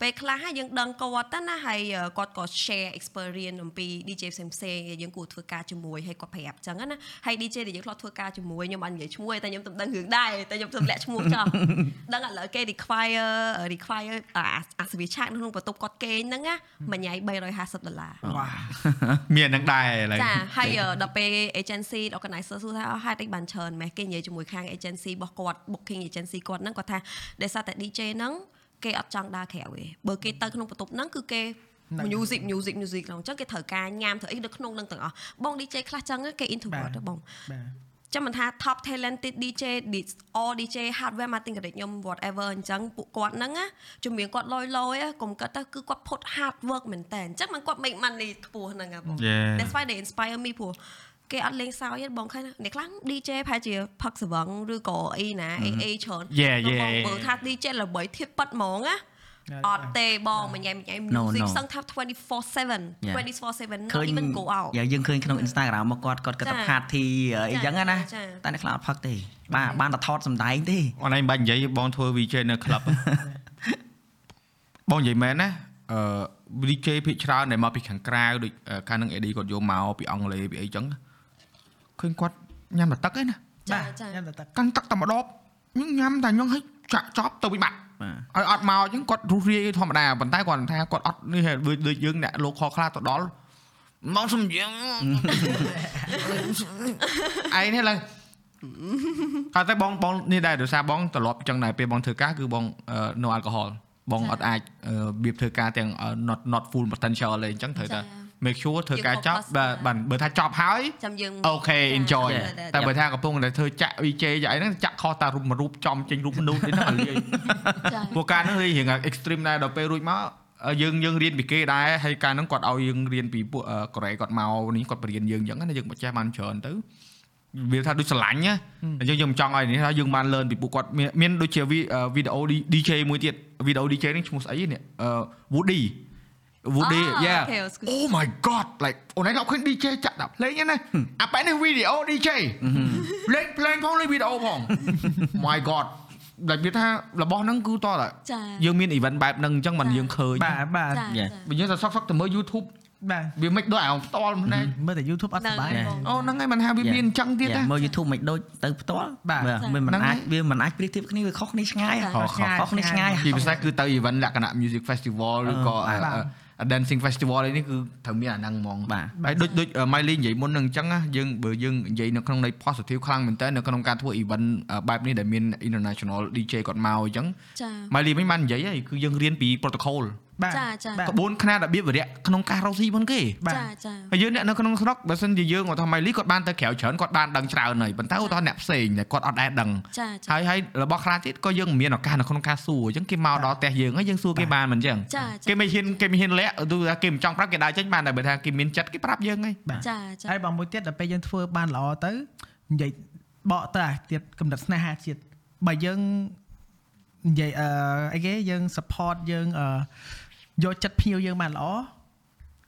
ពេលខ្លះហើយយើងដឹងគាត់ទៅណាហើយគាត់ក៏ share experience អំពី DJ ផ្សេងផ្សេងៗយើងគួរធ្វើការជាមួយហើយគាត់ប្រាប់អញ្ចឹងណាហើយ DJ ដែលយើងធ្លាប់ធ្វើការជាមួយខ្ញុំអត់និយាយឈ្មោះទេតែខ្ញុំទៅដឹងរឿងដែរតែខ្ញុំទៅលាក់ឈ្មោះចោលដឹងឥឡូវគេ require require អាអាសវិឆាកក្នុងបន្ទប់គាត់គេងហ្នឹងណាមួយថ្ងៃ350ដុល្លារវ៉ាមានហ្នឹងដែរឥឡូវចាហើយអឺដល់ពេល agency organizer សួរថាអស់ហេតុអីបានច្រើនម៉េះគេនិយាយជាមួយខាង agency របស់គាត់ booking agency គាត់ហ្នឹងគាត់ថាដោយសារតែ DJ ហ្នឹង គេអត់ចង់ដើរក្រៅទេបើគេទៅក្នុងបន្ទប់ហ្នឹងគឺគេ music music music ហ្នឹងអញ្ចឹងគេត្រូវការញ៉ាំធ្វើអីនៅក្នុងហ្នឹងទាំងអស់បង DJ ខ្លះចឹងគេ introvert ទេបងបាទចាំមិនថា top talented DJ all DJ hardware marketing ក៏ដូចខ្ញុំ whatever អញ្ចឹងពួកគាត់ហ្នឹងណាជំនាញគាត់លយលយកុំគាត់ទៅគឺគាត់ put hard work មែនតើអញ្ចឹងមិនគាត់ make money ខ្ពស់ហ្នឹងហ៎បង Yeah. That's why they inspire me ព្រោះ គេអត់លេងសើចទេបងឃើញអ្នកខ្លះ DJ ប្រហែលជាផឹកស្វឹងឬក៏អីណា AA ច្រើន Yeah, បង yeah, បើថា DJ ល្បីធៀបប៉ិតហ្មងណាអត់ទេបងមួយថ្ងៃមួយថ្ងៃ No, music no. សឹងថា24/7 Yeah. 24/7ឃើ not ញ even go out យ៉ាងយើងឃើញក្នុង Instagram មកគាត់គាត់គាត់ទៅចា party អីចឹងណាចាតែអ្នកខ្លះអត់ផឹកទេបាទបានតែថតសម្ដែងទេអូនឯងបាច់និយាយបងធ្វើ VJ នៅ club បងនិយាយមែនណាអឺ VJ ភាគច្រើនដែលមកពីខាងក្រៅដូចអឺកាលនឹង AD គាត់យកមកពីអង់គ្លេសពីអីចឹង ឃើញគាត់ញ៉ាំតែទឹកឯណាចាបាទចាញ៉ាំតែទឹកកាន់ទឹកតែម្ដងញញ៉ាំតែញងឲ្យចាក់ចប់ទៅវិញបាត់បាទឲ្យអត់មកអញ្ចឹងគាត់រុះរាយធម្មតាប៉ុន្តែគាត់ថាគាត់អត់នេះដូចដូចយើងអ្នកលោកខខ្លះទៅដល់មកសំយ៉ាងឯនេះឡើយគាត់តែបងបងនេះដែរដោយសារបងត្រឡប់អញ្ចឹងដែរពេលបងធ្វើការគឺបង no alcohol បងអត់អាចរបៀបធ្វើការទាំង not not full potential ទេអញ្ចឹងត្រូវតែ make sure ធ្វើការចប់បាទបាទបើថាចប់ហើយចាំយើងអូខេ enjoy ចាតែបើថាកំពុងតែធ្វើចាក់ VJ យ៉ាងហ្នឹងចាក់ខុសតារូបមួយរូបចំចេញរូបមនុស្សនេះហ្នឹងឲ្យលាយចាព្រោះការហ្នឹងរៀង extreme ដែរដល់ពេលរួចមកយើងយើងរៀនពីគេដែរហើយការហ្នឹងគាត់ឲ្យយើងរៀនពីពួកកូរ៉េគាត់មកនេះគាត់បរៀនយើងអញ្ចឹងណាយើងមិនចេះបានច្រើនទៅវាថាដូចស្រឡាញ់ណាអញ្ចឹងយើងមិនចង់ឲ្យនេះថាយើងបាន learn ពីពួកគាត់មានមានដូចជាវីដេអូ DJ មួយទៀតវីដេអូ DJ នេះឈ្មោះស្អីនេះអឺ Woody Woody Ah, yeah okay, excuse me. oh my god like អូនឯងឃើញ DJ ចាក់ដាក់ភ្លេងហ្នឹងណាអាប៉ែនេះវីដេអូ DJ លេងភ្លេងផងលេងវីដេអូផង my god ដែលវាថារបស់ហ្នឹងគឺតោះតែចាយើងមាន event បែបហ្នឹងអញ្ចឹងមិនយើងឃើញបាទបាទចា Yeah. ចាបើយើងទៅសក់សក់ទៅមើល YouTube បាទវាមិនដូចអាផ្ទាល់ភ្នែកមើលតែ YouTube អត់សប្បាយហ្នឹងអូហ្នឹងហើយមិនថាវាមានអញ្ចឹងទៀតណាមើល YouTube មិនដូចទៅផ្ទាល់បាទវាមិនហ្នឹងអាចហើយវាមិនអាចប្រៀបធៀបគ្នាវាខុសគ្នាឆ្ងាយចាខុសខុសខុសគ្នាឆ្ងាយពីពិសេសគឺទៅ event លក្ខណៈ music festival ឬក៏អឺបាទអឺ dancing festival អីនេះគឺត្រូវមានអាហ្នឹងហ្មងបាទហើយដូចដូច Miley និយាយមុនហ្នឹងអញ្ចឹងណាយើងបើយើងនិយាយនៅក្នុងន័យ positive ខ្លាំងមែនតើនៅក្នុងការធ្វើ event អឺបែបនេះដែលមាន international DJ គាត់មកអញ្ចឹងចា Miley វិញបាននិយាយហើយគឺយើងរៀនពី protocol បាទ ចាចាបាទក្បួនខ្នាតរបៀបវិរៈក្នុងការរកស៊ីមុនគេបាទចាចាហើយយើងអ្នកនៅក្នុងស្រុកបើសិនជាយើងឧទាហរណ៍ Miley គាត់បានទៅក្រៅច្រើនគាត់បានដឹងច្រើនហើយប៉ុន្តែឧទាហរណ៍អ្នកផ្សេងដែលគាត់អត់ដែរដឹងចាចាហើយហើយរបស់ខ្លះទៀតក៏យើងមិនមានឱកាសនៅក្នុងការសួរអញ្ចឹងគេមកដល់ផ្ទះយើងហើយយើងសួរគេបានមិនអញ្ចឹងចាគេមិនហ៊ានគេមិនហ៊ានលាក់ទូថាគេមិនចង់ប្រាប់គេដើរចេញបានតែបើថាគេមានចិត្តគេប្រាប់យើងហើយបាទចាចាហើយបងមួយទៀតដល់ពេលយើងធ្វើបានល្អទៅនិយាយបកទៅអាទៀតកំណត់ស្នេហាជាតិបើយើងនិយាយអឺអីគេយើង support យើងអឺ យកចិត្តភ្ញៀវយើងបានល្អ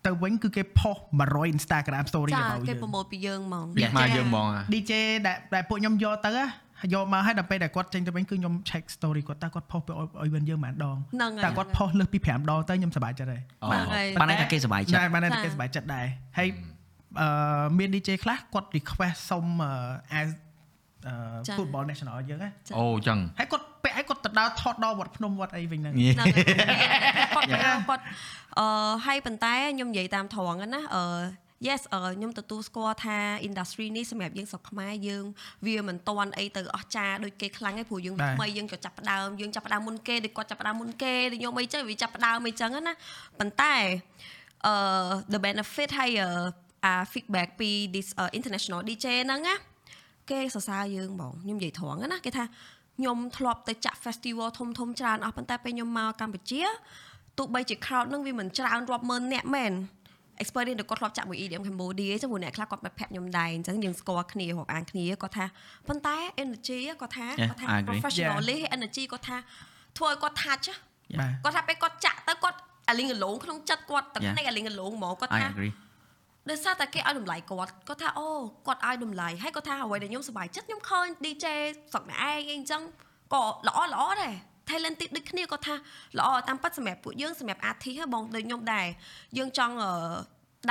ទៅវិញគឺគេផុស100 Instagram story ចារបស់គេយើងប្រមូលពីយើងហ្មងពីមកយើងហ្មងអា DJ ដែលដែលពួកខ្ញុំយកទៅហយកមកឲ្យដល់ពេលដែលគាត់ចេញទៅវិញគឺខ្ញុំ check story គាត់តើគាត់ post ទៅឲ្យវិញយើងប៉ុន្មានដងហ្នឹងហើយតែគាត់ post លើសពី5ដងទៅខ្ញុំសប្បាយចិត្តហើយបាទហ្នឹងហើយប៉ណ្ណេះតែគេសប្បាយចិត្តតែបានតែចា៎គេសប្បាយចិត្តដែរហើយអឺមាន DJ ខ្លះគាត់ request សុំអឺ as អឺចា៎ football national យើងហ្នឹងអូចឹងហើយគាត់ពាក់ឲ្យគាត់ទៅដើរថតដល់វត្តភ្នំវត្តអីវិញហ្នឹងហ្នឹងហើយគាត់គាត់អឺហើយប៉ុន្តែខ្ញុំនិយាយតាមត្រង់ហ្នឹងណាអឺ yes អឺខ្ញុំទទួលស្គាល់ថា industry នេះសម្រាប់យើងស្រុកខ្មែរយើងវាមិនតន់អីទៅអស់ចាដូចគេខ្លាំងទេព្រោះយើងថ្មីយើងក៏ចាប់ផ្ដើមយើងចាប់ផ្ដើមមុនគេដូចគាត់ចាប់ផ្ដើមមុនគេដូចខ្ញុំអីចឹងវាចាប់ផ្ដើមអីចឹងណាប៉ុន្តែអឺ the benefit ហើយអឺអា feedback ពី this uh, international DJ ហ្នឹងណា គេសរសើរយើងហ្មងខ្ញុំនិយាយត្រង់ណាគេថាខ្ញុំធ្លាប់ទៅចាក់ festival ធំធំៗច្រើនអស់ប៉ុន្តែពេលខ្ញុំមកកម្ពុជាទោះបីជា crowd ហ្នឹងវាមិនច្រើនរាប់ម៉ឺនអ្នកមែន experience ដែលគាត់ធ្លាប់ចាក់មួយ EDM Cambodia ចឹងមួយអ្នកខ្លះគាត់មកប្រាប់ខ្ញុំដែរអញ្ចឹងយើងស្គាល់គ្នារាប់អានគ្នាគាត់ថាប៉ុន្តែ energy គាត់ថា Yeah, គាត់ថា I agree. professionally energy គាត់ថាធ្វើឲ្យគាត់ touch ហ៎បាទគាត់ថាពេលគាត់ចាក់ទៅគាត់អាលីងកលងក្នុងចិត្តគាត់ទឹក Yeah. ភ្នែកអាលីងកលងហ្មងគាត់ I ថា agree ដោយសារតែគេឲ្យតម្លៃគាត់គាត់ថាអូគាត់ឲ្យតម្លៃហើយគាត់ថាអ្វីដែលខ្ញុំសប្បាយចិត្តខ្ញុំឃើញ DJ ស្រុកអ្នកឯងអីអញ្ចឹងក៏ល្អល្អដែរ talented ដូចគ្នាគាត់ថាល្អតាមពិតសម្រាប់ពួកយើងសម្រាប់ artist ហ៎បងដូចខ្ញុំដែរយើងចង់អឺ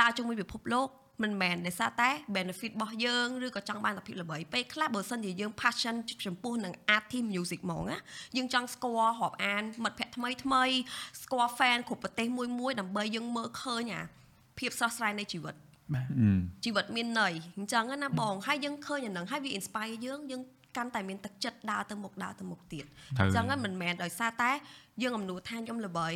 ដើរជាមួយពិភពលោកមិនមែនដោយសារតែ benefit របស់យើងឬក៏ចង់បានតែភាពល្បីពេលខ្លះបើសិនជាយើង passion ចំពោះនឹង artist music ហ្មងណាយើងចង់ស្គាល់រាប់អានមិត្តភ័ក្តិថ្មីថ្មីស្គាល់ fan គ្រប់ប្រទេសមួយមួយដើម្បីយើងមើលឃើញអា ភាពស្រស់ស្រាយនៃជីវិតបាទជីវិតមានន័យអញ្ចឹងណាបងហើយយើងឃើញអាហ្នឹងហើយវា inspire យើងយើង កាន់តែមានទឹកចិត្តដើរទៅមុខដើរទៅមុខទៀតត្រូវអញ្ចឹងហ្នឹងមិនមែនដោយសារតែយើងអំនួតថាខ្ញុំល្បី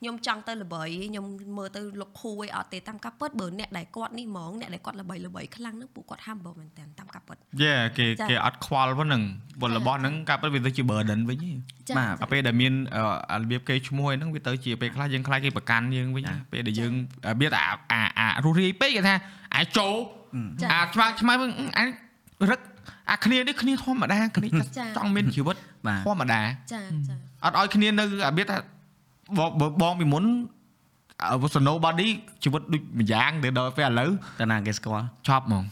ខ្ញុំចង់ទៅល្បីខ្ញុំមើលទៅលោកខូឯអត់ទេតាមការពិតបើអ្នកដែលគាត់នេះហ្មងអ្នកដែលគាត់ល្បីល្បីខ្លាំងហ្នឹងពួកគាត់ humble មែនតើតាមការពិតយេគេចា៎គេអត់ខ្វល់ប៉ុណ្ណឹងប៉ុន្តែរបស់ហ្នឹងកាប់ទៅវាទៅជា burden វិញហីចា៎បាទអាពេលដែលមានអឺអារបៀបគេឈ្មោះហ្នឹងវាទៅជាពេលខ្លះយើងខ្លាចគេប្រកាន់យើងវិញចា៎ពេលដែលយើងវាអាអាអារស់រាយពេកគេថាអាចចូលចា៎អាឆ្មាឆ្មាវិញអាចរឹក អាគ្នានេះគ្នាធម្មតាគ្នាចា៎ចង់មានជីវិតបាទធម្មតាចាចាអត់ឲ្យគ្នានៅអារបៀបថាបងបើបងពីមុនអឺ snow body ជីវិតដូចម្យ៉ាងទៅដល់ពេលឥឡូវតើណាគេស្គាល់ចប់ហ្មង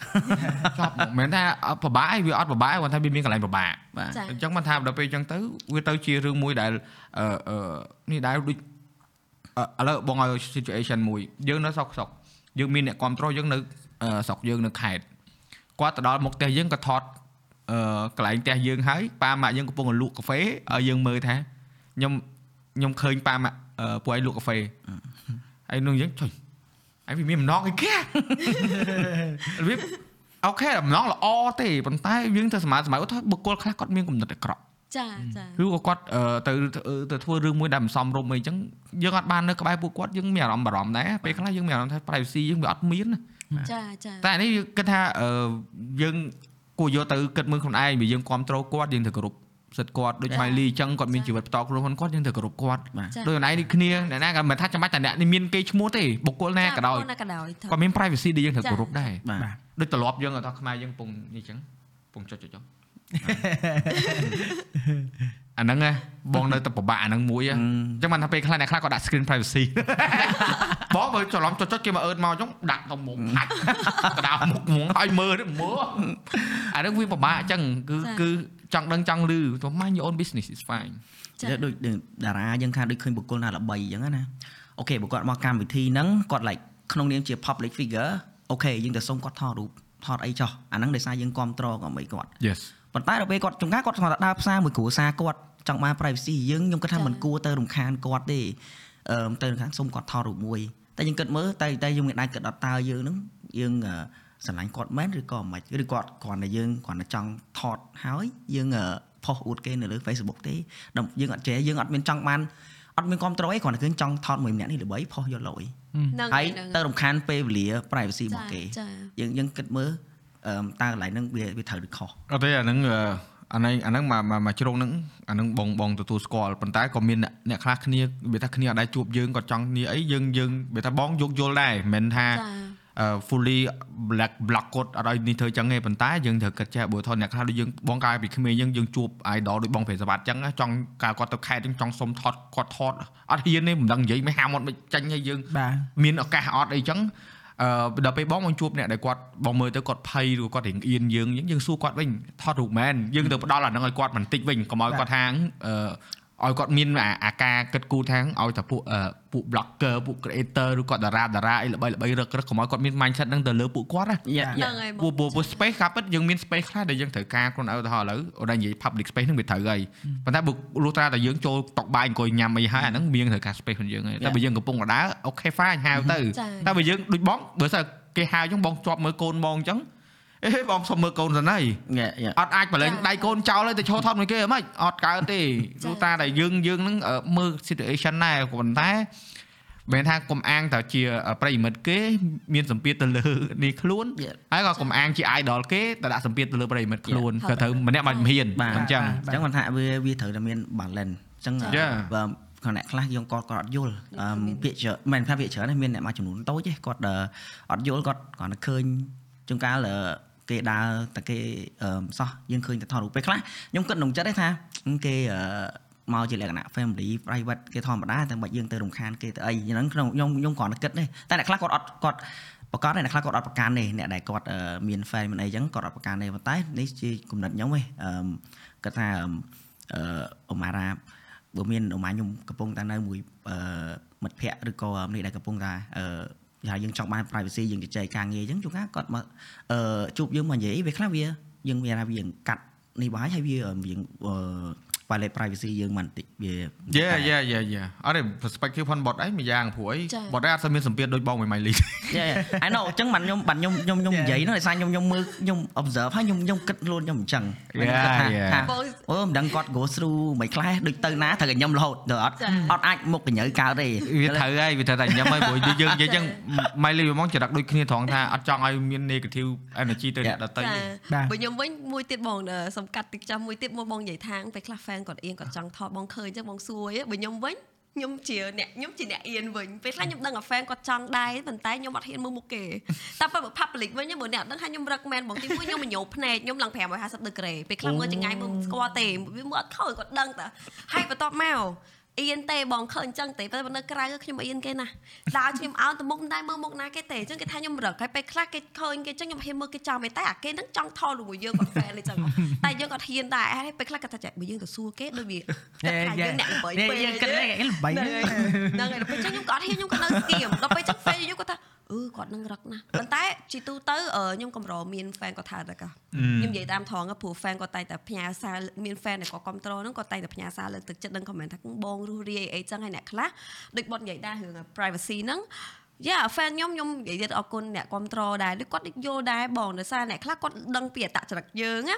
ចប់ហ្មងមិនមែនថាអត់ពិបាកឯងវាអត់ពិបាកគាត់ថាវាមានកន្លែងពិបាកបាទចាអញ្ចឹងមិនថាដល់ពេលអញ្ចឹងទៅវាទៅជារឿងមួយដែលអឺអឺនេះដែរដូចអឺឥឡូវបងឲ្យ situation មួយយើងនៅស្រុកស្រុកយើងមានអ្នកគ្រប់គ្រងយើងនៅអឺស្រុកយើងនៅខេត្ត គាត់ទៅដល់មុខផ្ទះយើងក៏ថតអឺកន្លែងផ្ទះយើងហើយប៉ាម៉ាក់យើងកំពុងតែលក់កាហ្វេឲ្យយើងមើលថាខ្ញុំខ្ញុំឃើញប៉ាម៉ាក់អឺពួកឯងលក់កាហ្វេហើយនោះយើងចុយហើយវាមានម្ដងអីគេវាអូខេម្ដងល្អទេប៉ុន្តែយើងទៅសម័យសម័យឧទាហរណ៍បុគ្គលខ្លះគាត់មានគំនិតអាក្រក់ចាចាឬក៏គាត់អឺទៅទៅធ្វើរឿងមួយដែលមិនសមរម្យអីចឹងយើងអត់បាននៅក្បែរពួកគាត់យើងមានអារម្មណ៍បារម្ភដែរពេលខ្លះយើងមានអារម្មណ៍ថា privacy យើងវាអត់មានណា ចាចាតែអានេះគិតថាអឺយើងគួរយកទៅគិតមើលខ្លួនឯងបើយើងគ្រប់គ្រងគាត់យើងត្រូវគោរពសិទ្ធិគាត់ដូច Miley អញ្ចឹងគាត់មានជីវិតផ្ទាល់ខ្លួនគាត់យើងត្រូវគោរពគាត់បាទដូចខ្លួនឯងនេះគ្នាអ្នកណាក៏មិនថាចាំបាច់តែអ្នកនេះមានគេឈ្មោះទេបុគ្គលណាក៏ដោយណាក៏ដោយគាត់មាន privacy ដែលយើងត្រូវគោរពដែរបាទបាទដូចត្រឡប់យើងអត់ខ្មែរយើងកំពុងនេះចឹងកំពុងចុចចុចចុច អាហ្នឹងណាបងនៅតែពិបាកអាហ្នឹងមួយហ៎អញ្ចឹងបានថាពេលខ្លះអ្នកខ្លះក៏ដាក់ screen privacy បងបើច្រឡំចុចចុចគេមកអឺតមកអញ្ចឹងដាក់ទៅមុខហាច់កដៅមុខហ្មងឲ្យមើលទៅមើលអាហ្នឹងវាពិបាកអញ្ចឹងគឺគឺចង់ដឹងចង់ឮទៅ mind your own business is fine ចាដូចដូចតារាយើងថាដូចឃើញបុគ្គលណាល្បីអញ្ចឹងណាអូខេបើគាត់មកកម្មវិធីហ្នឹងគាត់ like ក្នុងនាមជា public figure អូខេយើងទៅសុំគាត់ថតរូបថតអីចោះអាហ្នឹងដោយសារយើងគ្រប់គ្រងក៏មិនគាត់ yes ប៉ុន្តែដល់ពេលគាត់ចង្ការគាត់ស្មានតែដើរផ្សារមួយគ្រួសារគាត់ ចង់បាន privacy យើងខ្ញុំគិតថាមិនគួរទៅរំខានគាត់ទេអឺទៅរំខានសុំគាត់ថតរូបមួយ តែយើងគិតមើលតែតែយើងមានអាចគិតដល់តើយើងហ្នឹងយើងអឺស្រឡាញ់គាត់មែនឬក៏មិនឬគាត់គ្រាន់តែយើងគ្រាន់តែចង់ថតហើយយើងអឺផុសអួតគេនៅលើ Facebook ទេដល់យើងអត់ចេះយើងអត់មានចង់បានអត់មានគ្រប់ត្រូលអីគ្រាន់តែគឺចង់ថតមួយម្នាក់នេះល្បីផុសយកលុយហ្នឹងហើយហ្នឹងទៅរំខានពេលវេលា privacy របស់គេចាយើងយើងគិតមើលអឺតើកន្លែងហ្នឹងវាវាត្រូវឬខុសអត់ទេអាហ្នឹង អឺអាហ្នឹងអាហ្នឹងមកមកមកជ្រុងហ្នឹងអាហ្នឹងបងបងទទួលស្គាល់ប៉ុន្តែក៏មានអ្នកអ្នកខ្លះគ្នាវាថាគ្នាអត់ដែរជួបយើងក៏ចង់គ្នាអីយើងយើងវាថាបងយកយល់ដែរមិនមែនថាចាអឺ fully black block គាត់អត់ឲ្យនេះធ្វើចឹងទេប៉ុន្តែយើងត្រូវគិតចេះបើថតអ្នកខ្លះដូចយើងបងកាលពីក្មេងយើងយើងជួប idol ដូចបងប្រេសវត្តចឹងណាចង់កាលគាត់ទៅខេត្តចឹងចង់សុំថតគាត់ថតអត់ហ៊ានទេមិនដឹងនិយាយមិនហាមអត់មិនចាញ់ឲ្យយើងបាទមានឱកាសអត់អីចឹង អឺដល់ពេលបងមកជួបអ្នកដែលគាត់បងមើលទៅគាត់ភ័យឬគាត់រៀងអៀនយើងអញ្ចឹងយើងសួរគាត់វិញថតរូបមែនយើងទៅផ្ដល់អាហ្នឹងឲ្យគាត់បន្តិចវិញកុំឲ្យគាត់ថាអឺ ឲ្យគាត់មានអាអាការគិតគូរថាឲ្យតែពួកអឺពួក blogger ពួក creator ឬគាត់តារាតារាអីល្បីល្បីរឹករឹកកុំឲ្យគាត់មាន mindset ហ្នឹងទៅលើពួកគាត់ណាយ៉ាហ្នឹយ៉ាងហើយពូពូពូ space ការពិតយើងមាន space ខ្លះដែលយើងត្រូវការខ្លួនឲ្យឧទាហរណ៍ឥឡូវអូននិយាយ public space ហ្នឹងវាត្រូវហើយប៉ុន្តែបើលុះត្រាតែយើងចូលតុកបាយអង្គុយញ៉ាំអីហើយអាហ្នឹងមានត្រូវការ space របស់យើងហើយតែបើយើងកំពុងដើរអូខេ fine ហៅទៅតែបើយើងដូចបងបើសិនគេហៅអញ្ចឹងបងជាប់មើលកូនបងអញ្ចឹង អេបងសុំមើលកូនសិនហើយយ៉ាយ៉ាអត់អាចបលែងដៃកូនចោលហើយទៅឈរថតមួយគេហ្មងអត់កើតទេលុះត្រាតែយើងយើងហ្នឹងអឺមើល situation ដែរប៉ុន្តែមិនថាកុំអាងតែជាប្រិយមិត្តគេ មានសម្ពាធទៅលើនេះខ្លួន Yeah. ហើយក៏កុំអាងជា idol គេតែដាក់សម្ពាធទៅលើប្រិយមិត្តខ្លួន Yeah. ក៏ត្រូវម្នាក់មិនហ៊ានបាទអញ្ចឹងអញ្ចឹងគាត់ថាវាវាត្រូវតែមាន balance អញ្ចឹង Yeah. បើគាត់អ្នកខ្លះយើងគាត់គាត់អត់យល់អឺមានពាក្យច្រើនមិនថាពាក្យច្រើនទេមានអ្នកមួយចំនួនតូចទេគាត់អឺអត់យល់គាត់គាត់តែឃើញជួនកាលអឺ គេដើរតែគេអឺសោះយើងឃើញតែថតរូបពេលខ្លះខ្ញុំគិតក្នុងចិត្តទេថាគេអឺមកជាលក្ខណៈ family private គេធម្មតាតែមិនយើងទៅរំខានគេទៅអីហ្នឹងក្នុងខ្ញុំខ្ញុំគ្រាន់តែគិតទេតែអ្នកខ្លះគាត់អត់គាត់ប្រកាសអ្នកខ្លះគាត់អត់ប្រកាន់ទេអ្នកដែលគាត់អឺមាន fan មានអីចឹងគាត់អត់ប្រកាន់ទេប៉ុន្តែនេះជាគំនិតខ្ញុំទេអឺគាត់ថាអឺអឺអ៊ុំអារ៉ាបើមានអ៊ុំអាខ្ញុំកំពុងតែនៅមួយអឺមិត្តភ័ក្តិឬក៏នេះដែលកំពុងតែអឺ យ៉ាងយើងចង់បាន privacy យើងជជែកការងារអញ្ចឹងជួនកាលគាត់មកអឺជួបយើងមកនិយាយវាខ្លះវាយើងមានថាវាកាត់នេះបាយហើយវាវាអឺ violate privacy យើងមិនបន្តិចវាយេយេយេយេអត់ទេ perspective ផងបត់អីមួយយ៉ាងព្រោះអីចា៎បត់អីអត់សូវមានសម្ពាធដូចបងមួយម៉ៃលីយេ I know អញ្ចឹងបានខ្ញុំបានខ្ញុំខ្ញុំខ្ញុំនិយាយនោះដោយសារខ្ញុំខ្ញុំមើលខ្ញុំ observe ហើយខ្ញុំខ្ញុំគិតខ្លួនខ្ញុំអញ្ចឹង Yeah, ខ្ញុំគិតថា yeah. ថាបងអូមិនដឹងគាត់ go through មិនខ្លះដូចទៅណាត្រូវតែខ្ញុំរហូតទៅអត់ចា៎អត់អាចមុខកញ្ញើកើតទេវាត្រូវហើយវាត្រូវតែញ៉ាំហើយព្រោះយើងនិយាយចឹងម៉ៃលីវាមកចរិតដូចគ្នាត្រង់ថាអត់ចង់ឲ្យមាន negative energy ទៅអ្នកដទៃចាទេបាទបើខ្ញុំវិញមួយទៀតបងអឺសំកាត់តិចចាំមួយទៀតមកបងនិយាយថាងពេលខ្លះ fan គាត់អៀនគាត់ចង់ថតបងឃើញអញ្ចឹងបងសួរឯងបើខ្ញុំវិញខ្ញុំជាអ្នកខ្ញុំជាអ្នកអៀនវិញពេលខ្លះខ្ញុំដឹងថា fan គាត់ចង់ដែរប៉ុន្តែខ្ញុំអត់ហ៊ានមើលមុខគេតែពេលបើ public វិញបើអ្នកអត់ដឹងថាខ្ញុំ recommend បងទីមួយខ្ញុំញញោភ្នែកខ្ញុំឡើង550ដឺក្រេពេលខ្លះមើលចង្ងាយមើលមិនស្គាល់ទេវាមើលអត់ខើគាត់ដឹងតាហើយបន្ទាប់មក អៀនទេបងឃើញអញ្ចឹងទេតែបើនៅក្រៅខ្ញុំអៀនគេណាដើរខ្ញុំអោនទៅមុខមិនដែរមើលមុខណាគេទេអញ្ចឹងគេថាខ្ញុំរឹកហើយពេលខ្លះគេឃើញគេអញ្ចឹងខ្ញុំហ៊ានមើលគេចំទេតែអាគេហ្នឹងចង់ថតជាមួយយើងគាត់ fan អញ្ចឹងតែយើងគាត់ហ៊ានដែរហើយពេលខ្លះគាត់ថាចាបើយើងទៅសួរគេដូចវាគាត់ថាយើងអ្នកល្បីពេកយើងគិតថាគេល្បីហ្នឹងណាស់ហើយហ្នឹងហើយដល់ពេលអញ្ចឹងខ្ញុំក៏អត់ហ៊ានខ្ញុំក៏នៅស្គៀមដល់ពេលចឹង fan ខ្ញុំគាត់ថា អឺគាត់នឹងរឹកណាស់ប៉ុន្តែជីទូទៅអឺខ្ញុំកម្រមាន fan គាត់ថាតែកោះខ្ញុំនិយាយតាមត្រង់ព្រោះ fan គាត់តែងតែផ្ញើសារមាន fan ដែលគាត់គ្រប់គ្រងហ្នឹងគាត់តែងតែផ្ញើសារលើកទឹកចិត្តដឹង comment ថាបងរស់រាយអីចឹងហើយអ្នកខ្លះដូចបត់និយាយដែររឿង privacy ហ្នឹងយ៉ា fan ខ្ញុំខ្ញុំនិយាយទៀតអរគុណអ្នកគ្រប់គ្រងដែរដូចគាត់យល់ដែរបងដោយសារអ្នកខ្លះគាត់ដឹងពីអត្តចរិតយើងណា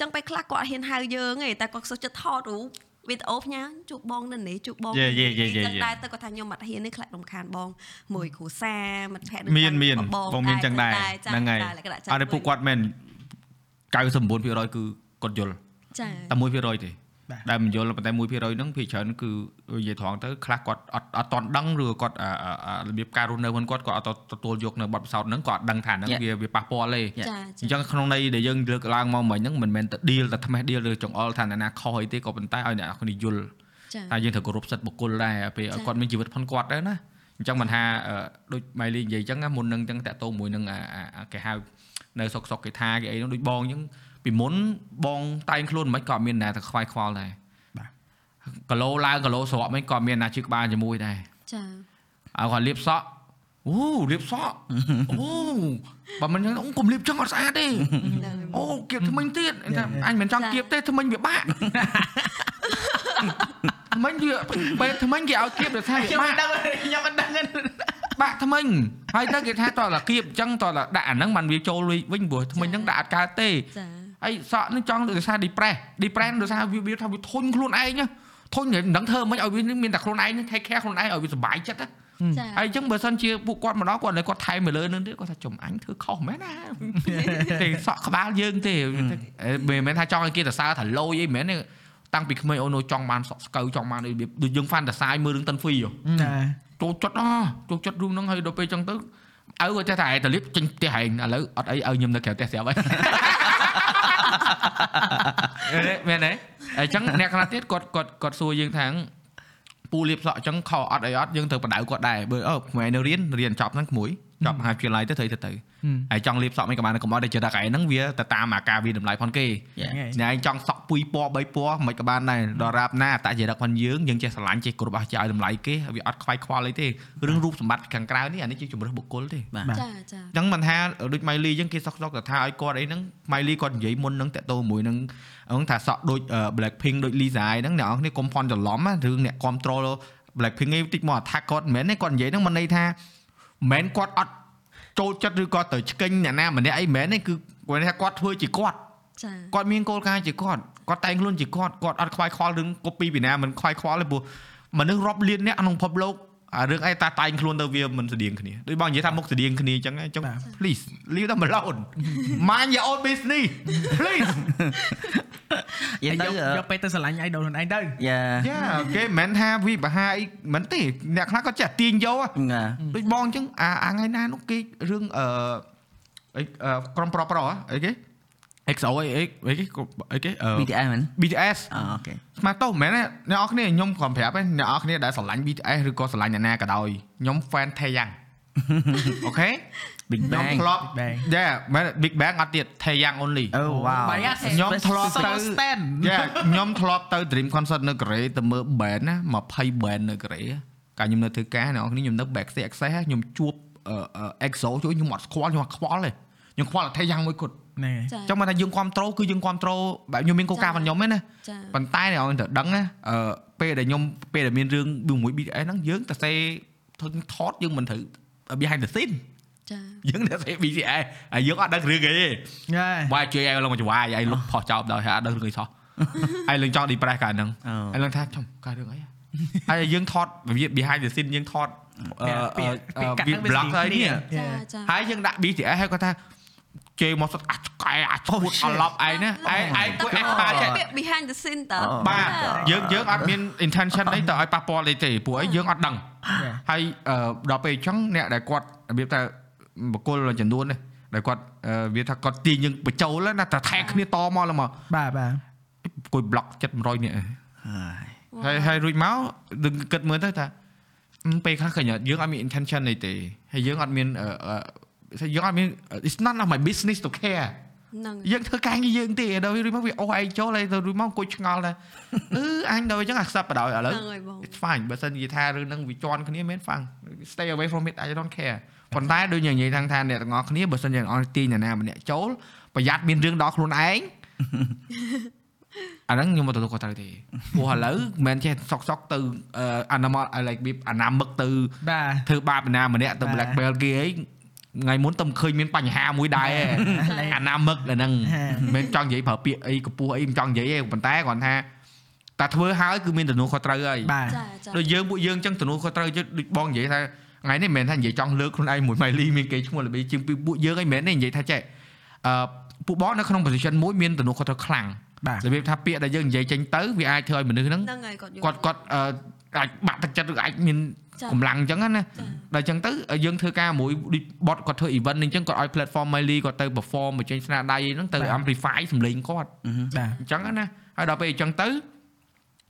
ចឹងពេលខ្លះគាត់អត់ហ៊ានហៅយើងទេតែគាត់សុខចិត្តថតរូប វីដេអូផ្ញើជួបបងនៅនេះជួបបងយេយេយេយេចឹងដែរទៅគាត់ថាខ្ញុំអត់ហ៊ាននេះខ្លាចរំខានបងមួយគ្រូសាមិត្តភក្តិមានមានបងមានចឹងដែរហ្នឹងហើយអត់ទេពួកគាត់មែន99%គឺគាត់យល់ចាតែ1%ទេបាទ ដែលមិនយល់ប៉ុន្តែ1%ហ្នឹងភាគច្រើនគឺនិយាយត្រង់ទៅខ្លះគាត់អត់អត់តន់ដឹងឬក៏គាត់អាអាអារបៀបការរស់នៅរបស់គាត់គាត់អត់ទទួលយកនៅបទពិសោធន៍ហ្នឹងគាត់អត់ដឹងថាហ្នឹង Yeah. វាវាប៉ះពាល់ទេចាអញ្ចឹងក្នុងន័យដែលយើងលើកឡើងមកមិញហ្នឹងមិនមែនតែ deal តែថ្មេះ deal ឬចង្អុលថាអ្នកណាខុសអីទេក៏ប៉ុន្តែឲ្យអ្នកនរគ្នាយល់ចាតែយើងត្រូវគោរពសិទ្ធិបុគ្គលដែរពេលឲ្យចា៎គាត់មានជីវិតផងគាត់ដែរណាអញ្ចឹងមិនថាអឺដូចម៉ៃលីនិយាយអញ្ចឹងណាមុននឹងអញ្ចឹងតាក់ទងមួយនឹងអាអាអាគេហៅ នៅសុកសុកគេថាគេអីហ្នឹងដូចបងអញ្ចឹងពីមុនបងតែងខ្លួនមិនក៏អត់មានណាទៅខ្វាយខ្វល់ដែរបាទគីឡូឡើងគីឡូស្រកមិនក៏អត់មានណាជឿក្បាលជាមួយដែរចាឲ្យគាត់លាបសក់អូលាបសក់អូបើមិនអញ្ចឹងអូកុំលាបចឹងអត់ស្អាតទេអូគៀបថ្មិញទៀតថាអញមិនចង់គៀបទេថ្មិញវាបាក់ថ្មិញវាពេលថ្មិញគេឲ្យគៀបដោយសារវាខ្ញុំបាមិនក់ដឹងខ្ញុំមិនដឹងទេ បាក់ថ្មិញហើយទៅគេថាតើតាគៀបអញ្ចឹងតើតាដាក់អាហ្នឹងបានវាចូលវិញព្រោះថ្មិញហ្នឹងដាក់អត់កើតទេចាហើយសក់ហ្នឹងចង់ដោយសារ depress depress ដោយសារវាវាថាវាធុញខ្លួនឯងណាធុញមិនដឹងធ្វើមិនឲ្យវាមានតែខ្លួនឯងហ្នឹង take care ខ្លួនឯងឲ្យវាសុបាយចិត្តណាចាហើយអញ្ចឹងបើសិនជាពួកគាត់មកដល់គាត់នៅគាត់ថែមមកលើនឹងទៀតគាត់ថាចំអញធ្វើខុសមែនណាទេសក់ក្បាលយើងទេមិនមែនថាចង់ឲ្យគេទៅសើថាលយអីមិនមែនទេតាំងពីក្មេងអូនចង់បានសក់ស្កូវចង់បានអីរបៀបដូចយើង fantasize មើលរឿងតិនហ្វីហ៎ណា ចូលចិត្តអចូលចិត្តរឿងហ្នឹងហើយដល់ពេលអញ្ចឹងទៅឪគាត់ចេះតែឯងតលៀបចេញផ្ទះឯងឥឡូវអត់អីឲ្យខ្ញុំនៅក្រៅផ្ទះស្រាប់ហើយមែនទេអញ្ចឹងអ្នកខ្លះទៀតគាត់គាត់គាត់សួរយើងថាពូលៀបសក់អញ្ចឹងខអត់អីអត់យើងត្រូវបដៅគាត់ដែរបើអូក្មេងនៅរៀនរៀនចប់ហ្នឹងក្មួយ ចប់មហាវិទ្យាល័យទៅត្រូវទៅទៅហើយចង់លាបសក់មិនក៏បានកុំឲ្យតែចិត្តថាកែហ្នឹងវាទៅតាមអាការវាតម្លៃផនគេ Yeah. អ្នកឯងចង់សក់ពុយពណ៌3ពណ៌មិនក៏បានដែរដល់រាបណាអតចរិតផងយើងយើងចេះស្រឡាញ់ចេះគ្រប់អស់ចេះឲ្យតម្លៃគេវាអត់ខ្វាយខ្វល់អីទេរឿងរូបសម្បត្តិខាងក្រៅនេះអានេះជាជំរើសបុគ្គលទេបាទចាចាអញ្ចឹងមិនថាដូចម៉ៃលីអញ្ចឹងគេសក់សក់ទៅថាឲ្យគាត់អីហ្នឹងម៉ៃលីគាត់និយាយមុនហ្នឹងតាក់ទងមួយនឹងហ្នឹងថាសក់ដូច Blackpink ដូច Lisa អីហ្នឹងអ្នកនរគ្នាកុំផន់ច្រឡំណារឿងអ្នក control Blackpink ឯងតិចមក attack គាត់មិនមែនទេគាត់និយាយហ្នឹងមិនន័យថា មិនមែនគាត់អត់ចូលចិត្តឬក៏ទៅឆ្កេញអ្នកណាម្នាក់អីមិនមែនទេគឺគាត់ថាគាត់ធ្វើជាគាត់ចាគាត់មានគោលការណ៍ជាគាត់គាត់តែងខ្លួនជាគាត់គាត់អត់ខ្វាយខ្វល់រឿង copy ពីណាមិនខ្វាយខ្វល់ទេព្រោះមនុស្សរាប់លានអ្នកក្នុងពិភពលោក អារឿងអីតាតែងខ្លួនទៅវាមិនស្តៀងគ្នាដូចបងនិយាយថាមុខស្តៀងគ្នាអញ្ចឹងអញ្ចឹង please leave them alone mind your own business please និយាយទៅយកយកពេលទៅស្រឡាញ់ idol ខ្លួនឯងទៅយ៉ាយ៉ាគេមិនមែនថាវិបហាអីមិនទេអ្នកខ្លះគាត់ចេះទាញយកហ៎ណាដូចបងអញ្ចឹងអាអាថ្ងៃណានោះគេរឿងអឺអីអឺក្រុមប្រុសប្រុសហ៎អីគេ XO អីអីអីគេអីគេអឺ BTS មែន BTS អូខេស្មាតទោសមិនមែនទេអ្នកនរគ្នាខ្ញុំគ្រាន់ប្រាប់ទេអ្នកនរគ្នាដែលស្រឡាញ់ BTS ឬក៏ស្រឡាញ់អ្នកណាក៏ដោយខ្ញុំ fan ថេយ៉ាងអូខេ Big ខ្ញុំ Bang ធ្លាប់ Bang យ៉ាមែន Big Bang អត់ទៀតថេយ៉ាង only អូវ៉ាវ Bias ខ្ញុំធ្លាប់ទៅ Social stand យ៉ាខ្ញុំធ្លាប់ទៅ Dream Concert នៅកូរ៉េទៅមើល band ណា20 band នៅកូរ៉េកាលខ្ញុំនៅធ្វើការអ្នកនរគ្នាខ្ញុំនៅ backstage access ខ្ញុំជួបអឺ EXO ជួយខ្ញុំអត់ស្គាល់ខ្ញុំអត់ខ្វល់ទេខ្ញុំខ្វល់តែថេយ៉ាងមួយគត់ ហ្នឹងហើយចាចង់មកថាយើងគ្រប់ត្រូលគឺយើងគ្រប់ត្រូលបែបខ្ញុំមានកោការរបស់ខ្ញុំឯណាចាប៉ុន្តែអ្នកអង្គត្រូវដឹងណាអឺពេលដែលខ្ញុំពេលដែលមានរឿងមួយ BTS ហ្នឹងយើងទៅសេធ្វើថតយើងមិនត្រូវ behind the scene ចាយើងទៅសេ BTS ហើយយើងអត់ដឹងរឿងអីទេហើយបាយជួយឲ្យឡើងមកចវាយឲ្យលុបផុសចោលដល់ហើយអត់ដឹងរឿងអីសោះហើយឡើងចង់ depress កាលហ្នឹងអូហើយឡើងថាចំកាលរឿងអីហើយយើងថតរបៀប behind the scene យើងថតអឺពាក្យពាក្យកាត់ហ្នឹងវា blog ហើយនេះចាចាហើយយើងដាក់ BTS ហើយគាត់ថា ជេរមកសុទ្ធអាចកែអាចឈួតអឡប់ឯងណាឯងឯងគួរ expert ចេះពាក្យ behind the scene តើបាទយើងយើងអត់មាន intention អីទៅឲ្យប៉ះពាល់អីទេព្រោះអីយើងអត់ដឹងហើយអឺដល់ពេលអញ្ចឹងអ្នកដែលគាត់របៀបថាបកគលចំនួននេះដែលគាត់អឺវាថាគាត់ទាញយើងបញ្ចូលណាតែថែគ្នាតមកឡើងមកបាទបាទអង្គុយ block 700នេះហើយហើយហើយរួចមកនឹងគិតមើលទៅថាអឺពេលខ្លះឃើញយើងអត់មាន intention អីទេហើយយើងអត់មានអឺអឺ យើងអត់មាន it's not of my business to care ហ្នឹងយើងធ្វើការងារយើងទេដល់រួចមកវាអូសឯងចូលហើយទៅរួចមកអង្គុយឆ្ងល់ដែរអឺអញដល់អញ្ចឹង accept បដ ாய் ឥឡូវហ្នឹងហើយបង it's fine បើសិននិយាយថារឿងហ្នឹងវាជន់គ្នាមែន fine stay away from it I don't care ប៉ុន្តែដូចយើងនិយាយថាថាអ្នកទាំងអស់គ្នាបើសិនយើងអត់ទាញអ្នកណាម្នាក់ចូលប្រយ័ត្នមានរឿងដល់ខ្លួនឯងអាហ្នឹងខ្ញុំមកទទួលខុសត្រូវទេព្រោះឥឡូវមិនមែនចេះសុកសុកទៅអាណាម I like beep អាណាមឹកទៅបាទធ្វើបាបណាម្នាក់ទៅ black belt គេអី ថ្ងៃមុនទៅឃើញមានបញ្ហាមួយដែរអាណាមឹកអាហ្នឹងមិនមែនចង់និយាយប្រើពាក្យអីកពស់អីមិនចង់និយាយទេប៉ុន្តែគ្រាន់ថាតែធ្វើហើយគឺមានទំនួលខុសត្រូវហើយបាទចាចាដូចយើងពួកយើងអញ្ចឹងទំនួលខុសត្រូវយើងដូចបងនិយាយថាថ្ងៃនេះមិនមែនថានិយាយចង់លើកខ្លួនឯងមួយម៉ៃលីមានគេឈ្មោះល្បីជាងពីពួកយើងអីមិនមែនទេនិយាយថាចេះអឺពួកបងនៅក្នុង position មួយមានទំនួលខុសត្រូវខ្លាំងបាទរបៀបថាពាក្យដែលយើងនិយាយចេញទៅវាអាចធ្វើឲ្យមនុស្សហ្នឹងហ្នឹងហើយគាត់យល់គាត់គាត់អឺអាចបាក់ទឹកចិត្តឬអាចមានចា កម្លាំងអញ្ចឹងណាចាដល់អញ្ចឹងទៅយើងធ្វើការមួយដូចបតគាត់ធ្វើ event អញ្ចឹងគាត់ឲ្យ platform Miley គាត់ទៅ perform បញ្ចេញស្នាដៃហ្នឹងទៅ amplify សម្លេងគាត់បាទអញ្ចឹងណាហើយដល់ពេលអញ្ចឹងទៅ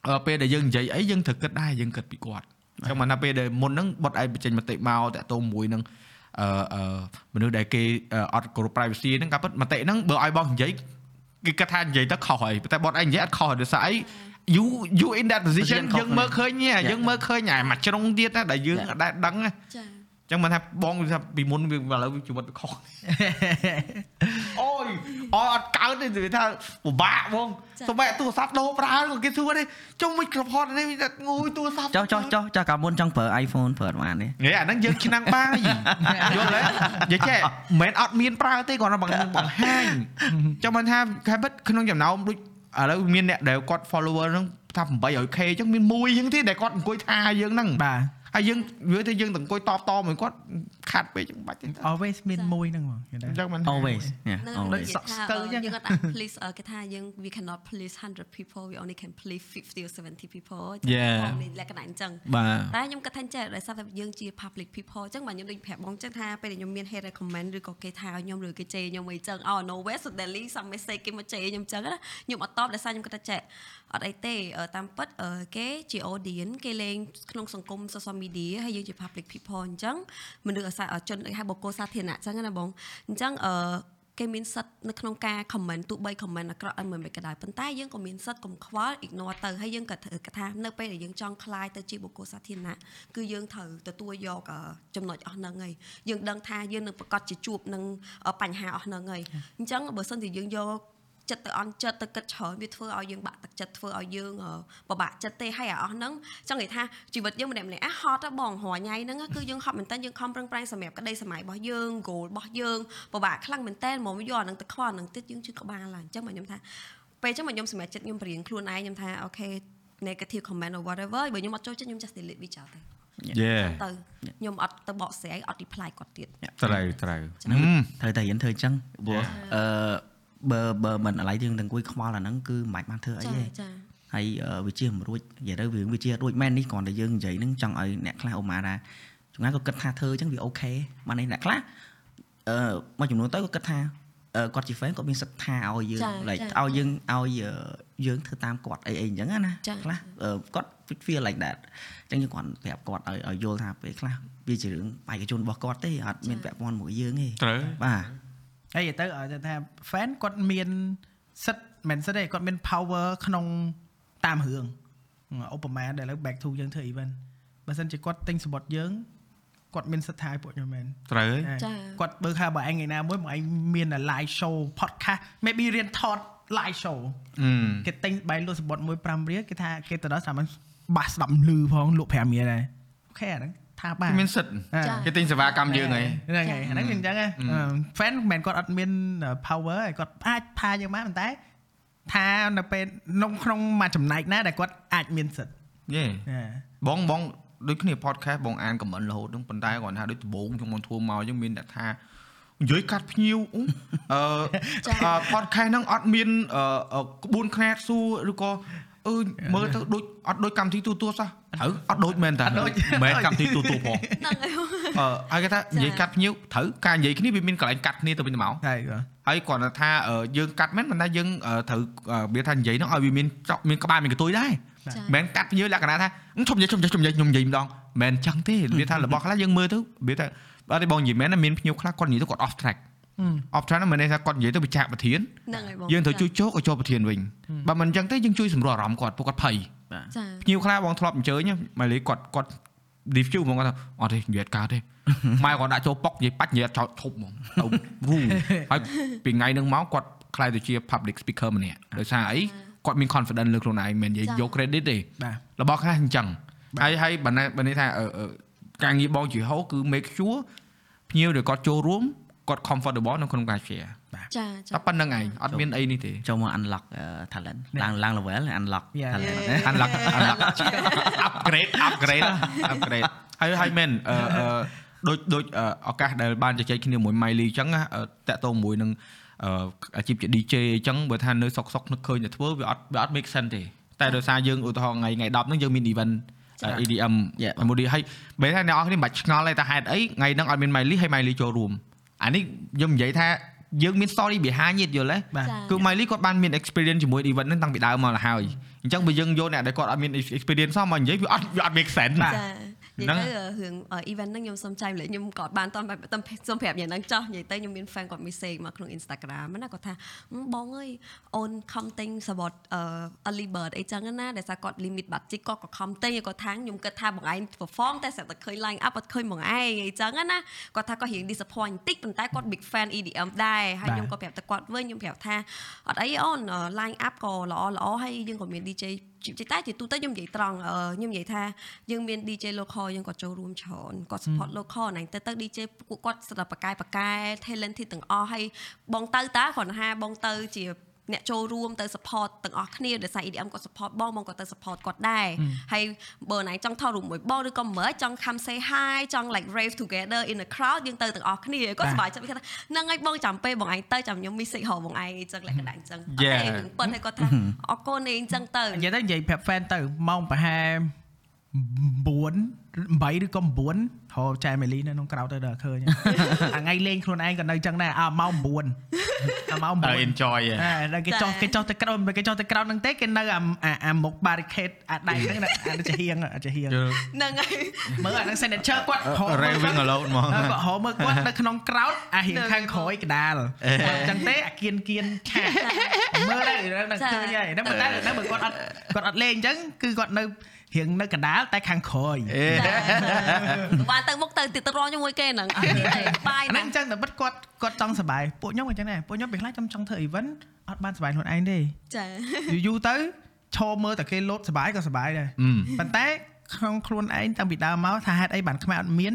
អឺពេលដែលយើងនិយាយអីយើងត្រូវគិតដែរយើងគិតពីគាត់អញ្ចឹងមកថាពេលដែលមុនហ្នឹងបតឲ្យបញ្ចេញមតិមកតាក់ទងមួយនឹងអឺអឺមនុស្សដែលគេអត់គោរព privacy ហ្នឹងក៏ពិតមតិហ្នឹងបើឲ្យបងនិយាយគេគិតថានិយាយទៅខុសហើយតែបតឯងនិយាយអត់ខុសដោយសារអី you you in that position Position ខុសយើងមើលឃើញហ៎យើងមើលឃើញអាមួយជ្រុងទៀតណាដែលយើងអត់ដែលដឹងណាចាចឹងមិនថាបងថាពីមុនវាឥឡូវជីវិតវាខុសអូយអត់អត់កើតទេនិយាយថាពិបាកបងសម្រាប់ទូរស័ព្ទដោប្រើក៏គេសួរទេចុះមិនក្របហត់នេះវាងូយទូរស័ព្ទចុះចុះចុះចុះកាលមុនចង់ប្រើ iPhone ប្រើអត់បានទេហេអាហ្នឹងយើងឆ្នាំងបាយយល់ទេនិយាយចេះមិនមែនអត់មានប្រើទេគាត់បង្បង្ហាញចាំមិនថាខែបិទក្នុងចំណោមដូច ឥឡូវមានអ្នកដែលគាត់ follower ហ្នឹងថា 800k អញ្ចឹងមានមួយអញ្ចឹងទេដែលគាត់អង្គុយថាយើងហ្នឹងបាទ ហើយយើងវាទៅយើងទៅអង្គុយតបតមួយគាត់ខាត់ពេកអញ្ចឹងបាច់ទេ always មានមួយហ្នឹងហ្មងគេអថាញ្ចឹងមិន always យ៉ាហ្នឹង always និយាយសក់ថាស្ទើរចឹងយើងអត់អាច please អឺគេថាយើង we cannot please 100 people we only can please 50 or 70 people ចឹង Yeah. បងមានលក្ខណៈអញ្ចឹងបាទតែខ្ញុំគិតថាចេះដោយសារតែយើងជា public people អញ្ចឹងបាទខ្ញុំដូចប្រាប់បងអញ្ចឹងថាពេលដែលខ្ញុំមាន hate comment ឬក៏គេថាឲ្យខ្ញុំឬគេជេរខ្ញុំអីចឹង oh no way suddenly some message គេមកជេរខ្ញុំអញ្ចឹងណាខ្ញុំអត់តបដោយសារខ្ញុំគិតថាចេះ អត់អីទេអឺតាមពិតអឺគេជា audience គេលេងក្នុងសង្គម social media ហើយយើងជា public people អញ្ចឹងមនុស្សអាស្រ័យ សាជនដូចហៅបុគ្គលសាធារណៈអញ្ចឹងណាបងអញ្ចឹងអឺគេមានសិទ្ធនៅក្នុងការ comment ទោះបី comment អាក្រក់អីមិនមិនក៏ដោយប៉ុន្តែយើងក៏មានសិទ្ធកុំខ្វល់ ignore ទៅហើយយើងក៏ត្រូវថានៅពេលដែលយើងចង់คลายទៅជាបុគ្គលសាធារណៈគឺយើងត្រូវទទួលយកអឺចំណុចអស់ហ្នឹងហើយយើងដឹងថាយើងនឹងប្រកាសជាជួបនឹងអឺបញ្ហាអស់ហ្នឹងហើយអញ្ចឹងបើសិនជាយើងយក ចិត្តទៅអន់ចិត្តទៅគិតច្រើនវាធ្វើឲ្យយើងបាក់ទឹកចិត្តធ្វើឲ្យយើងអឺពិបាកចិត្តទេហើយអាអស់ហ្នឹងចង់និយាយថាជីវិតយើងម្នាក់ម្នាក់អាហត់ហ៎បងរញ៉ៃហ្នឹងគឺយើងហត់មែនតើយើងខំប្រឹងប្រែងសម្រាប់ក្តីសម័យរបស់យើង goal របស់យើងពិបាកខ្លាំងមែនតើមកយកអាហ្នឹងទៅខ្វល់អាហ្នឹងទៀតយើងជឿក្បាលហើយអញ្ចឹងមកខ្ញុំថាពេលអញ្ចឹងមកខ្ញុំសម្រាប់ចិត្តខ្ញុំបរៀងខ្លួនឯងខ្ញុំថាអូខេ negative comment or whatever បើខ្ញុំអត់ចូលចិត្តខ្ញុំ just delete វាចោលទៅយេទៅខ្ញុំអត់ទៅបកស្រាយអត់ reply គាត់ទៀតត្រូវត្រូវត្រូវតែរៀនធ្វើអញ្ចឹងព្រោះអឺ បើបើមិនអាឡ័យយើងទាំងអង្គុយខ្វល់អាហ្នឹងគឺមិនបាច់បានធ្វើអីចាទេចាហើយអឺវាជាមិនរួចនិយាយទៅវាវាជារួចមែននេះគ្រាន់តែយើងនិយាយហ្នឹងចង់ឲ្យអ្នកខ្លះឧមាថាចង្អាក៏គិតថាធ្វើអញ្ចឹងវាអូខេបាននេះអ្នកខ្លះអឺមួយចំនួនទៅក៏គិតថាអឺគាត់ជា fan គាត់មានសិទ្ធិថាឲ្យយើង like ឲ្យយើងឲ្យយើងធ្វើតាមគាត់អីអីអញ្ចឹងណាខ្លះគាត់ feel like that អញ្ចឹងយើងគាត់ប្រាប់គាត់ឲ្យឲ្យយល់ថាពេលខ្លះវាជារឿងបេក្ខជនរបស់គាត់ទេអត់មានពាក់ព័ន្ធមួយយើងទេត្រូវបាទ ហើយទៅឲ្យថា fan គាត់មានសិទ្ធមិនសិទ្ធទេគាត់មាន power ក្នុងតាមរឿងឧបមាដែលឥឡូវ back to យើងធ្វើ event បើសិនជាគាត់ទិញសបុតយើងគាត់មានសិទ្ធិថាឲ្យពួកខ្ញុំមែនត្រូវចាគាត់បើថាបើឯងថ្ងៃណាមួយមកឯងមាន live show podcast maybe រៀនថត live show អឺគេទិញបាយលក់សបុតមួយ5រៀលគេថាគេទៅដល់ស្រាប់បាសស្ដាប់លឺផងលក់5រៀលដែរអូខេអាហ្នឹង ថាបានមានសិទ្ធិអ่าគេទិញសេវាកម្មយើងហើយហ្នឹងហើយអាហ្នឹងគឺអញ្ចឹងហ៎ fan មិនមែនគាត់អត់មាន power ហើយគាត់អាចថាយើងបានប៉ុន្តែថានៅពេលក្នុងក្នុងមួយចំណែកណាដែលគាត់អាចមានសិទ្ធិយេណាបងបងដូចគ្នា podcast បងអាន comment រហូតហ្នឹងប៉ុន្តែគាត់ថាដូចដំបូងខ្ញុំមកធ្វើមកអញ្ចឹងមានតែថានិយាយកាត់ភ្ញៀវអឺអឺ podcast ហ្នឹងអត់មានអឺក្បួនខ្នាតសួរឬក៏ អឺមើលទៅដូចអត់ដូចកម្មវិធីទូទួលសោះត្រូវអត់ដូចមែនតាមែនកម្មវិធីទូទួលផងហ្នឹងហើយអឺហើយគេថានិយាយកាត់ភ្ញៀវត្រូវការនិយាយគ្នាវាមានកន្លែងកាត់គ្នាទៅវិញទៅមកហើយបាទហើយគាត់ថាអឺយើងកាត់មែនប៉ុន្តែយើងអឺត្រូវអឺវាថានិយាយហ្នឹងឲ្យវាមានចប់មានក្បាលមានកន្ទុយដែរចាមិនកាត់ភ្ញៀវលក្ខណៈថាឈប់និយាយឈប់និយាយឈប់និយាយខ្ញុំនិយាយម្ដងមិនចឹងទេវាថារបស់ខ្លះយើងមើលទៅវាថាបើតែបងនិយាយមែនណាមានភ្ញៀវខ្លះគាត់និយាយទៅគាត់ off track off track ហ្នឹងមិនន័យថាគាត់និយាយទៅវិចារប្រធានហ្នឹងហើយបងយើងត្រូវជួយចូលក៏ចូលប្រធានវិញបើមិនចឹងទេយើងជួយសម្រួលអារម្មណ៍គាត់ពួកគាត់ភ័យចាភ្ញៀវខ្លះបងធ្លាប់អញ្ជើញមកលេគាត់គាត់ review ហ្មងគាត់ថាអត់ទេនិយាយអត់កើតទេម៉ែគាត់ដាក់ចូលប៉ុកនិយាយបាច់និយាយអត់ចោលឈប់ហ្មងទៅវូហើយពីថ្ងៃហ្នឹងមកគាត់ខ្លាយទៅជា public speaker ម្នាក់ដោយសារអីគាត់មាន confidence លើខ្លួនឯងមិននិយាយយក credit ទេបាទរបស់ខ្លះអញ្ចឹងហើយហើយបើណាបើនេះថាអឺអឺការងារបងជាហោគឺ make sure ភ្ញៀវដែលគាត់ចូលរួម គាត់ comfortable នៅក្នុងការ share ចាចាតែប៉ុណ្្នឹងឯងអត់មានអីនេះទេចូលមក unlock អឺ talent ឡើងឡើង level unlock Yeah. talent unlock unlock upgrade upgrade upgrade ហើយហើយមែនអឺអឺដូចដូចអឺឱកាសដែលបានជជែកគ្នាមួយ Miley អញ្ចឹងណាអឺតាក់ទងមួយនឹងអឺអាជីពជា DJ អញ្ចឹងបើថានៅសុកសុកនឹកឃើញតែធ្វើវាអត់វាអត់ make sense ទេតែដោយសារយើងឧទាហរណ៍ថ្ងៃថ្ងៃ10ហ្នឹងយើងមាន event អឺ EDM Yeah. មួយនេះហើយបើថាអ្នកនរគ្នាមិនបាច់ឆ្ងល់ទេថាហេតុអីថ្ងៃហ្នឹងអត់មាន Miley ហើយ Miley ចូលរួម អានេះយើងនិយាយថាយើងមាន story behind it យល់ទេបាទគឺ Miley គាត់បានមាន experience ជាមួយ event ហ្នឹងតាំងពីដើមមកហើយអញ្ចឹងបើយើងយកអ្នកដែលគាត់អត់មាន experience សោះមកនិយាយវាអត់វាអត់ make sense ចាហ្នឹនិងយាយទៅរឿង event ហ្នឹងខ្ញុំសុំចែកម្លែកខ្ញុំក៏បានតន់តាមសុំប្រាប់យ៉ាងហ្នឹងចោះនិយាយទៅខ្ញុំមាន fan គាត់ message មកក្នុង Instagram ណាគាត់ថាហឹមបងអើយអូនខំទិញសវត្តអឺ early bird អីចឹងណាដែលថាគាត់ limit បាត់ជីកគាត់ក៏ខំទិញគាត់ថាខ្ញុំគិតថាបងឯង perform តែស្រាប់តែឃើញ line up អត់ឃើញបងឯងអីចឹងណាគាត់ថាគាត់រៀង disappoint បន្តិចប៉ុន្តែគាត់ big fan EDM ដែរហើយខ្ញុំក៏ប្រាប់ទៅគាត់វិញខ្ញុំប្រាប់ថាអត់អីអូន line up ក៏ល្អល្អហើយយើងក៏មាន DJ ជាតែជាទូទៅខ្ញុំនិយាយត្រង់អឺខ្ញុំនិយាយថាយើងមាន DJ local យើងក៏ចូលរួមច្រើនគាត់ support local ហ្នឹងទៅទៅ DJ ពួកគាត់ស្ដាប់បកែបកែ talented ទាំងអស់ហើយបងទៅតាគ្រាន់តែថាបងទៅជា អ្នកចូលរួមទៅ support ទាំងអស់គ្នាដោយសារ EDM គាត់ support បងបងក៏ទៅ support គាត់ដែរហើយបើណៃចង់ថតរូបមួយបងឬក៏មើលចង់ come say hi ចង់ like rave together in the crowd យើងទៅទាំងអស់គ្នាគាត់សប្បាយចិត្តគាត់ថាហ្នឹងហើយបងចាំពេលបងឯងទៅចាំខ្ញុំ message ហៅបងឯងអីចឹងលក្ខណៈអញ្ចឹង Yeah. ប៉ុន្តែគាត់ថាអរគុណឯងអញ្ចឹងទៅនិយាយទៅនិយាយប្រាប់ fan ទៅម៉ោងប្រហែល 9 8ឬក៏9ហៅចែមេលីនៅក្នុងក្រៅទៅដល់ឃើញអាថ្ងៃលេងខ្លួនឯងក៏នៅចឹងដែរអាម៉ោង9អាម៉ោងតែ9 enjoy ហ៎ហេដល់គេចោះគេចោះទៅក្រោមគេចោះទៅក្រោមហ្នឹងទេគេនៅអាអាអាមុខ barricade អាដៃហ្នឹងណាអានេះជាហៀងអាជាហៀងហ្នឹងហើយមើលអាហ្នឹង signature គាត់ហៅ raving alone ហ្មងគាត់ហៅមើលគាត់នៅក្នុងក្រោតអាហៀងខាងក្រោយកដាលអញ្ចឹងទេអាគៀនគៀនឆាមើលដែរហ្នឹងឃើញហើយហ្នឹងមើលតែហ្នឹងមើលគាត់អត់គាត់អត់លេងអញ្ចឹងគឺគាត់នៅ រៀងនៅកដាលតែខាងក្រោយបានទៅមុខទៅទៀតទៅរងជាមួយគេហ្នឹងអត់ទៀតទេបាយអាណាហ្នឹងអញ្ចឹងតែបិទគាត់គាត់ចង់សប្បាយពួកខ្ញុំអញ្ចឹងដែរពួកខ្ញុំពេលខ្លះខ្ញុំចង់ធ្វើ event អត់បានសប្បាយខ្លួនឯងទេចាយូរយូរទៅឈរមើលតែគេលោតសបាយក៏សបាយដែរប៉ុន្តែក្នុងខ្លួនឯងតាំងពីដើមមកថាហេតុអីបានខ្មែរអត់មាន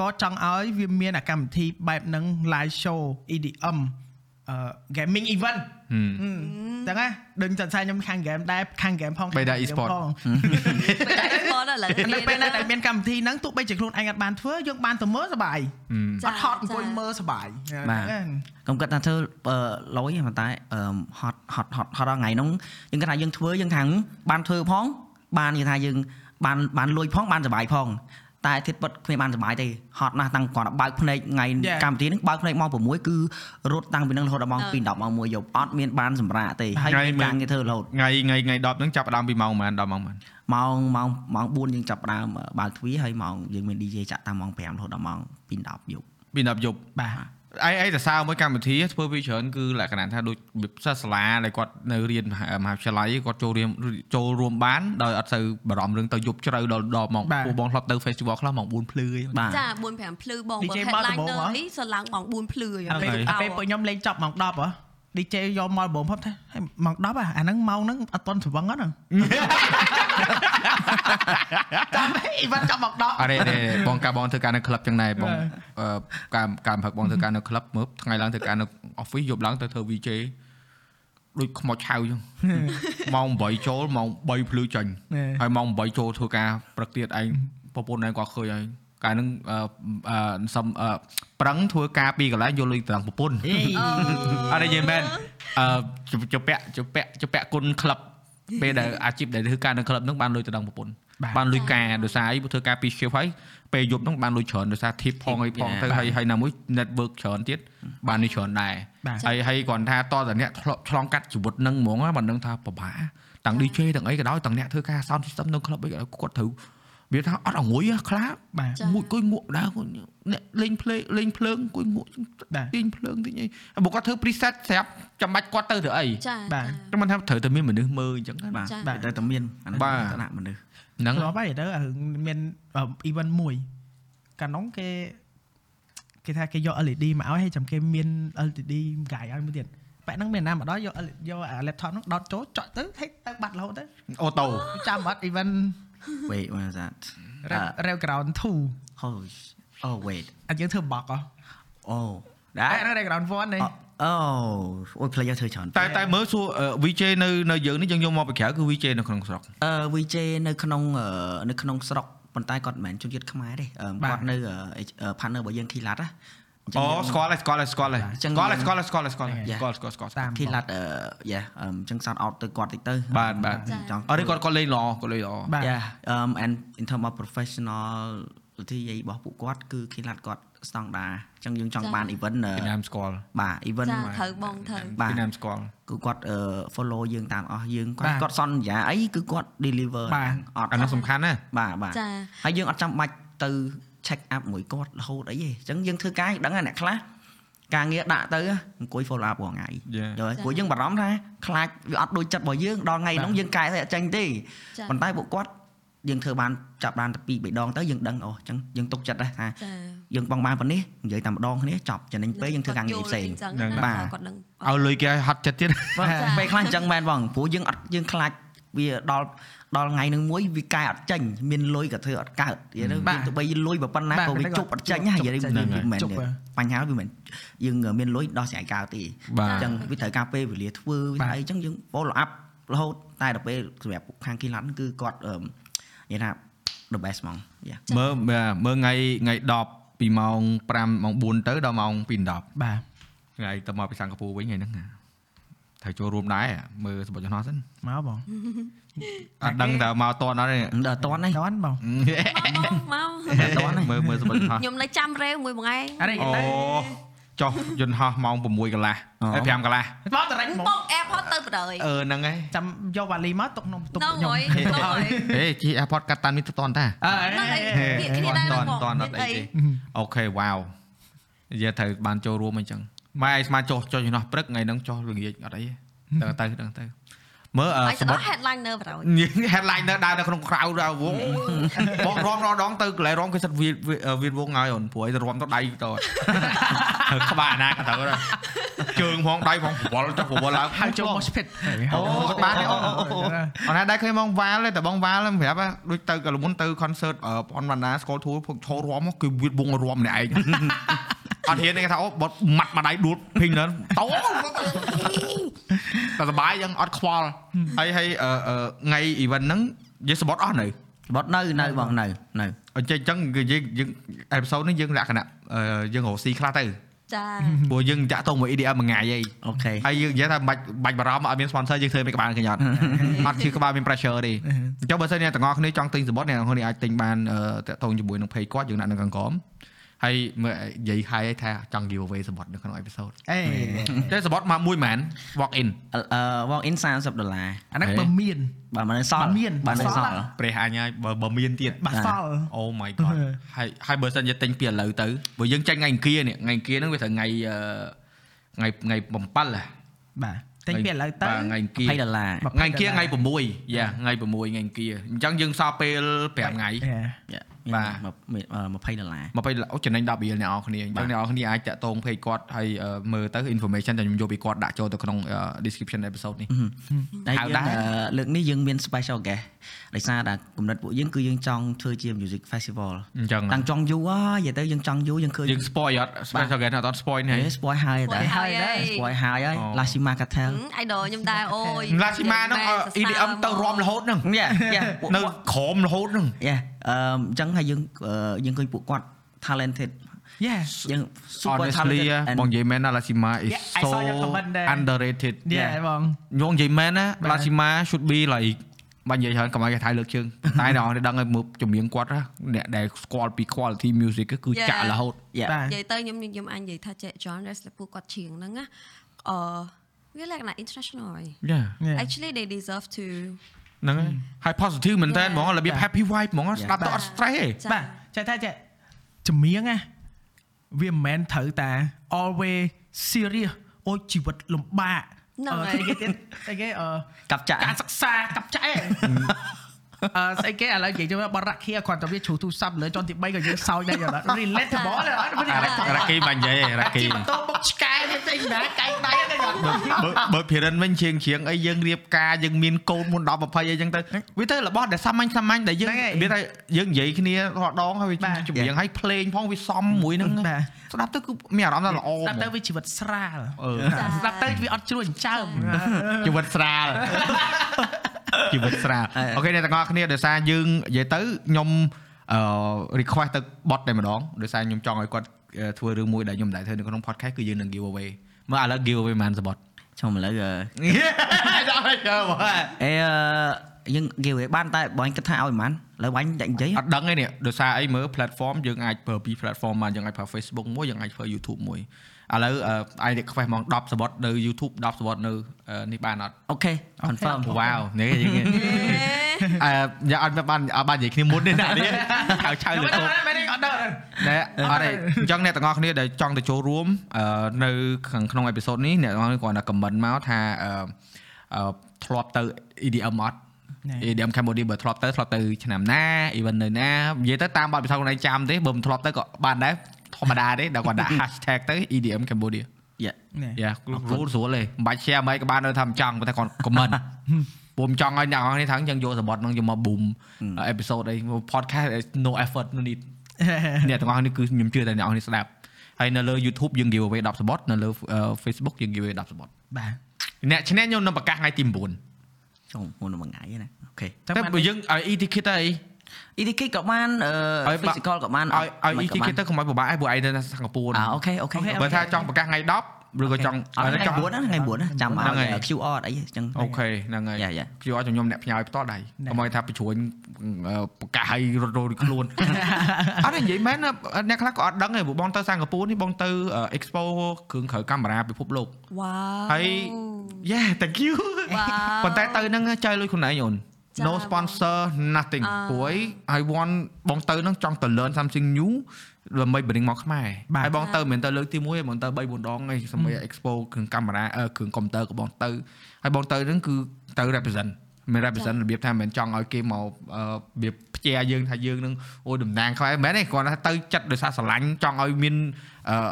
ក៏ចង់ឲ្យវាមានអាកម្មវិធីបែបហ្នឹង live show EDM អឺ gaming event អឺចឹងណាដឹងចាត់ថាខ្ញុំខាង game ដែរខាង game ផងបីដែរខាង e-sport ផងតែបងដល់ឥឡូវនៅពេលណាដែលមានកម្មវិធីហ្នឹងទោះបីជាខ្លួនឯងអត់បានធ្វើយើងបានទៅមើលសប្បាយចាអត់ហត់អង្គុយមើលសប្បាយបាទកុំគិតថាធ្វើអឺលុយប៉ុន្តែអឺហត់ហត់ហត់ហត់ដល់ថ្ងៃហ្នឹងយើងគិតថាយើងធ្វើយើងខាងបានធ្វើផងបាននិយាយថាយើងបានបានលួយផងបានសុបាយផង តែធៀបពិតគ្មានបានសុបាយទេហត់ណាស់តាំងគាត់បើកភ្នែកថ្ងៃកម្មវិធីហ្នឹងបើកភ្នែកម៉ោង6គឺរត់តាំងពីហ្នឹងរហូតដល់ម៉ោង2 10ម៉ោង1យប់អត់មានបានសម្រាកទេហើយមានការងារធ្វើរហូតថ្ងៃថ្ងៃថ្ងៃ10ហ្នឹងចាប់ផ្ដើមពីម៉ោងប៉ុន្មានដល់ម៉ោងប៉ុន្មានម៉ោងម៉ោងម៉ោង4យើងចាប់ផ្ដើមបើកទ្វារហើយម៉ោងយើងមាន DJ ចាក់តាមម៉ោង5រហូតដល់ម៉ោង2 10យប់ពី10យប់បាទ អីអីតែសើមួយកម្មវិធីធ្វើវាច្រើនគឺលក្ខណៈថាដូចសិស្សសាលាដែលគាត់នៅរៀនមហាវិទ្យាល័យគាត់ចូលរៀនចូលរួមបានដោយអត់ទៅបារម្ភរឿងទៅយប់ជ្រៅដល់ដល់ម៉ោងពួកបងធ្លាប់ទៅ festival ខ្លះម៉ោង4ភ្លឺអីបាទចា4 5ភ្លឺបងបើ DJ headline មកដំបូងទៅហ៎អីសឡើងម៉ោង4ភ្លឺហើយអាពេលអាពេលពួកខ្ញុំលេងចប់ម៉ោង10ហ៎ DJ យកមកបងផុតថាហេម៉ោង10អាហ្នឹងម៉ោងហ្នឹងអត់តន់ស្វឹងហ្នឹង ចាំអីវ៉ាន់ចាំម៉ោង10អរេរេបងកាបងធ្វើការនៅក្លឹបចឹងដែរបងអឺការការផឹកបងធ្វើការនៅក្លឹបមើលថ្ងៃឡើងធ្វើការនៅ office យប់ឡើងទៅធ្វើ VJ ដូចខ្មោចឆៅចឹងម៉ោង8ចូលម៉ោង3ភ្លឺចាញ់ហើយម៉ោង8ចូលធ្វើការព្រឹកទៀតឯងប្រពន្ធឯងគាត់ឃើញហើយកាលហ្នឹងអឺអឺសំអឺប្រឹងធ្វើការពីកន្លែងយកលុយត្រង់ប្រពន្ធអេអត់និយាយមែនអឺជពាក់ជពាក់ជពាក់គុណក្លឹប ពេលដែលអាជីពដែលធ្វើការនៅក្លឹបហ្នឹងបានលុយទៅដល់ប្រពន្ធបានលុយការដោយសារអីធ្វើការពី shift ហើយពេលយប់ហ្នឹងបានលុយច្រើនដោយសារ tip ផងអីផងទៅហើយហើយណាមួយ network ច្រើនទៀតបានលុយច្រើនដែរបាទហើយហើយគ្រាន់ថាតតែអ្នកធ្លាប់ឆ្លងកាត់ជីវិតហ្នឹងហ្មងមិនដឹងថាពិបាកទាំង DJ ទាំងអីក៏ដោយទាំងអ្នកធ្វើការ sound system នៅក្លឹបអីក៏ដោយគាត់ត្រូវ វាថាអត់អង្គុយខ្លះបាទមួយគួយងក់ដែរគាត់អ្នកលេងភ្លេងលេងភ្លើងគួយងក់បាទទាញភ្លើងតិចអីហើយបើគាត់ធ្វើ preset ស្រាប់ចាំបាច់គាត់ទៅធ្វើអីចាបាទតែមិនថាត្រូវតែមានមនុស្សមើលអញ្ចឹងណាបាទចា៎បាទតែតែមានអាហ្នឹងបាទឋានៈមនុស្សហ្នឹងធ្លាប់ហើយទៅអារឿងមាន event មួយកាលនោះគេគេថាគេយក LED មកឲ្យហើយចាំគេមាន LED កាយឲ្យមួយទៀតបែបហ្នឹងមានណាមកដល់យក LED យកអា laptop ហ្នឹងដោតចូលចុចទៅហេទៅបាត់រហូតទៅអូតូចាំអត់ event wait what is that Rev Ground 2 oh oh wait អត់យើងធ្វើបកហ៎ oh តែ that ហ្នឹង Rev Ground 1នេះអូអូយ player ធ្វើច្រើនតែតែមើលសួរអឺ VJ នៅនៅយើងនេះយើងយកមកពីក្រៅគឺ VJ នៅក្នុងស្រុកអឺ VJ នៅក្នុងអឺនៅក្នុងស្រុកប៉ុន្តែគាត់មិនមែនជនជាតិខ្មែរទេអឺបាទគាត់នៅអឺ partner របស់យើង Kilat ណា អញ្ចឹអូងយើងស្គាល់ហើយស្គាល់ហើយស្គាល់ហើយអញ្ចឹងស្គាល់ហើយស្គាល់ហើយស្គាល់ហើយស្គាល់ហើយយ៉ាស្គាល់ស្គាល់ស្គាល់តាម Kilat អឺយ៉ាអញ្ចឹង shout out ទៅគាត់តិចទៅបាទបាទចង់អរិយគាត់គាត់លេងល្អគាត់លេងល្អបាទ Yeah um and in term of professional វិធីរបស់ពួកគាត់គឺ Kilat គាត់ស្តង់ដាអញ្ចឹងយើងចង់បាន event អឺពីណាមស្គាល់បាទ event ចាត្រូវបងត្រូវបាទពីណាមស្គាល់គឺគាត់អឺ follow យើងតាមអស់យើងគាត់បាទគាត់សន្យាអីគឺគាត់ deliver បាទអត់អានោះសំខាន់ណាបាទបាទចាហើយយើងអត់ចាំបាច់ទៅ check up មួយគាត់រហូតអីទេអញ្ចឹងយើងធ្វើការយើងដឹងហើយអ្នកខ្លះការងារដាក់ទៅអង្គុយ follow up រាល់ថ្ងៃ Yeah យល់ហើយព្រោះយើងបារម្ភថាខ្លាចវាអត់ដូចចិត្តរបស់យើងដល់ថ្ងៃហ្នឹងយើងកែទៅអត់ចាញ់ទេចាប៉ុន្តែពួកគាត់យើងធ្វើបានចាប់បានតែពីរបីដងទៅយើងដឹងអូអញ្ចឹងយើងទុកចិត្តដែរថាចាយើងបងបានប៉ុណ្នេះនិយាយតែម្ដងគ្នាចប់ចំណេញពេលយើងធ្វើការងារផ្សេងហ្នឹងបាទគាត់ដឹងឲ្យលុយគេឲ្យហត់ចិត្តទៀតបាទចាពេលខ្លះអញ្ចឹងមែនបងព្រោះយើងអត់យើងខ្លាចវាដល់ ដល់ថ្ងៃនឹងមួយវាកែអត់ចេញមានលុយក៏ធ្វើអត់កើតនិយាយទៅបាទយើងទៅបីលុយប៉ុណ្ណាបាទក៏វាតែគាត់ជប់អត់ចេញហើយនិយាយទៅជប់ចេញវាមិនមែនជប់ហ៎បញ្ហាវាមិនមែនយើងមានលុយដោះស្រាយកើតទេបាទអញ្ចឹងវាត្រូវការពេលវេលាធ្វើវាបាទអីអញ្ចឹងយើង follow up រហូតតែដល់ពេលសម្រាប់ខាងគីឡានគឺគាត់អឺនិយាយថា the best ហ្មងយ៉ាមើលមើលថ្ងៃថ្ងៃ10ពីម៉ោង5ម៉ោង4ទៅដល់ម៉ោង2:10បាទថ្ងៃទៅមកពីសិង្ហបុរីវិញថ្ងៃហ្នឹងត្រូវចូលរួមដែរមើលសបុតចំណោះសិនមកបង អត់ដឹងតើមកតអត់ទេដល់តន់នេះដនបងមកតន់នេះមើលមើលសបុតចំណោះខ្ញុំនៅចាំរេវមួយមួយថ្ងៃអរិយអូទៅចុះយន្តហោះម៉ោង6កន្លះអូហើយ5កន្លះមកតរិចមកបងអែផតទៅបដ ாய் អឺហ្នឹងហើយចាំយកវ៉ាលីមកទុកក្នុងទុកនៅខ្ញុំហើយនៅហើយហេជី AirPod កាត់តាមនេះទៅតន់តាអើហ្នឹងហើយហេវាគ្នាដែរតបងន់តន់អត់អីទេអូខេវ៉ាវនិយាយត្រូវបានចូលរួមអញ្ចឹងម៉ែឯងស្មានចុះចុះចំណោះព្រឹកថ្ងៃហ្នឹងចុះល្ងាចអត់អីទេដឹងទៅដឹងទៅ មើលអឺហើយសទៅបុដតក headline នៅបដ ாய் headline នៅដើរនៅក្នុង crowd ដល់វងបងរំរដងទៅកន្លែងរំគេសិតវាវាវងហើយអូនព្រោះឲ្យរំទៅដៃទៅហើយក្បាលណាក៏ទៅដែរជើងផងដៃផងប្រវល់ចុះប្រវល់ឡើងហៅចូល mosh pit អូបានទេអូអូអូអត់ណាដែរឃើញបងវ៉ាលទេតែបងវ៉ាលប្រាប់ដូចទៅកលមុនទៅ concert ប៉ុនបណ្ណា school tour ភពឈររំគឺវាវងរំម្នាក់ឯងអត់ហ៊ានទេគេថាអូបត់ម៉ាត់មួយដៃដួលភីងហ្នឹងតោ តែសបាយយ៉ាងអត់ខ្វល់ហើយហើយអឺថ្ងៃ event ហ្នឹងយើងសបត់អស់នៅបត់នៅនៅបងនៅនៅអញ្ចឹងអញ្ចឹងគឺយើងយើងអេពីសូតនេះយើងលក្ខណៈយើងរកស៊ីខ្លះទៅចាព្រោះយើងចាក់តងមួយ EDM មួយថ្ងៃហីអូខេហើយយើងនិយាយថាបាច់បាច់បារម្ភអត់មាន sponsor យើងធ្វើមិនក្បាលឃើញអត់អត់ជឿក្បាលមាន pressure ទេអញ្ចឹងបើសិនអ្នកទាំងអស់គ្នាចង់ទិញសបត់អ្នកទាំងអស់គ្នាអាចទិញបានតាក់ទងជាមួយនឹង page គាត់យើងដាក់នៅខាងក្រោម ហើយមើលនិយាយហើយថាចង់ give away សបត់នៅក្នុង episode អេតែសបត់មកមួយម៉ាន walk in អឺ walk in 30ដុល្លារអាហ្នឹងបើមានបើមិនសល់បើមានបើមិនសល់ព្រះអញហើយបើបើមានទៀតបាសល់អូ my god ហើយហើយបើសិនជាទិញពីឥឡូវទៅបើយើងចាញ់ថ្ងៃអង្គារនេះថ្ងៃអង្គារហ្នឹងវាត្រូវថ្ងៃអឺថ្ងៃថ្ងៃ7ហ៎បាទតែពីឥឡូវទៅបាទថ្ងៃអង្គារ20ដុល្លារថ្ងៃអង្គារថ្ងៃ6យ៉ាថ្ងៃ6ថ្ងៃអង្គារអញ្ចឹងយើងសល់ពេល5ថ្ងៃ បាទ20ដុល្លារ20អូចំណេញ10រៀលអ្នកនរគ្នាអញ្ចឹងអ្នកនរគ្នាអាចតាក់ទង page គាត់ហើយអឺមើលទៅ information ដែលខ្ញុំយកពីគាត់ដាក់ចូលទៅក្នុងអឺ description episode នេះតែហៅយើងដែរអឺលើកនេះយើងមាន special guest ដោយសារតែគំនិតពួកយើងគឺយើងចង់ធ្វើជា music festival អញ្ចឹងតាំងចង់យូរហើយនិយាយទៅយើងចង់យូរយើងឃើញយើង spoil អត់ special guest អត់ spoil នេះហេ spoil ហើយតែ Spoil ហើយហើយ spoil ហើយហើយអូ Lashima Cartel អៃដលខ្ញុំដែរអូយឡាស៊ីម៉ាហ្នឹងអឺ EDM ទៅរំរហូតហ្នឹងយ៉ាយ៉ានៅក្រមរហូតហ្នឹងយ៉ាអឺអញ្ចឹងហើយយើងអឺយើងឃើញពួកគាត់ talented Yes យើង super honestly talented ហ៎ and បងនិយាយមែនណា Lashima is Yeah, I so saw your comment there. underrated យេបងខ្ញុំនិយាយមែនណាបាទ Lashima should be like បាញ់និយាយច្រើនកុំឲ្យគេថៃលើកជើងតែអ្នកនរដឹងឲ្យមើលចម្រៀងគាត់ណាអ្នកដែលស្គាល់ពី quality music គឺចាក់រហូតយ៉ាបាទនិយាយទៅខ្ញុំខ្ញុំអាចនិយាយថាចេះ genre ដែលពួកគាត់ច្រៀងហ្នឹងណាអឺវាលក្ខណៈ international ហើយយ៉ា actually they deserve to ហ្នឹងហើយហើយ positive មែនតើ Yeah. ហ្មងរបៀប happy vibe ហ្មងស្ដាប់ទៅអត់ stress ទេចាបាទចេះថាចេះចម្រៀងណាវាមិនមែនត្រូវតែ always serious អូយជីវិតលំបាក ហ្នឹងអឺហើយស្អីគេទៀតស្អីគេអឺកាប់ចាក់ការសិក្សាកាប់ចាក់ឯង អឺស្អីគេឥឡូវនិយាយទៅបរាគីគ្រាន់តែវាជ្រុះទូរស័ព្ទលើចន់ទី3ក៏យើងសោយដែរយល់អត់ relatable ទេអត់រ៉ាគីបាញ់និយាយរ៉ាគីជីម៉ូតូបុកឆ្កែវាស្អីណាកែងដៃទេយល់បើបើភិរិនវិញជាងជាងអីយើងរៀបការយើងមានកូនមុន10 20អីចឹងទៅវាទៅរបស់ដែលសាមញ្ញសាមញ្ញដែលយើងហ្នឹងហើយវាថាយើងនិយាយគ្នារាល់ដងហើយវាបាទចម្រៀងហើយភ្លេងផងវាសមមួយហ្នឹងបាទស្ដាប់ទៅគឺមានអារម្មណ៍ថាល្អស្ដាប់ទៅហ្មងវាជីវិតស្រាលអឺចាស្ដាប់ទៅវាអត់ជ្រួញចើមជីវិតស្រាល ជីវិតស្រាលអូខេអ្នកទាំងអស់គ្នាដោយសារយើងនិយាយទៅខ្ញុំអឺ request ទៅបត់តែម្ដងដោយសារខ្ញុំចង់ឲ្យគាត់អឺធ្វើរឿងមួយដែលខ្ញុំមិនដែលធ្វើនៅក្នុង podcast គឺយើងនឹង give away មើលឥឡូវ give away មិនសបត់ចុះឥឡូវអឺដល់ហើយចូលមកអេអឺយើង give away បានតែបងគិតថាឲ្យប៉ុន្មានឥឡូវបាញ់តែនិយាយអត់ដឹងទេនេះដោយសារអីមើល platform យើងអាចប្រើពីរ platform បានយើងអាចប្រើ Facebook មួយយើងអាចប្រើ YouTube មួយ ឥឡូវអឺអាយ request ហ្មង10សបត់នៅ YouTube 10សបត់នៅអឺនេះបានអត់អូខេ confirm វ៉ាវនេះយើងអឺយ៉ាអត់បានអត់បាននិយាយគ្នាមុនទេណានេះហៅឆៅលើកូនមែនទេអត់ដឹងណែអត់ទេអញ្ចឹងអ្នកទាំងអស់គ្នាដែលចង់ទៅចូលរួមអឺនៅខាងក្នុងអេពីសូតនេះអ្នកទាំងអស់គ្នាគ្រាន់តែ comment មកថាអឺអឺធ្លាប់ទៅ EDM អត់ EDM Cambodia បើធ្លាប់ទៅធ្លាប់ទៅឆ្នាំណា event នៅណានិយាយទៅតាមបទពិសោធន៍ខ្លួនឯងចាំទេបើមិនធ្លាប់ទៅក៏បានដែរ ធម្មតាទេដល់គាត់ដាក់ hashtag ទៅ EDM Cambodia យ៉ាយ៉ាគ្រូស្រួលទេមិនបាច់ share មិនក៏បាននៅថាមិនចង់ប៉ុន្តែគាត់ comment ពុំចង់ឲ្យអ្នកនរគ្នាថាចឹងយកសបត់ហ្នឹងយកមក boom episode អី podcast no effort no need អ្នកទាំងអស់នេះគឺខ្ញុំជឿតែអ្នកនរគ្នាស្ដាប់ហើយនៅលើ YouTube យើង give away 10សបត់នៅលើ Facebook យើង give away 10សំបុត្របាទអ្នកឈ្នះខ្ញុំនឹងប្រកាសថ្ងៃទី9ចុះមុនមួយថ្ងៃណា OK តែបើយើងឲ្យ e-ticket ទៅអី e-ticket ក៏បានអឺឲ្យ physical ក៏បានឲ្យឲ្យ e ticket ទៅកុំឲ្យពិបាកឯងព្រោះឯងនៅសិង្ហបុរីអា OK OK បើថាចង់ប្រកាសថ្ងៃ10ឬក៏ចង់អត់ថ្ងៃចង់9ថ្ងៃ9ណាចាំហ្នឹងឲ្យហើយ QR អត់អីចឹង OK ហ្នឹងហើយ yeah yeah ខ្ញុំឲ្យខ្ញុំអ្នកផ្ញើផ្ទាល់ដៃកុំឲ្យថាបញ្ជ្រួញអឺប្រកាសឲ្យរត់រោដូចខ្លួនអត់ទេនិយាយមែនណាអ្នកខ្លះក៏អត់ដឹងទេព្រោះបងទៅសិង្ហបុរីនេះបងទៅ expo គ្រឿងក្រៅកាមេរ៉ាពិភពលោកវ៉ាវហើយ Yeah thank you វ៉ាវប៉ុន្តែទៅហ្នឹងចែកលុយខ្លួនឯងអូនចា៎ no sponsor nothing អ่าព្រោះអី I want បងទៅហ្នឹងចង់ទៅ learn something new ដើម្បី bring មកខ្មែរបាទហើយបងទៅមិនមែនទៅលើកទី1ទេបងទៅ3 4ដងឯងសម្រាប់ expo គ្រឿងកាមេរ៉ាអឺគ្រឿងកុំព្យូទ័រក៏បងទៅហើយបងទៅហ្នឹងគឺទៅ represent មិន represent របៀបថាមិនមែនចង់ឲ្យគេមកអឺរបៀបផ្ជាយើងថាយើងនឹងអូតំណាងខ្មែរមិនមែនទេគ្រាន់តែទៅចិត្តដោយសារស្រឡាញ់ចង់ឲ្យមានអឺរ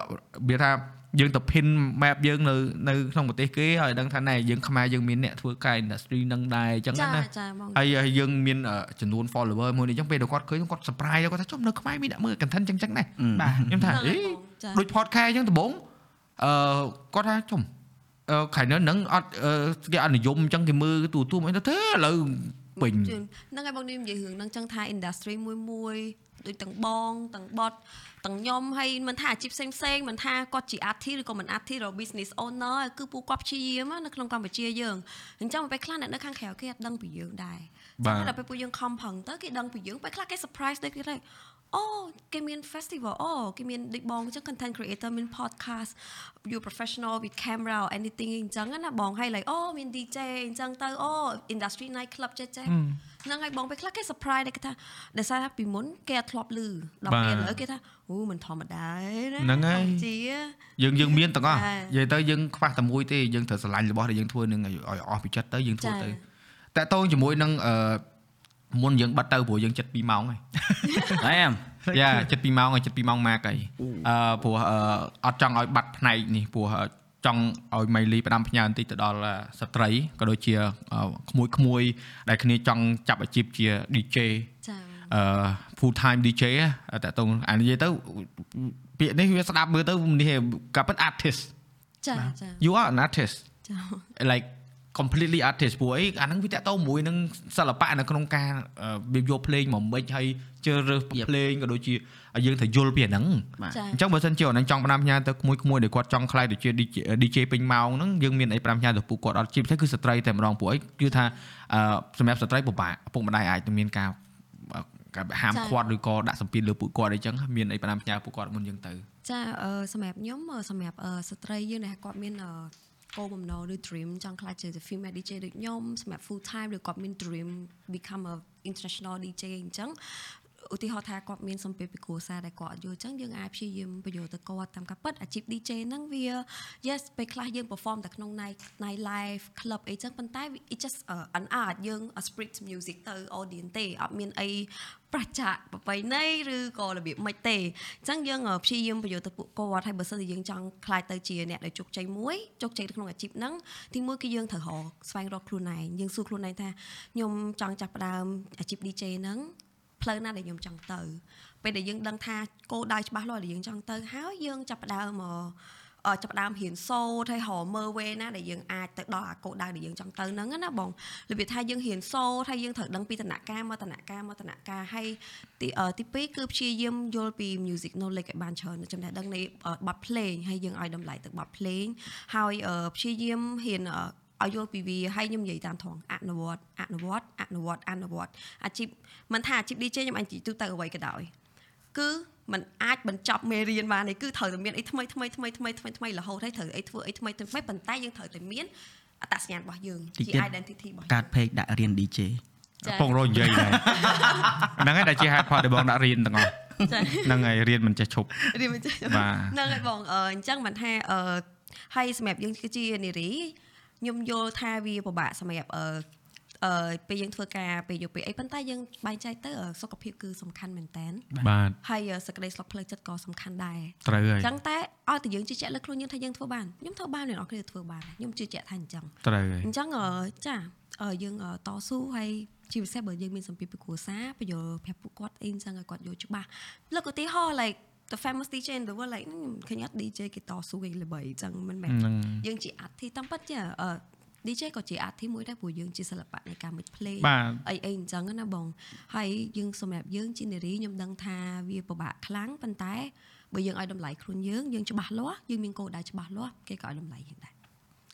បៀបថា យើងទៅ pin map យើងនៅនៅក្នុងប្រទេសគេហើយដឹងថាណែយើងខ្មែរយើងមានអ្នកធ្វើការ industry នឹងដែរអញ្ចឹងចាណាចាបងហើយហើយយើងមានអឺចំនួន follower មួយនេះអញ្ចឹងពេលដែលគាត់ឃើញគាត់ surprise គាត់ថាចុះនៅខ្មែរមានអ្នកមើល content អញ្ចឹងដែរបាទខ្ញុំថាហ្នឹងអេហើយបងចាដូច podcast អញ្ចឹងដំបូងអឺគាត់ថាចុំអឺខែនៅហ្នឹងអត់អឺគេអត់និយមអញ្ចឹងគេមើលទូទួលអីទៅទេឥឡូវពេញជឿនហ្នឹងហើយបងនេះនិយាយរឿងហ្នឹងចឹងថា industry មួយមួយដូចទាំងបងទាំងបត ទាំងខ្ញុំហើយមិនថាអាជីពផ្សេងផ្សេងមិនថាគាត់ជា artist ឬក៏មិន artist ឬ business owner គឺពួកគាត់ព្យាយាមនៅក្នុងកម្ពុជាយើងអញ្ចឹងពេលខ្លះអ្នកនៅខាងក្រៅគេអត់ដឹងពីយើងដែរបាទចឹងដល់ពេលពួកយើងខំប្រឹងទៅគេដឹងពីយើងពេលខ្លះគេ surprise ដូចគេថា អូគេមាន festival អូគេមានដូចបងអញ្ចឹង content creator មាន podcast you professional with camera or anything អញ្ចឹងណាបងហើយ like អូមាន DJ អញ្ចឹងទៅអូ industry night club ចេះចេះហ្នឹងហើយបងពេលខ្លះគេ surprise ដែរគេថាដោយសារថាពីមុនគេអត់ធ្លាប់ឮដល់ពេលឥឡូវគេថាអូមិនធម្មតាទេណាហ្នឹងហើយជាយើងយើងមានទាំងអស់ចានិយាយទៅយើងខ្វះតែមួយទេយើងត្រូវស្រឡាញ់របស់ដែលយើងធ្វើនឹងឲ្យឲ្យអស់ពីចិត្តទៅយើងធ្វើចាទៅតែតោងជាមួយនឹងអឺ មុនយើងបិទទៅព្រោះយើងចិត្ត2ម៉ោងហើយអែមយ៉ាចិត្ត2ម៉ោងហើយចិត្ត2ម៉ោងម៉ាកហើយអឺព្រោះអឺអត់ចង់ឲ្យបាត់ផ្នែកនេះព្រោះអឺចង់ឲ្យម៉ៃលីផ្ដាំផ្ញើបន្តិចទៅដល់អឺស្ត្រីក៏ដូចជាអឺក្មួយក្មួយដែលគ្នាចង់ចាប់អាជីពជា DJ ចាអឺ full time DJ ហ៎តែតោងអានិយាយទៅពាក្យនេះវាស្ដាប់មើលទៅនេះកាពិត artist ចាចា you are an artist ចា like completely artist ព្រោះអីអាហ្នឹងវាតកតមួយនឹងសិល្បៈនៅក្នុងការអឺវាយកភ្លេងមកមិចហើយជឿរើសភ្លេងក៏ដូចជាយើងត្រូវយល់ពីអាហ្នឹងបាទចាអញ្ចឹងបើសិនជាអូនចង់ផ្ដាំផ្ញើទៅក្មួយក្មួយដែលគាត់ចង់ខ្លាយទៅជា DJ DJ ពេញម៉ោងហ្នឹងយើងមានអីផ្ដាំផ្ញើទៅពួកគាត់អត់ជីបទេគឺស្ត្រីតែម្ដងព្រោះអីគឺថាអឺសម្រាប់ស្ត្រីពិបាកឪពុកម្ដាយអាចនឹងមានការអឺការហាមឃាត់ឬក៏ដាក់សម្ពាធលើពួកគាត់អីចឹងមានអីផ្ដាំផ្ញើពួកគាត់មុនយើងទៅចាអឺសម្រាប់ខ្ញុំអឺសម្រាប់អឺស្ត្រីយើងដែលគាត់មានអឺ គោលបំណងឬ dream ចង់ខ្លាចជា female DJ ដូចខ្ញុំសម្រាប់ full time ឬគាត់មាន dream become a international DJ អញ្ចឹង ឧទាហរណ៍ថាគាត់មានសម្ពាធពីគ្រួសារដែលគាត់អត់យល់អញ្ចឹងយើងអាចព្យាយាមបញ្យល់ទៅគាត់តាមការពិតអាជីព DJ ហ្នឹងវា yes ពេលខ្លះយើង perform តែក្នុង night night live club អីចឹងប៉ុន្តែ it just អឺ an art យើង a spirit music ទៅ audience ទេអត់មានអីប្រជាប្រពៃណីឬក៏របៀបមិនទេអញ្ចឹងយើងអឺព្យាយាមបញ្យល់ទៅពួកគាត់ហើយបើសិនជាយើងចង់ខ្លាចទៅជាអ្នកដែលជោគជ័យមួយជោគជ័យនៅក្នុងអាជីពហ្នឹងទីមួយគឺយើងត្រូវរកស្វែងរកខ្លួនឯងយើងសួរខ្លួនឯងថាខ្ញុំចង់ចាប់ផ្ដើមអាជីព DJ ហ្នឹង ផ្លូវណាដែលខ្ញុំចង់ទៅពេលដែលយើងដឹងថាគោលដៅច្បាស់លាស់ដែលយើងចង់ទៅហើយយើងចាប់ផ្ដើមមកអឺចាប់ផ្ដើមរៀនសូត្រហើយរកមើលវេណាដែលយើងអាចទៅដល់អាគោលដៅដែលយើងចង់ទៅហ្នឹងណាបងរបៀបថាយើងរៀនសូត្រហើយយើងត្រូវដឹងពីដំណាក់កាលមកដំណាក់កាលមកដំណាក់កាលហើយទីអឺទីពីរគឺព្យាយាមយល់ពី music knowledge ឲ្យបានច្រើនចំណេះដឹងនៃអឺបទភ្លេងហើយយើងឲ្យតម្លៃទៅបទភ្លេងហើយអឺព្យាយាមរៀនអឺ ឲ្យយល់ពីវាហើយខ្ញុំនិយាយតាមត្រង់អនុវត្តអនុវត្តអនុវត្តអនុវត្តអាជីពមិនថាអាជីព DJ ខ្ញុំអាចនិយាយទូទៅអ្វីក៏ដោយគឺมันអាចបញ្ចប់មេរៀនបានទេគឺត្រូវតែមានអីថ្មីថ្មីថ្មីថ្មីថ្មីថ្មីរហូតហើយត្រូវអីធ្វើអីថ្មីថ្មីថ្មីប៉ុន្តែយើងត្រូវតែមានអត្តសញ្ញាណរបស់យើងតិចជាទៀត identity របស់កាយើងត page ដាក់រៀន DJ ចាពងរយនិយាយដែរហ្នឹងហើយដែលជាហេតុផលដែលបងដាក់រៀនទាំងអស់ចាហ្នឹងហើយរៀនមិនចេះឈប់រៀនមិនចេះបាទហ្នឹងហើយបងអឺអញ្ចឹងមិនថាអឺហើយសម្រាប់យើងគឺជានារី ខ្ញុំយល់ថាវាពិបាកសម្រាប់អឺអឺពេលយើងធ្វើការពេលយកពេលអីប៉ុន្តែយើងបែងចែកទៅអឺសុខភាពគឺសំខាន់មែនតើបាទហើយអឺសេចក្តីស្លុកផ្លូវចិត្តក៏សំខាន់ដែរត្រូវហើយអញ្ចឹងតែឲ្យតែយើងជឿជាក់លើខ្លួនយើងថាយើងធ្វើបានខ្ញុំធ្វើបានអ្នកនរគ្នាធ្វើបានខ្ញុំជឿជាក់ថាអញ្ចឹងត្រូវហើយអញ្ចឹងអឺចាអឺយើងអឺតស៊ូហើយជាពិសេសបើយើងមានសម្ពាធពីគ្រួសារបញ្យល់ប្រាប់ពួកគាត់អីអញ្ចឹងឲ្យគាត់យល់ច្បាស់លើកឧទាហរណ៍ like the famous DJ in the world like ឃើញអត់ DJ គេតស៊ូគេល្បីអញ្ចឹងមិនមែនហ្នឹងយើងជា artist តាមពិតចាអឺ DJ ក៏ជា artist មួយដែរព្រោះយើងជាសិល្បៈនៃការមិចភ្លេងបាទអីអីអញ្ចឹងណាបងហើយយើងសម្រាប់យើងជានារីខ្ញុំដឹងថាវាពិបាកខ្លាំងប៉ុន្តែបើយើងឲ្យតម្លៃខ្លួនយើងយើងច្បាស់លាស់យើងមានគោលដៅច្បាស់លាស់គេក៏ឲ្យតម្លៃយើងដែរ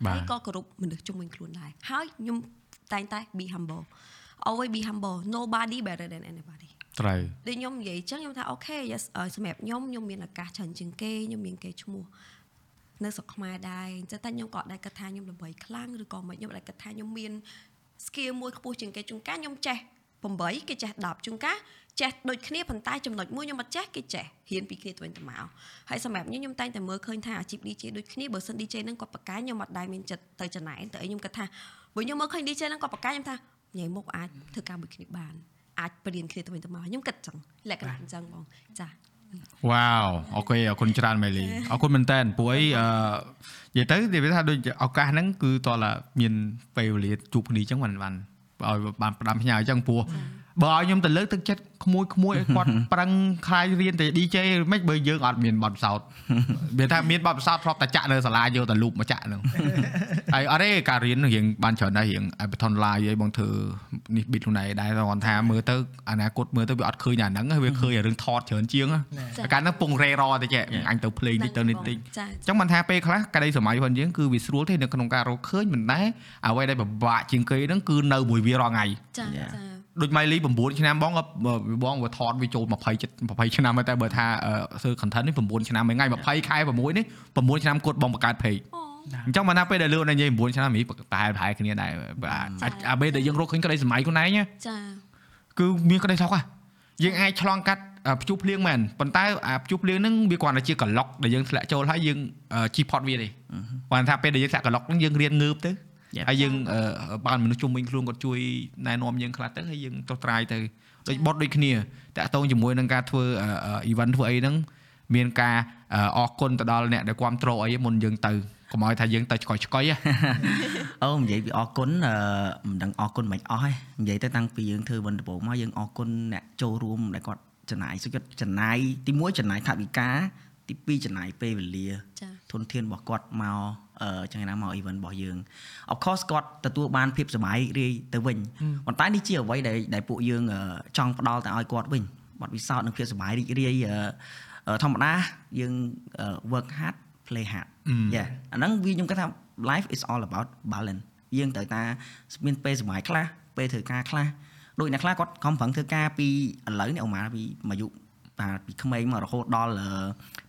បាហើយទក៏គោរពមនុស្សជុំវិញខ្លួនដែរហើយខ្ញុំតែងតែ be humble always be humble nobody better than anybody ត្រូវដូចខ្ញុំនិយាយអញ្ចឹងខ្ញុំថាអូខេ yes អឺសម្រាប់ខ្ញុំខ្ញុំមានឱកាសច្រើនជាងគេខ្ញុំមានគេឈ្មោះនៅស្រុកខ្មែរដែរអញ្ចឹងតែខ្ញុំក៏អត់ដែរគិតថាខ្ញុំល្បីខ្លាំងឬក៏មិនខ្ញុំអត់ដែរគិតថាខ្ញុំមាន skill មួយខ្ពស់ជាងគេជួនកាលខ្ញុំចេះ8គេចេះ10ជួនកាលចេះដូចគ្នាប៉ុន្តែចំណុចមួយខ្ញុំអត់ចេះគេចេះរៀនពីគ្នាទៅវិញទៅមកហើយសម្រាប់ខ្ញុំខ្ញុំតែងតែមើលឃើញថាអាជីព DJ ដូចគ្នាបើសិន DJ ហ្នឹងគាត់បកកាយខ្ញុំអត់ដែរមានចិត្តទៅចំណែនទៅអីខ្ញុំគិតថាបើខ្ញុំមើលឃើញ DJ ហ្នឹងគាត់បកកាយខ្ញុំថាញ៉ៃមុខអាចធ្វើការមួយគ្នាបាន អាចបរៀនគ្នាទៅវិញទៅមកខ្ញុំគិតចឹងលក្ខណៈអញ្ចឹងបងចាវ៉ាវអូខេអរគុណច្រើនមេលីអរគុណមែនតើព្រោះអីអឺនិយាយទៅនិយាយថាដូចឱកាសហ្នឹងគឺតោះឡាមានពេលវេលាជួបគ្នាអញ្ចឹងបានបានឲ្យបានផ្ដាំផ្ញើអញ្ចឹងព្រោះ បើឲ្យខ្ញុំទៅលើកទឹកចិត្តក្មួយក្មួយឲ្យគាត់ប្រឹងខ្លាយរៀនតែ DJ មិនបើយើងអត់មានបទពិសោធន៍មានថាមានបទពិសោធន៍ធ្លាប់តែចាក់នៅសាលាយកតែលូបមកចាក់ហ្នឹងហើយអត់ទេការរៀនរៀងបានច្រើនដែររៀង Python Live អីបងធ្វើនេះ bit ខ្លួនឯងដែរគាត់ថាមើលទៅអនាគតមើលទៅវាអត់ឃើញអាហ្នឹងហើយវាឃើញអារឿងថតច្រើនជាងណាចាកាលហ្នឹងពងរេរតិចអញទៅ play តិចទៅនេះតិចចាអញ្ចឹងមិនថាពេលខ្លះកាលីសម័យផងយើងគឺវាស្រួលទេនៅក្នុងការរកឃើញមិនដែរអ្វីដែលពិបាកជាងគេហ្នឹងគឺនៅមួយវារាល់ថ្ងៃចា Yeah. ចា ដូចម៉ៃលី9ឆ្នាំបងក៏បងវាថតវាចូល20ចិត្ត20ឆ្នាំហើយតែបើថាអឺធ្វើ content នេះ9ឆ្នាំមួយថ្ងៃ20ខែ6នេះ9ឆ្នាំគាត់បងបង្កើត page អូអញ្ចឹងមិនថាពេលដែលលឿននិយាយ9ឆ្នាំនេះប្រហែលប្រហែលគ្នាដែរបាទអាចអាពេលដែលយើងរកឃើញក្តីសម័យខ្លួនឯងណាចាគឺមានក្តីសុខហ่ะយើងអាចឆ្លងកាត់អ่าព្យុះភ្លៀងមែនប៉ុន្តែអាព្យុះភ្លៀងហ្នឹងវាគ្រាន់តែជាក្លុកដែលយើងធ្លាក់ចូលហើយយើងអឺជីផុតវាទេគាត់ថាពេលដែលយើងធ្លាក់ក្លុកហ្នឹងយើងរៀនងើបទៅ Yep. ហើយយើងអឺបានមនុស្សជុំវិញខ្លួនគាត់ជួយណែនាំយើងខ្លះទៅហើយយើងត្រួសត្រាយទៅដូចបត់ដូចគ្នាតាក់ទងជាមួយនឹងការធ្វើអឺ event ធ្វើអីហ្នឹងមានការអឺអរគុណទៅដល់អ្នកដែលគ្រប់គ្រងអីមុនយើងទៅកុំឲ្យថាយើងទៅឆ្កយឆ្កយហ៎អូនិយាយពីអរគុណអឺមិនដឹងអរគុណមិនអស់ទេនិយាយទៅតាំងពីយើងធ្វើវិនដំបូងមកយើងអរគុណអ្នកចូលរួមដែលគាត់ចំណាយសុខចិត្តចំណាយទី1ចំណាយថវិកាទី2ចំណាយពេលវេលាចាធនធានរបស់គាត់មកអឺ ចឹងណាមក event របស់យើង of course គាត់ទទួលបានភាពសុបាយរីករាយទៅវិញប៉ុន្តែនេះជាអ្វីដែលដែលពួកយើងអឺចង់ផ្ដល់ទៅឲ្យគាត់វិញបទពិសោធន៍និងភាពសុបាយរីករាយអឺអឺធម្មតាយើងអឺ work hard play hard យ៉ាអាហ្នឹងវាខ្ញុំគិតថា life is all about balance យើងត្រូវតាមានពេលសុបាយខ្លះពេលធ្វើការខ្លះដូចអ្នកខ្លះគាត់ខំប្រឹងធ្វើការពីឥឡូវនេះអូម៉ាពីអាយុបាទពីក្មេងមករហូតដល់អឺ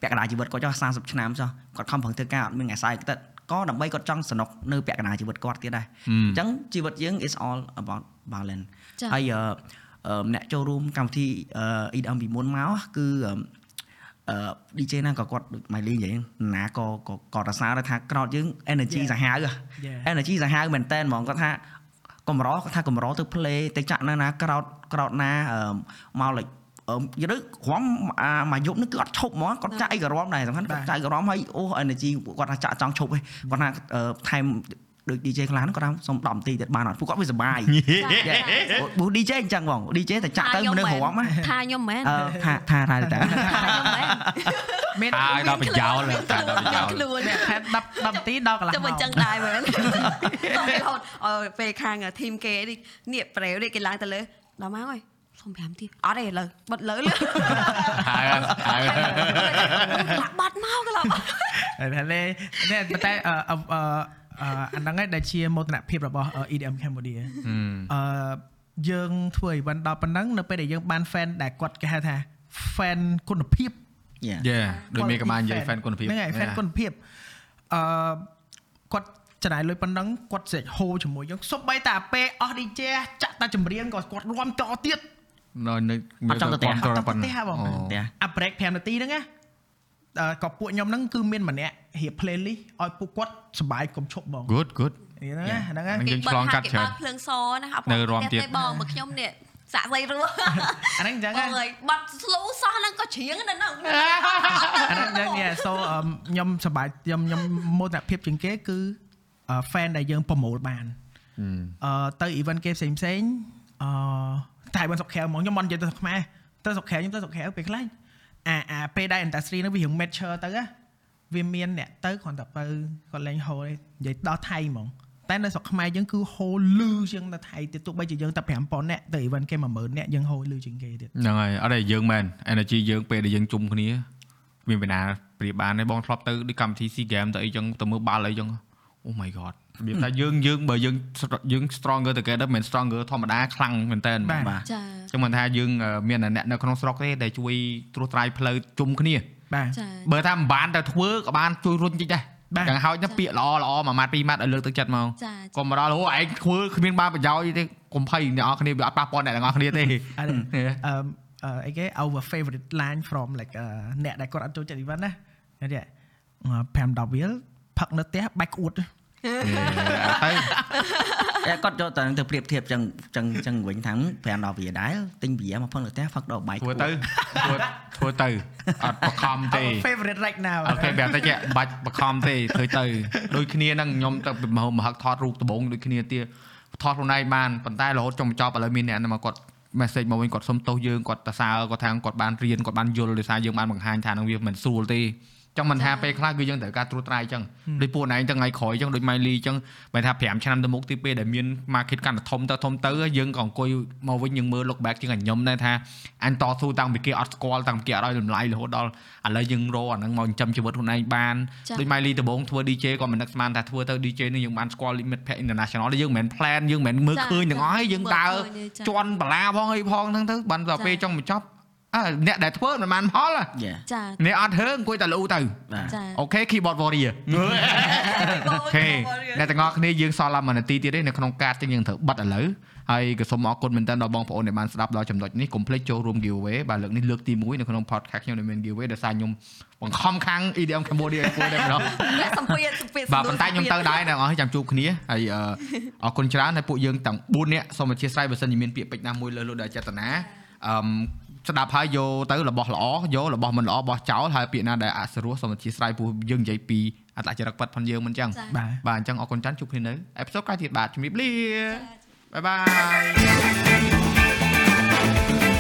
ពាក់កណ្ដាលជីវិតគាត់ចុះ30ឆ្នាំចុះគាត់ខំប្រឹងធ្វើការអត់មានថ្ងៃស្អែកទឹក ក៏ដើម្បីគាត់ចង់សនុកនៅពាក់កណ្ដាលជីវិតគាត់ទៀតដែរអញ្ចឹងជីវិតយើង is all about balance ចាហើយអឺអឺអ្នកចូលរួមកម្មវិធីអឺ EDM ពីមុនមកគឺអឺអឺ DJ ណាក៏គាត់ដូច Miley និយាយណាក៏ក៏គាត់រសារដែរថាក្រោតយើង energy Yeah. សាហាវហ៎ Yeah. energy សាហាវមែនតើហ្មងគាត់ថាកម្រគាត់ថាកម្រទៅ play ទៅចាក់នៅណាក្រោតក្រោតណាអឺមកលេចអឺ យឬគ្រាំអាមួយយប់នេះគឺអត់ឈប់ហ្មងគាត់ចាក់អីក៏រំដែរសំខាន់គាត់ចាក់អីក៏រំហើយអូ energy គាត់ថាចាក់ចង់ឈប់ឯងគាត់ថាអឺថែមដូច DJ ខ្លះហ្នឹងគាត់ថាសុំ10នាទីទៀតបានអត់ពួកគាត់វាសុបាយប៊ូ DJ អញ្ចឹងបង DJ តែចាក់ទៅមនុស្សរំណាថាខ្ញុំមែនអឺថាថាថាតែថាខ្ញុំមែនមានហើយដល់បញ្ចោលតែដល់បញ្ចោលខ្លួនខែ10 10នាទីដល់កន្លះចាំម៉ោមិនងចឹងដែរមែនទៅរហូតអឺពេលខាងធីមគេនេះនេះប្រែវនេះគេឡើងទៅលើដល់មកហើយ សុំ5នាទីអត់ទេឥឡូវបិទលើលើហើយហើយឡាក់បាត់មកក៏ឡាក់ហើយតែលេនេះប៉ុន្តែអឺអឺអឺអាហ្នឹងឯងដែលជាមោទនភាពរបស់ EDM Cambodia អឺយើងធ្វើ event ដល់ប៉ុណ្ណឹងនៅពេលដែលយើងបាន fan ដែលគាត់គេហៅថា fan គុណភាពយ៉ាយេដូចមានកម្មានិយាយ fan គុណភាពហ្នឹងហើយ fan គុណភាពអឺគាត់ចំណាយលុយប៉ុណ្ណឹងគាត់ស្រេចហូរជាមួយយើងសូម្បីតែពេលអស់ DJ ចាក់តែចម្រៀងក៏គាត់រួមតទៀត នៅនៅអត់ចង់ទៅផ្ទះគាំទ្រអត់ចង់ទៅប៉ុណ្ផ្ទះណាហ៎បងអូផ្ទះអា break 5នាទីហ្នឹងណាអឺក៏ពួកខ្ញុំហ្នឹងគឺមានម្នាក់រៀប playlist ឲ្យពួកគាត់សប្បាយកុំឈប់បង good good ហ្នឹងណាហ្នឹងណាយើងឆ្លងកាត់ច្រើនគេបើកភ្លើងសណាអត់នៅរួមទៀតទេបងមកខ្ញុំនេះសាក់ស្អីរស់អាហ្នឹងអញ្ចឹងបណាងអើយបាត់ slow សោះហ្នឹងក៏ច្រៀងដែរហ្នឹងអាហ្នឹងយ៉ាងនេះ so អឺខ្ញុំសប្បាយខ្ញុំខ្ញុំមោទនភាពជាងគេគឺអឺ fan ដែលយើងប្រមូលបានអឺទៅ event គេផ្សេងផ្សេងអឺ តែបានសុកខែហ្មងខ្ញុំមិននិយាយទៅខ្មែរទៅសុកខែខ្ញុំទៅសុកខែពេលខ្លះអាអាពេលដែល industry នោះវារឿង mature ទៅណាវាមានអ្នកទៅគ្រាន់តែទៅគាត់លេងហូរទេនិយាយដល់ថៃហ្មងតែនៅស្រុកខ្មែរយើងគឺហូរលឺជាងនៅថៃទៀតទោះបីជាយើងតែ5000នាក់ទៅ event គេ10000នាក់យើងហូរលឺជាងគេទៀតហ្នឹងហើយអត់ទេយើងមែន energy យើងពេលដែលយើងជុំគ្នាមានបណ្ណាប្រៀបបានទេបងធ្លាប់ទៅដូចកម្មវិធី SEA Game ទៅអីចឹងទៅមើលបាល់អីចឹង Oh my god របៀបថាយើងយើងបើយើងយើង stronger together មិន stronger ធម្មតាខ្លាំងមែនតើបាទបាទចាចឹងមិនថាយើងមានអ្នកនៅក្នុងស្រុកទេដែលជួយត្រួសត្រាយផ្លូវជុំគ្នាបាទចាបើថាមិនបានទៅធ្វើក៏បានជួយរុញតិចដែរបាទចឹងហើយទៅពាក្យល្អល្អមួយម៉ាត់ពីរម៉ាត់ឲ្យលើកទឹកចិត្តមកចាកុំមកដល់ហូឯងធ្វើគ្មានបានប្រយោជន៍ទេកុំភ័យអ្នកនរគ្នាវាអត់ប៉ះពាល់អ្នកទាំងអស់គ្នាទេអត់ទេអឺអឺអីគេ our favorite line from like អឺអ្នកដែលគាត់អត់ចូលចិត្ត event ណានេះ5 10វាលផឹកនៅផ្ទះបាច់ក្អួតទៅតែ គាត់យកតែនឹងទៅប្រៀបធៀបចឹងចឹងចឹងវិញថា5ដល់វាដែរទិញវាមកផឹកនៅផ្ទះផឹកដល់បាយធ្វើទៅធ្វើធ្វើទៅអត់បខំទេ our favorite right now អូខេប្រាប់ទៅចេះបាច់បខំទេធ្វើទៅដូចគ្នាហ្នឹងខ្ញុំទៅមហមហឹកថតរូបដំបងដូចគ្នាទៀតថតខ្លួនឯងបានប៉ុន្តែរហូតចុងបញ្ចប់ឥឡូវមានអ្នកមកគាត់ message មកវិញគាត់សុំទោសយើងគាត់សរសើរគាត់ថាគាត់បានរៀនគាត់បានយល់ដោយសារយើងបានបង្ហាញថានឹងវាមិនស្រួលទេ ចឹងមិនថាពេលខ្លះគឺយើងត្រូវការត្រួតត្រៃចឹងដូចពួកឯងទាំងថ្ងៃក្រោយចឹងដូច Miley ចឹងបើថា5ឆ្នាំទៅមុខទីពេលដែលមាន market កាន់តែធំទៅធំទៅយើងក៏អង្គុយមកវិញយើងមើល look back ជាងញញឹមដែរថាអញតស៊ូតាំងពីគេអត់ស្គាល់តាំងពីគេអត់ឲ្យតម្លៃរហូតដល់ឥឡូវយើងរកអាហ្នឹងមកចិញ្ចឹមជីវិតខ្លួនឯងបានចា៎ដូច Miley ដំបងធ្វើ DJ ក៏មិននឹកស្មានថាធ្វើទៅ DJ នេះយើងបានស្គាល់ limit pack international នេះយើងមិនមែន plan យើងមិនមែនមើលចា៎ឃើញទាំងអស់ហើយយើងមើលដើរឃើញទេចា៎ជន់បលាផងអីផងហ្នឹងទៅបានដល់ចា៎ពេលចុងបញ្ចប់ អើអ្នកដែលធ្វើមិនបានផលហ៎យ៉ាចាអ្នកអត់ហឺអង្គុយតែលូទៅបាទចាអូខេ keyboard warrior អូខេអ្នកទាំងអស់គ្នាយើងសល់ឡាមួយនាទីទៀតទេនៅក្នុងកាតចឹងយើងត្រូវបិទឥឡូវហើយក៏សូមអរគុណមែនតើដល់បងប្អូនដែលបានស្ដាប់ដល់ចំណុចនេះកុំភ្លេចចូលរួម giveaway បាទលើកនេះលើកទី1នៅក្នុង podcast ខ្ញុំដែលមាន giveaway ដោយសារខ្ញុំបង្ខំខាង EDM Cambodia ឲ្យធ្វើដែរម្ដងអ្នកសំភារសំភារបាទប៉ុន្តែខ្ញុំទៅដែរអ្នកនរចាំជួបគ្នាហើយអឺអរគុណច្រើនហើយពួកយើងទាំង4នាក់សូមអធិស្ឋានបើសិនជាមានពាក្យពេចន៍ណាមួយលើសលួសដោយចេតនាអឺ ស្ដាប់ហើយយកទៅរបស់ល្អយករបស់មិនល្អបោះចោលហើយពាក្យណាដែលអសរោះសូមអធិស្ឋានព្រោះយើងនិយាយពីអត្តចរិតពិតផងយើងមិនអញ្ចឹងចា៎បាទបាទអញ្ចឹងអរគុណច្រើនជួបគ្នានៅអេពីសូតក្រោយទៀតបាទជំរាបលាបាយបាយ